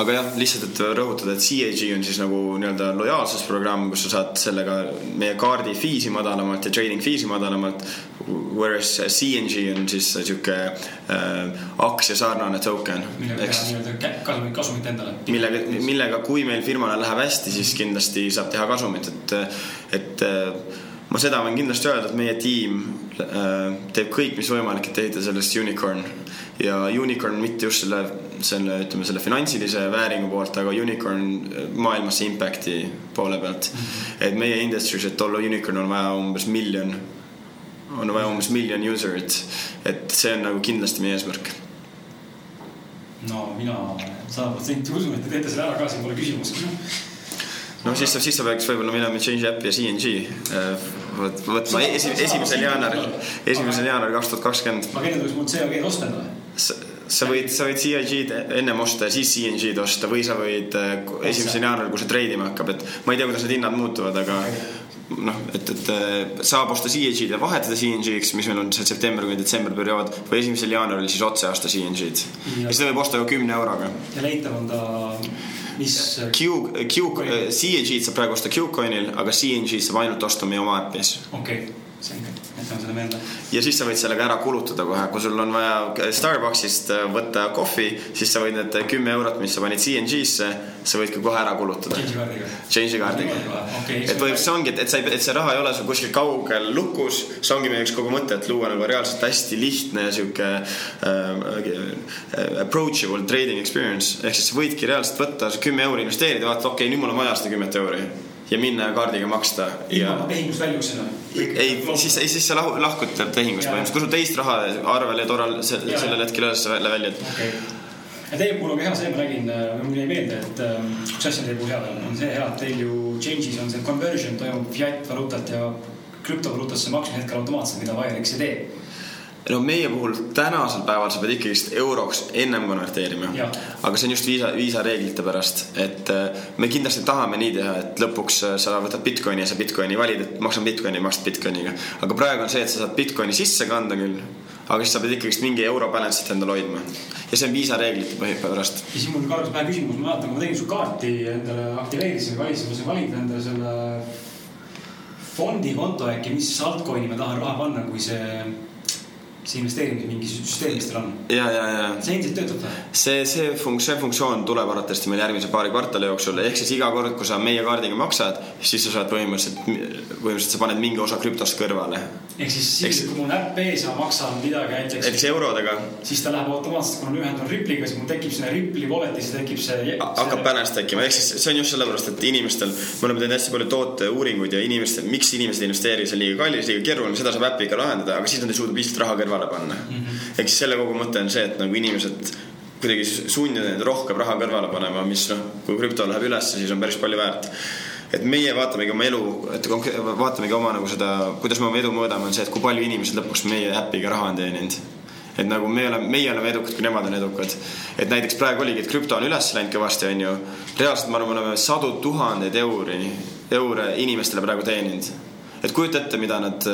aga jah, lihtsalt, et rõhutada, et CAG on siis nagu nii-öelda lojaalsusprogramm, kus sa saad sellega meie kaardi fee'si madalamalt ja trading fee'si madalamalt. Whereas CNG on siis sihuke äh, aktsia sarnane token. millega teha nii-öelda kasumit, kasumit endale. millega, millega, kui meil firmale läheb hästi, siis kindlasti saab teha kasumit, et, et ma seda võin kindlasti öelda, et meie tiim äh, teeb kõik, mis võimalik, et ehitada sellest unicorn ja unicorn mitte just selle selle, ütleme selle finantsilise vääringu poolt, aga unicorn maailmasse impact'i poole pealt. -hmm. et meie industry's, et olla unicorn on vaja umbes miljon, on vaja umbes miljon user'it, et see on nagu kindlasti meie eesmärk. no mina sada protsenti usun, et te teete selle ära ka, siin pole küsimust no siis, siis sa peaks võib-olla minema Change App ja CNG võtma esi, esimesel jaanuaril, esimesel jaanuaril kaks tuhat kakskümmend. aga enne tuleks mul COG-d osta endale sa võid, sa võid CIG-d ennem osta ja siis CNG-d osta või sa võid äh, esimesel jaanuaril, kui see treidima hakkab, et ma ei tea, kuidas need hinnad muutuvad, aga noh, et, et äh, saab osta CNG-d ja vahetada CNG-ks, mis meil on see september kuni detsember periood või esimesel jaanuaril siis otse osta CNG-d. ja seda võib osta ka kümne euroga. ja leitav on ta mis? Q, Q, CNG-d saab praegu osta Qcoinil, aga CNG-d saab ainult osta meie oma äpis. okei okay selge, jätame selle meelde. ja siis sa võid sellega ära kulutada kohe, kui sul on vaja Starbucksist äh, võtta kohvi, siis sa võid need kümme eurot, mis sa panid CNG-sse, sa võid ka kohe ära kulutada. Change'i kaardiga. Okay,. et põhimõtteliselt see ongi, et, et sa ei, et see raha ei ole sul kuskil kaugel lukus, see ongi meie üks kogu mõte, et luua nagu reaalselt hästi lihtne ja sihuke äh, approachable trading experience ehk siis sa võidki reaalselt võtta kümme euri investeerida, vaata, okei okay,, nüüd mul on vaja seda kümmet euri ja minna kaardiga maksta. ilma tehingust väljuksena? ei, siis, siis sa lahu, lahkud tehingust põhimõtteliselt, kui sul teist raha arvel ja toral sellel hetkel ei ole, siis sa väljad okay ja teie puhul on hea see, ma räägin, äh, mul jäi meelde, et ähm, üks asi on teie puhul hea, on see hea, et teil ju change'is on see conversion toimub fiat valuutat ja krüptovaluutasse maksmise hetkel automaatselt, mida Wirex ei tee no meie puhul tänasel päeval sa pead ikkagist euroks ennem konverteerima. aga see on just viisa, viisareeglite pärast, et äh, me kindlasti tahame nii teha, et lõpuks äh, sa võtad Bitcoini ja sa Bitcoini valid, et maksan Bitcoini, maksad Bitcoiniga. aga praegu on see, et sa saad Bitcoini sisse kanda küll, aga siis sa pead ikkagist mingi euro balance'it endal hoidma. ja see on viisareeglite pärast. ja siis mul kargus pähe küsimus, ma mäletan, kui ma tegin su kaarti endale aktiveerisin, valisin, ma sain valida endale selle fondikonto äkki, mis altcoin'i ma tahan raha panna, kui see see investeerimine mingi süsteem, mis teil on? ja, ja, ja. see endiselt töötab või? see, see funk-, see funktsioon tuleb arvatavasti meil järgmise paari kvartali jooksul, ehk siis iga kord, kui sa meie kaardiga maksad, siis sa saad põhimõtteliselt, põhimõtteliselt sa paned mingi osa krüptost kõrvale. ehk siis, siis kui mul on äpp ees ja ma maksan midagi näiteks. näiteks eurodega. siis ta läheb automaatselt, kui ma ühendan Ripple'iga, siis mul tekib sinna Ripple'i wallet'isse tekib see. hakkab balance tekkima, ehk siis see on just sellepärast, et inimestel, me oleme teinud hästi palju tooteuuringuid ja inimestel, miks inimesed ei investeeri, see on liiga kallis, liiga keeruline, seda saab äpiga lahendada, aga siis nad ei suuda piisavalt raha kõrvale panna mm. -hmm. ehk siis selle kogu mõte on see, et nagu inimesed kuidagi sundida neid rohkem raha kõrvale panema, mis noh, kui krüpto läheb üles, siis on päris palju väärt. et meie vaatamegi oma elu, et vaatamegi oma nagu seda, kuidas me oma edu mõõdame, on see, et kui palju inimesed lõpuks meie äpiga raha on teeninud et nagu me oleme, meie oleme edukad, kui nemad on edukad. et näiteks praegu oligi, et krüpto on üles läinud kõvasti, onju. reaalselt ma arvan, me oleme sadu tuhandeid euri, eure inimestele praegu teeninud. et kujuta ette, mida nad,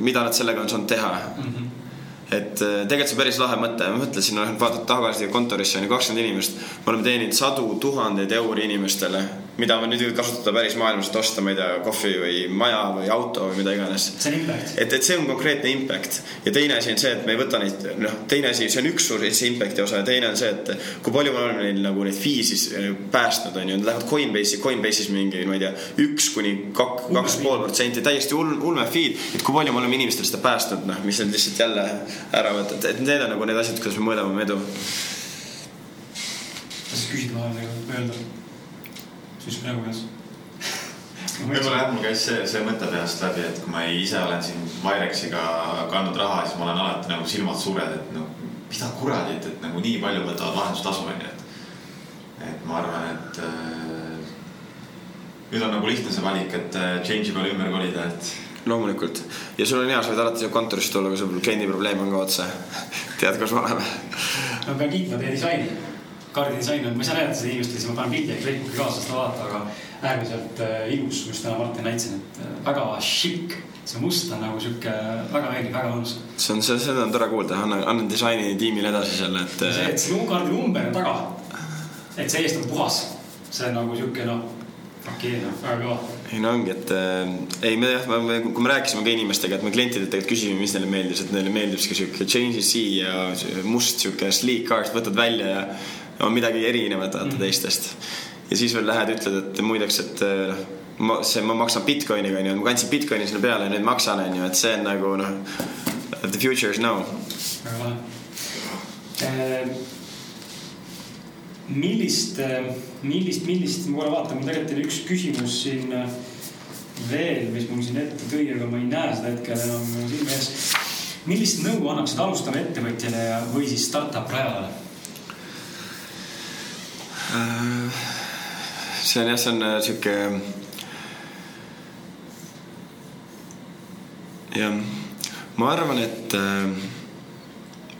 mida nad sellega on saanud teha mm. -hmm et äh, tegelikult see päris lahe mõte, ma mõtlesin, noh, vaatad tagasi kontorisse on ju kakskümmend inimest. me oleme teeninud sadu tuhandeid euri inimestele mida nüüd kasutada päris maailmas, et osta, ma ei tea, kohvi või maja või auto või mida iganes. see on impact. et, et see on konkreetne impact ja teine asi on see, et me ei võta neid, noh, teine asi, see on üks suur see impact'i osa ja teine on see, et kui palju me oleme neil nagu neid fee siis äh, päästnud, on ju, nad lähevad Coinbase'i, Coinbase'is mingi, ma ei tea, üks kuni kaks, kaks pool protsenti, täiesti ulme, ulme feed, et kui palju me oleme inimestele seda päästnud, noh, mis nad lihtsalt jälle ära võtavad, et need on nagu need asjad, kuidas me mõõdame oma edu. sa küsid vahele öelda? Siis praegu peas võib-olla jah, mul käis see, see mõte peast läbi, et kui ma ise olen siin Virexiga kandnud raha, siis ma olen alati nagu silmad suured, et no mida kuradit, et nagu nii palju võtavad vahendustasu onju, et. et ma arvan, et äh, nüüd on nagu lihtne see valik, et äh, change'i peale ümber kolida, et. loomulikult ja sul on hea, sa võid alati siia kontorisse tulla, kui sul kliendi probleem on ka otse. tead, kus me oleme. ma pean kiitma teie disaini kaardidisain on, ma ei saa näidata seda inimestele, siis ma panen pildi äkki Facebooki kaasa, seda vaadata, aga äärmiselt äh, ilus, just täna Martin näitasin, et äh, väga šikk. see must on nagu sihuke väga meeldiv, väga mõnus. see on, seda on tore kuulda, annan, annan disaini tiimile edasi selle, et. see, et see kaardi number on taga. et see eest on puhas, see on nagu sihuke noh okei okay,, noh, väga kõva. ei no ongi, et äh, ei, me jah, kui me rääkisime ka inimestega, et me klientidelt tegelikult küsisime, mis neile meeldis, et neile meeldib sihuke sihuke Change'i C ja must sihuke sleek card, võtad välja ja on midagi erinevat vaata mm. teistest. ja siis veel lähed, ütled, et muideks, et noh, ma, see, ma maksan Bitcoiniga onju, ma kandsin Bitcoini sinna peale ja nüüd maksan onju, et see on nagu noh, the future is now. väga lahe eh,. millist, millist, millist, ma korra vaatan, mul tegelikult oli üks küsimus siin veel, mis mul siin ette tõi, aga ma ei näe seda hetkel enam silme ees. millist nõu annaksid alustavale ettevõtjale või siis startup rajajale? Äh, see on jah, see on äh, sihuke. jah, ma arvan, et äh,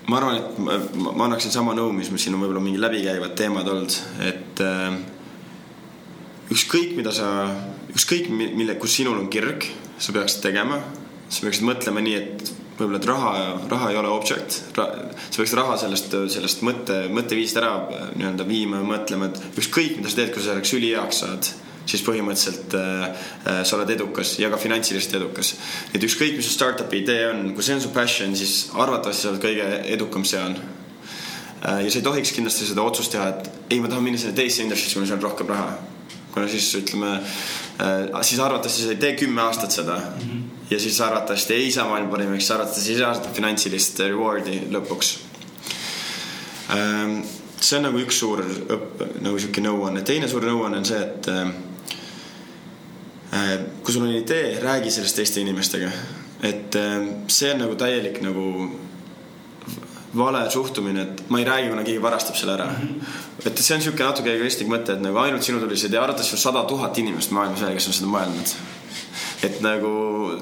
ma arvan, et ma, ma annaksin sama nõu, mis siin on võib-olla mingi läbikäivad teemad olnud, et ükskõik, mida sa, ükskõik mille, kus sinul on kirg, sa peaksid tegema, sa peaksid mõtlema nii, et võib-olla, et raha, raha ei ole object Ra,. sa peaks raha sellest, sellest mõtte, mõtteviisist ära nii-öelda viima ja mõtlema, et ükskõik, mida sa teed, kui sa selleks üliheaks saad, siis põhimõtteliselt äh, äh, sa oled edukas ja ka finantsiliselt edukas. et ükskõik, mis su startup'i idee on, kui see on su passion, siis arvatavasti sa oled kõige edukam seal äh,. ja sa ei tohiks kindlasti seda otsust teha, et ei, ma tahan minna sinna teise industrisse, kui seal on rohkem raha. kuna siis ütleme äh,, siis arvatavasti sa ei tee kümme aastat seda mm. -hmm ja siis arvatavasti ei saa maailma parimaks, siis arvatavasti ei saa seda finantsilist reward'i lõpuks. Ähm, see on nagu üks suur õpp, nagu sihuke nõuanne, teine suur nõuanne on see, et äh, äh, kui sul on idee, räägi sellest teiste inimestega. et see on nagu täielik nagu vale suhtumine, et ma ei räägi, kuna keegi varastab selle ära mm. -hmm. et see on niisugune natuke egoistlik mõte, et nagu ainult sinul tuli see idee, arvatavasti on sada tuhat inimest maailmas veel, kes on seda mõelnud et nagu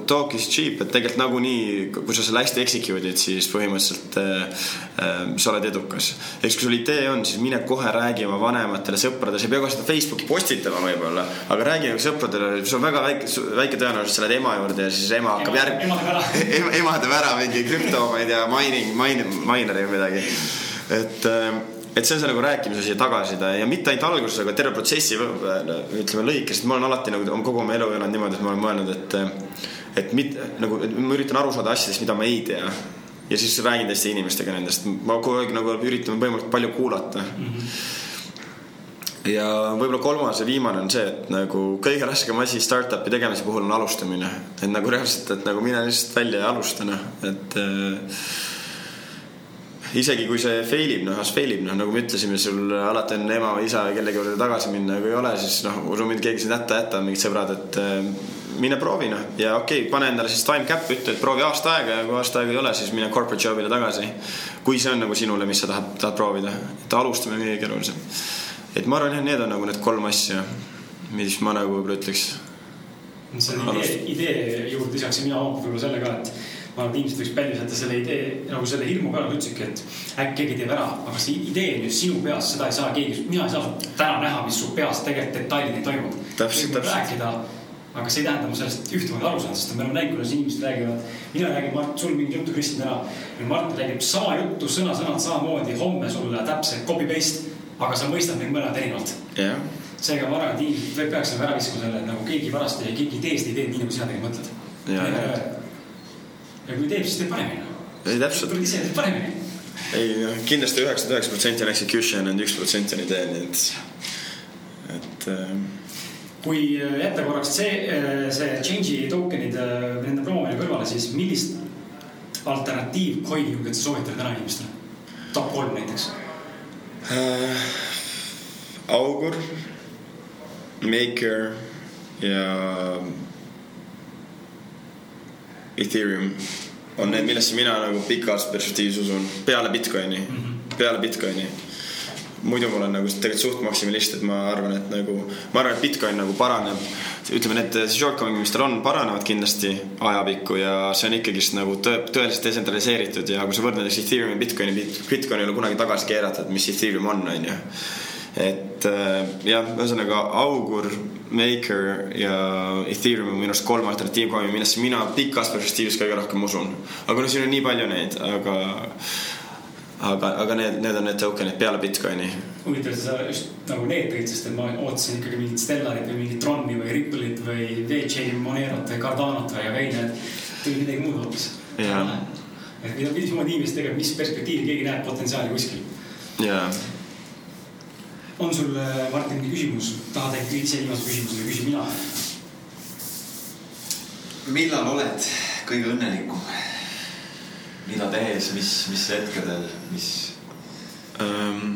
talk is cheap, et tegelikult nagunii, kui sa selle hästi execute'id, siis põhimõtteliselt äh, äh, sa oled edukas. eks kui sul idee on, siis mine kohe räägi oma vanematele, sõpradele, sa ei pea ka seda Facebooki postitama võib-olla, aga räägi nagu sõpradele, sul on väga väike, väike tõenäosus, sa lähed ema juurde ja siis ema hakkab järg-. ema, ema teeb ära mingi krüpto, ma ei tea, mining, mine, mineri või midagi. et äh, et see on see nagu rääkimise asi ja tagasiside ja mitte ainult alguses, aga terve protsessi ütleme lõikes, et ma olen alati nagu kogu oma elu elanud niimoodi, et ma olen mõelnud, et et mitte nagu, ma üritan aru saada asjadest, mida ma ei tea. ja siis räägin teiste inimestega nendest, ma kogu aeg nagu üritan võimalikult palju kuulata mm. -hmm. ja võib-olla kolmas ja viimane on see, et nagu kõige raskem asi startup'i tegemise puhul on alustamine, et nagu reaalselt, et nagu mine lihtsalt välja ja alusta noh, et äh, isegi kui see fail ib, noh, as fail ib, noh, nagu me ütlesime, sul alati on ema või isa kellegi juurde tagasi minna, kui ei ole, siis noh, usu mind, keegi sind hätta jätta, mingid sõbrad, et äh, mine proovi, noh, ja okei okay,, pane endale siis time cap, ütle, et proovi aasta aega ja kui aasta aega ei ole, siis mine corporate job'ile tagasi. kui see on nagu sinule, mis sa tahad, tahad proovida, et alustamine on kõige keerulisem. et ma arvan, jah, need on nagu need kolm asja, mis ma nagu võib-olla ütleks. see on idee, idee juurde lisaksin mina võib-olla selle ka, et ma arvan, et inimesed võiks välja visata selle idee nagu selle hirmu peale, nagu ütlesidki, et äkki keegi teeb ära, aga see idee on ju sinu peas, seda ei saa keegi, mina ei saa täna näha, mis su peas tegelikult detailideni toimub. täpselt, täpselt. rääkida, aga see ei tähenda, ma sellest ühtemoodi aru saan, sest me oleme näinud, kuidas inimesed räägivad. mina räägin, Mart, sul mingit juttu, Kristjan täna. Mart räägib sama juttu sõna-sõnalt samamoodi homme sulle täpselt copy paste, aga sa mõistad neid mõned erinevalt. jah seega ma arvan, et inimesed peaks nagu ära viskama selle, et nagu keegi pärast ei, keegi ei tee seda ideed nii, nagu sina tegelikult mõtled. Ja, kui teeb, siis teeb paremini. ei täpselt. ise, teed paremini. ei noh, kindlasti üheksakümmend üheksa protsenti on execution, ainult üks protsent on idee, nii et, et äh.... kui jätta korraks see, see change'i token'id nende promomine kõrvale, siis millist alternatiivcoin'i julged sa soovitada täna inimestele? top kolm näiteks äh,. augur Maker ja Ethereum on need, millesse mina nagu pikas perspektiivis usun, peale Bitcoini mm, -hmm. peale Bitcoini. muidu ma olen nagu tegelikult suht maksimalist, et ma arvan, et nagu, ma arvan, et Bitcoin nagu paraneb. ütleme, need shortcoming'id, mis tal on, paranevad kindlasti ajapikku ja see on ikkagist nagu tõe, tõeliselt detsentraliseeritud ja kui sa võrdled Ethereumi Bitcoini, Bitcoin ei ole kunagi tagasi keeratud, mis Ethereum on, on ju et äh, jah, ühesõnaga Augur, Maker ja Ethereum on minu arust kolm alternatiivkomi, millesse mina pikas perspektiivis kõige rohkem usun. aga noh, siin on nii palju neid, aga aga, aga need, need on need token'id peale Bitcoini. huvitav, sa just nagu need tõid, sest et ma ootasin ikkagi mingit Stellarit või mingit Troni või Ripple'it või VeChain'i Monerot või Cardano't või, aga ei, need tulid midagi muud hoopis. et mida, mismoodi inimesed tegelikult, mis perspektiivi keegi näeb potentsiaali kuskil. jaa on sul, äh, Martin, küsimus, tahad äkki ise viimase küsimuse või küsin mina? millal oled kõige õnnelikum? mida tehes, mis, mis hetkedel, mis um,?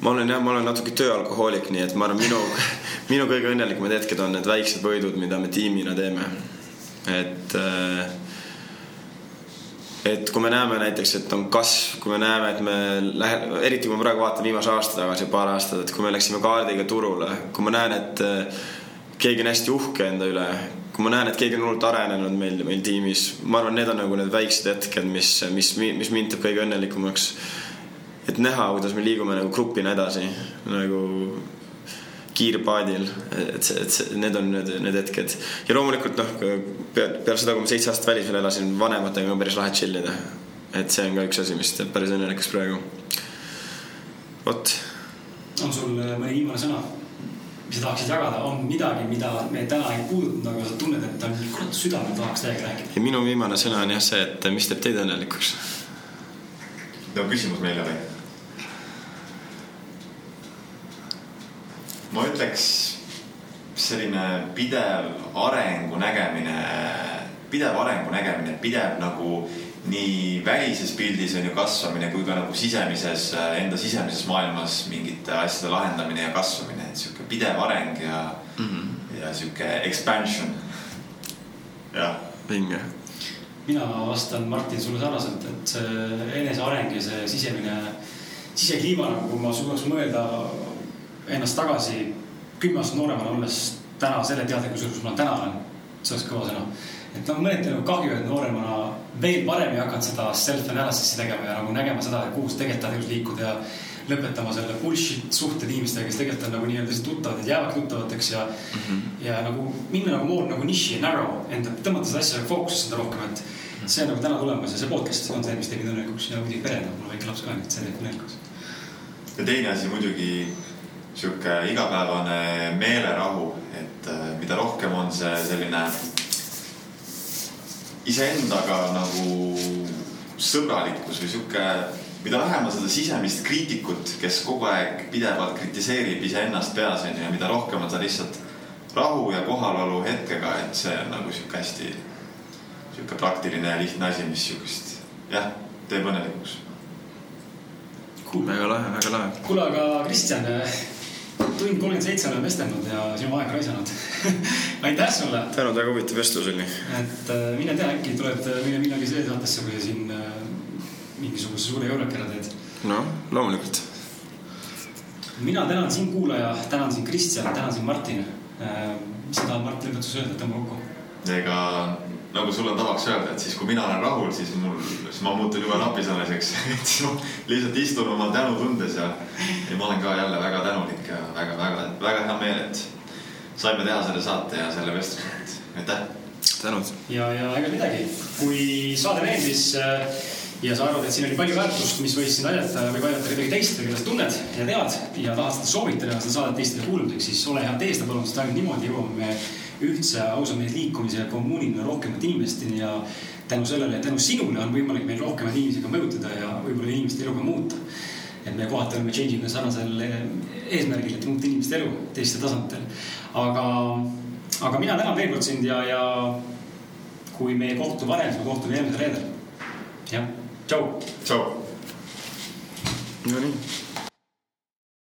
ma olen jah, ma olen natuke tööalkohoolik, nii et ma arvan, minu, minu kõige õnnelikumad hetked on need väiksed võidud, mida me tiimina teeme. et äh, et kui me näeme näiteks, et on kasv, kui me näeme, et me lähe-, eriti kui ma praegu vaatan viimase aasta tagasi, paar aastat, et kui me läksime kaardiga turule, kui ma näen, et äh, keegi on hästi uhke enda üle, kui ma näen, et keegi on hullult arenenud meil, meil tiimis, ma arvan, need on nagu need väiksed hetked, mis, mis, mis mind teeb kõige õnnelikumaks. et näha, kuidas me liigume nagu grupina edasi, nagu kiirpaadil, et see, et see, need on need, need hetked. ja loomulikult noh, peale, seda, kui ma seitse aastat välismaal elasin, vanematega on päris lahe chill ida. et see on ka üks asi, mis teeb päris õnnelikuks praegu. vot. on sul äh, mõni viimane sõna, mis sa tahaksid jagada, on midagi, mida me täna ei puudutanud, aga sa tunned, et on kurat südamel tahaks täiega rääkida? ja minu viimane sõna on jah see, et mis teeb teid õnnelikuks? no küsimus meile või? Ma ütleks selline pidev arengu nägemine, pidev arengu nägemine, pidev nagu nii välises pildis on ju kasvamine kui ka nagu sisemises, enda sisemises maailmas mingite asjade lahendamine ja kasvamine, et sihuke pidev areng ja mm, -hmm. ja sihuke expansion. jah. vinge. mina vastan Martin sulle sarnaselt, et see eneseareng ja see sisemine, sisekliima nagu, kui ma suudaks mõelda ennast tagasi kümme aastat nooremana olles täna selle teadlikkusega, kus ma täna olen. see oleks kõva sõna. et noh, mõneti nagu kahju, et nooremana veel varem ei hakanud seda self-analysis'i tegema ja nagu nägema seda, kuhu sa tegelikult tahad elus liikuda ja lõpetama selle bullshit suhted inimestega, kes tegelikult on nagu nii-öelda tuttavad, need jäävadki tuttavateks ja mm, -hmm. ja nagu minna nagu more nagu niši, narrow, enda, tõmmata seda asja fookusesse rohkem, et see on nagu täna tulemas ja see podcast on see, mis mind õnnelikuks ja muidugi pere, mul on väike laps ka, nii et see teeb õnnelikuks. ja teine asi muidugi sihuke igapäevane meelerahu, et äh, mida rohkem on see selline iseendaga nagu sõbralikkus või sihuke, mida vähem on seda sisemist kriitikut, kes kogu aeg pidevalt kritiseerib iseennast peas onju ja mida rohkem on ta lihtsalt rahu ja kohalolu hetkega, et see on nagu sihuke hästi sihuke praktiline ja lihtne asi, mis sihukest jah, teeb õnnelikuks cool.. väga lahe, väga lahe. kuule, aga Kristjan tund kolmkümmend seitse oleme vestelnud ja sinu aega raisanud aitäh sulle. tänud, väga huvitav vestlus oli. et äh, mine tea, äkki tuled äh, meile millalgi siia saatesse, kui sa siin äh, mingisuguse suure eureka ära teed. noh, loomulikult. mina tänan sind, kuulaja, tänan sind, Kristjan, tänan sind, Martin. mis sa tahad, Mart, lõpetuseks öelda, tõmba kokku? ega nagu sul on tavaks öelda, et siis kui mina olen rahul, siis mul, siis ma muutun juba napisõnaliseks et siis ma lihtsalt istun oma tänutundes ja, ja ma olen ka jälle väga tänulik ja väga-väga, väga hea meel, et saime teha selle saate ja selle vestluse, et aitäh. tänud. ja, ja ega midagi, kui saade meeldis äh, ja sa arvad, et siin oli palju väärtust, mis võis sind aidata, võib aidata kedagi teist, keda sa tunned ja tead ja tahad seda soovitada, seda saadet teistele kuulamiseks, siis ole hea, tee seda palun, sest ainult niimoodi jõuame me ühtse ausamees liikumise kommuunina rohkemate inimesteni ja tänu sellele ja tänu sinule on võimalik meil rohkemaid inimesi ka mõjutada ja võib-olla inimeste elu ka muuta. et me kohati oleme change'ing sarnasel eesmärgil, et muuta inimeste elu teistel tasanditel. aga, aga mina tänan veel kord sind ja, ja kui me ei kohtu varem, siis me kohtume järgmisel reedel. jah, tšau. tšau. Nonii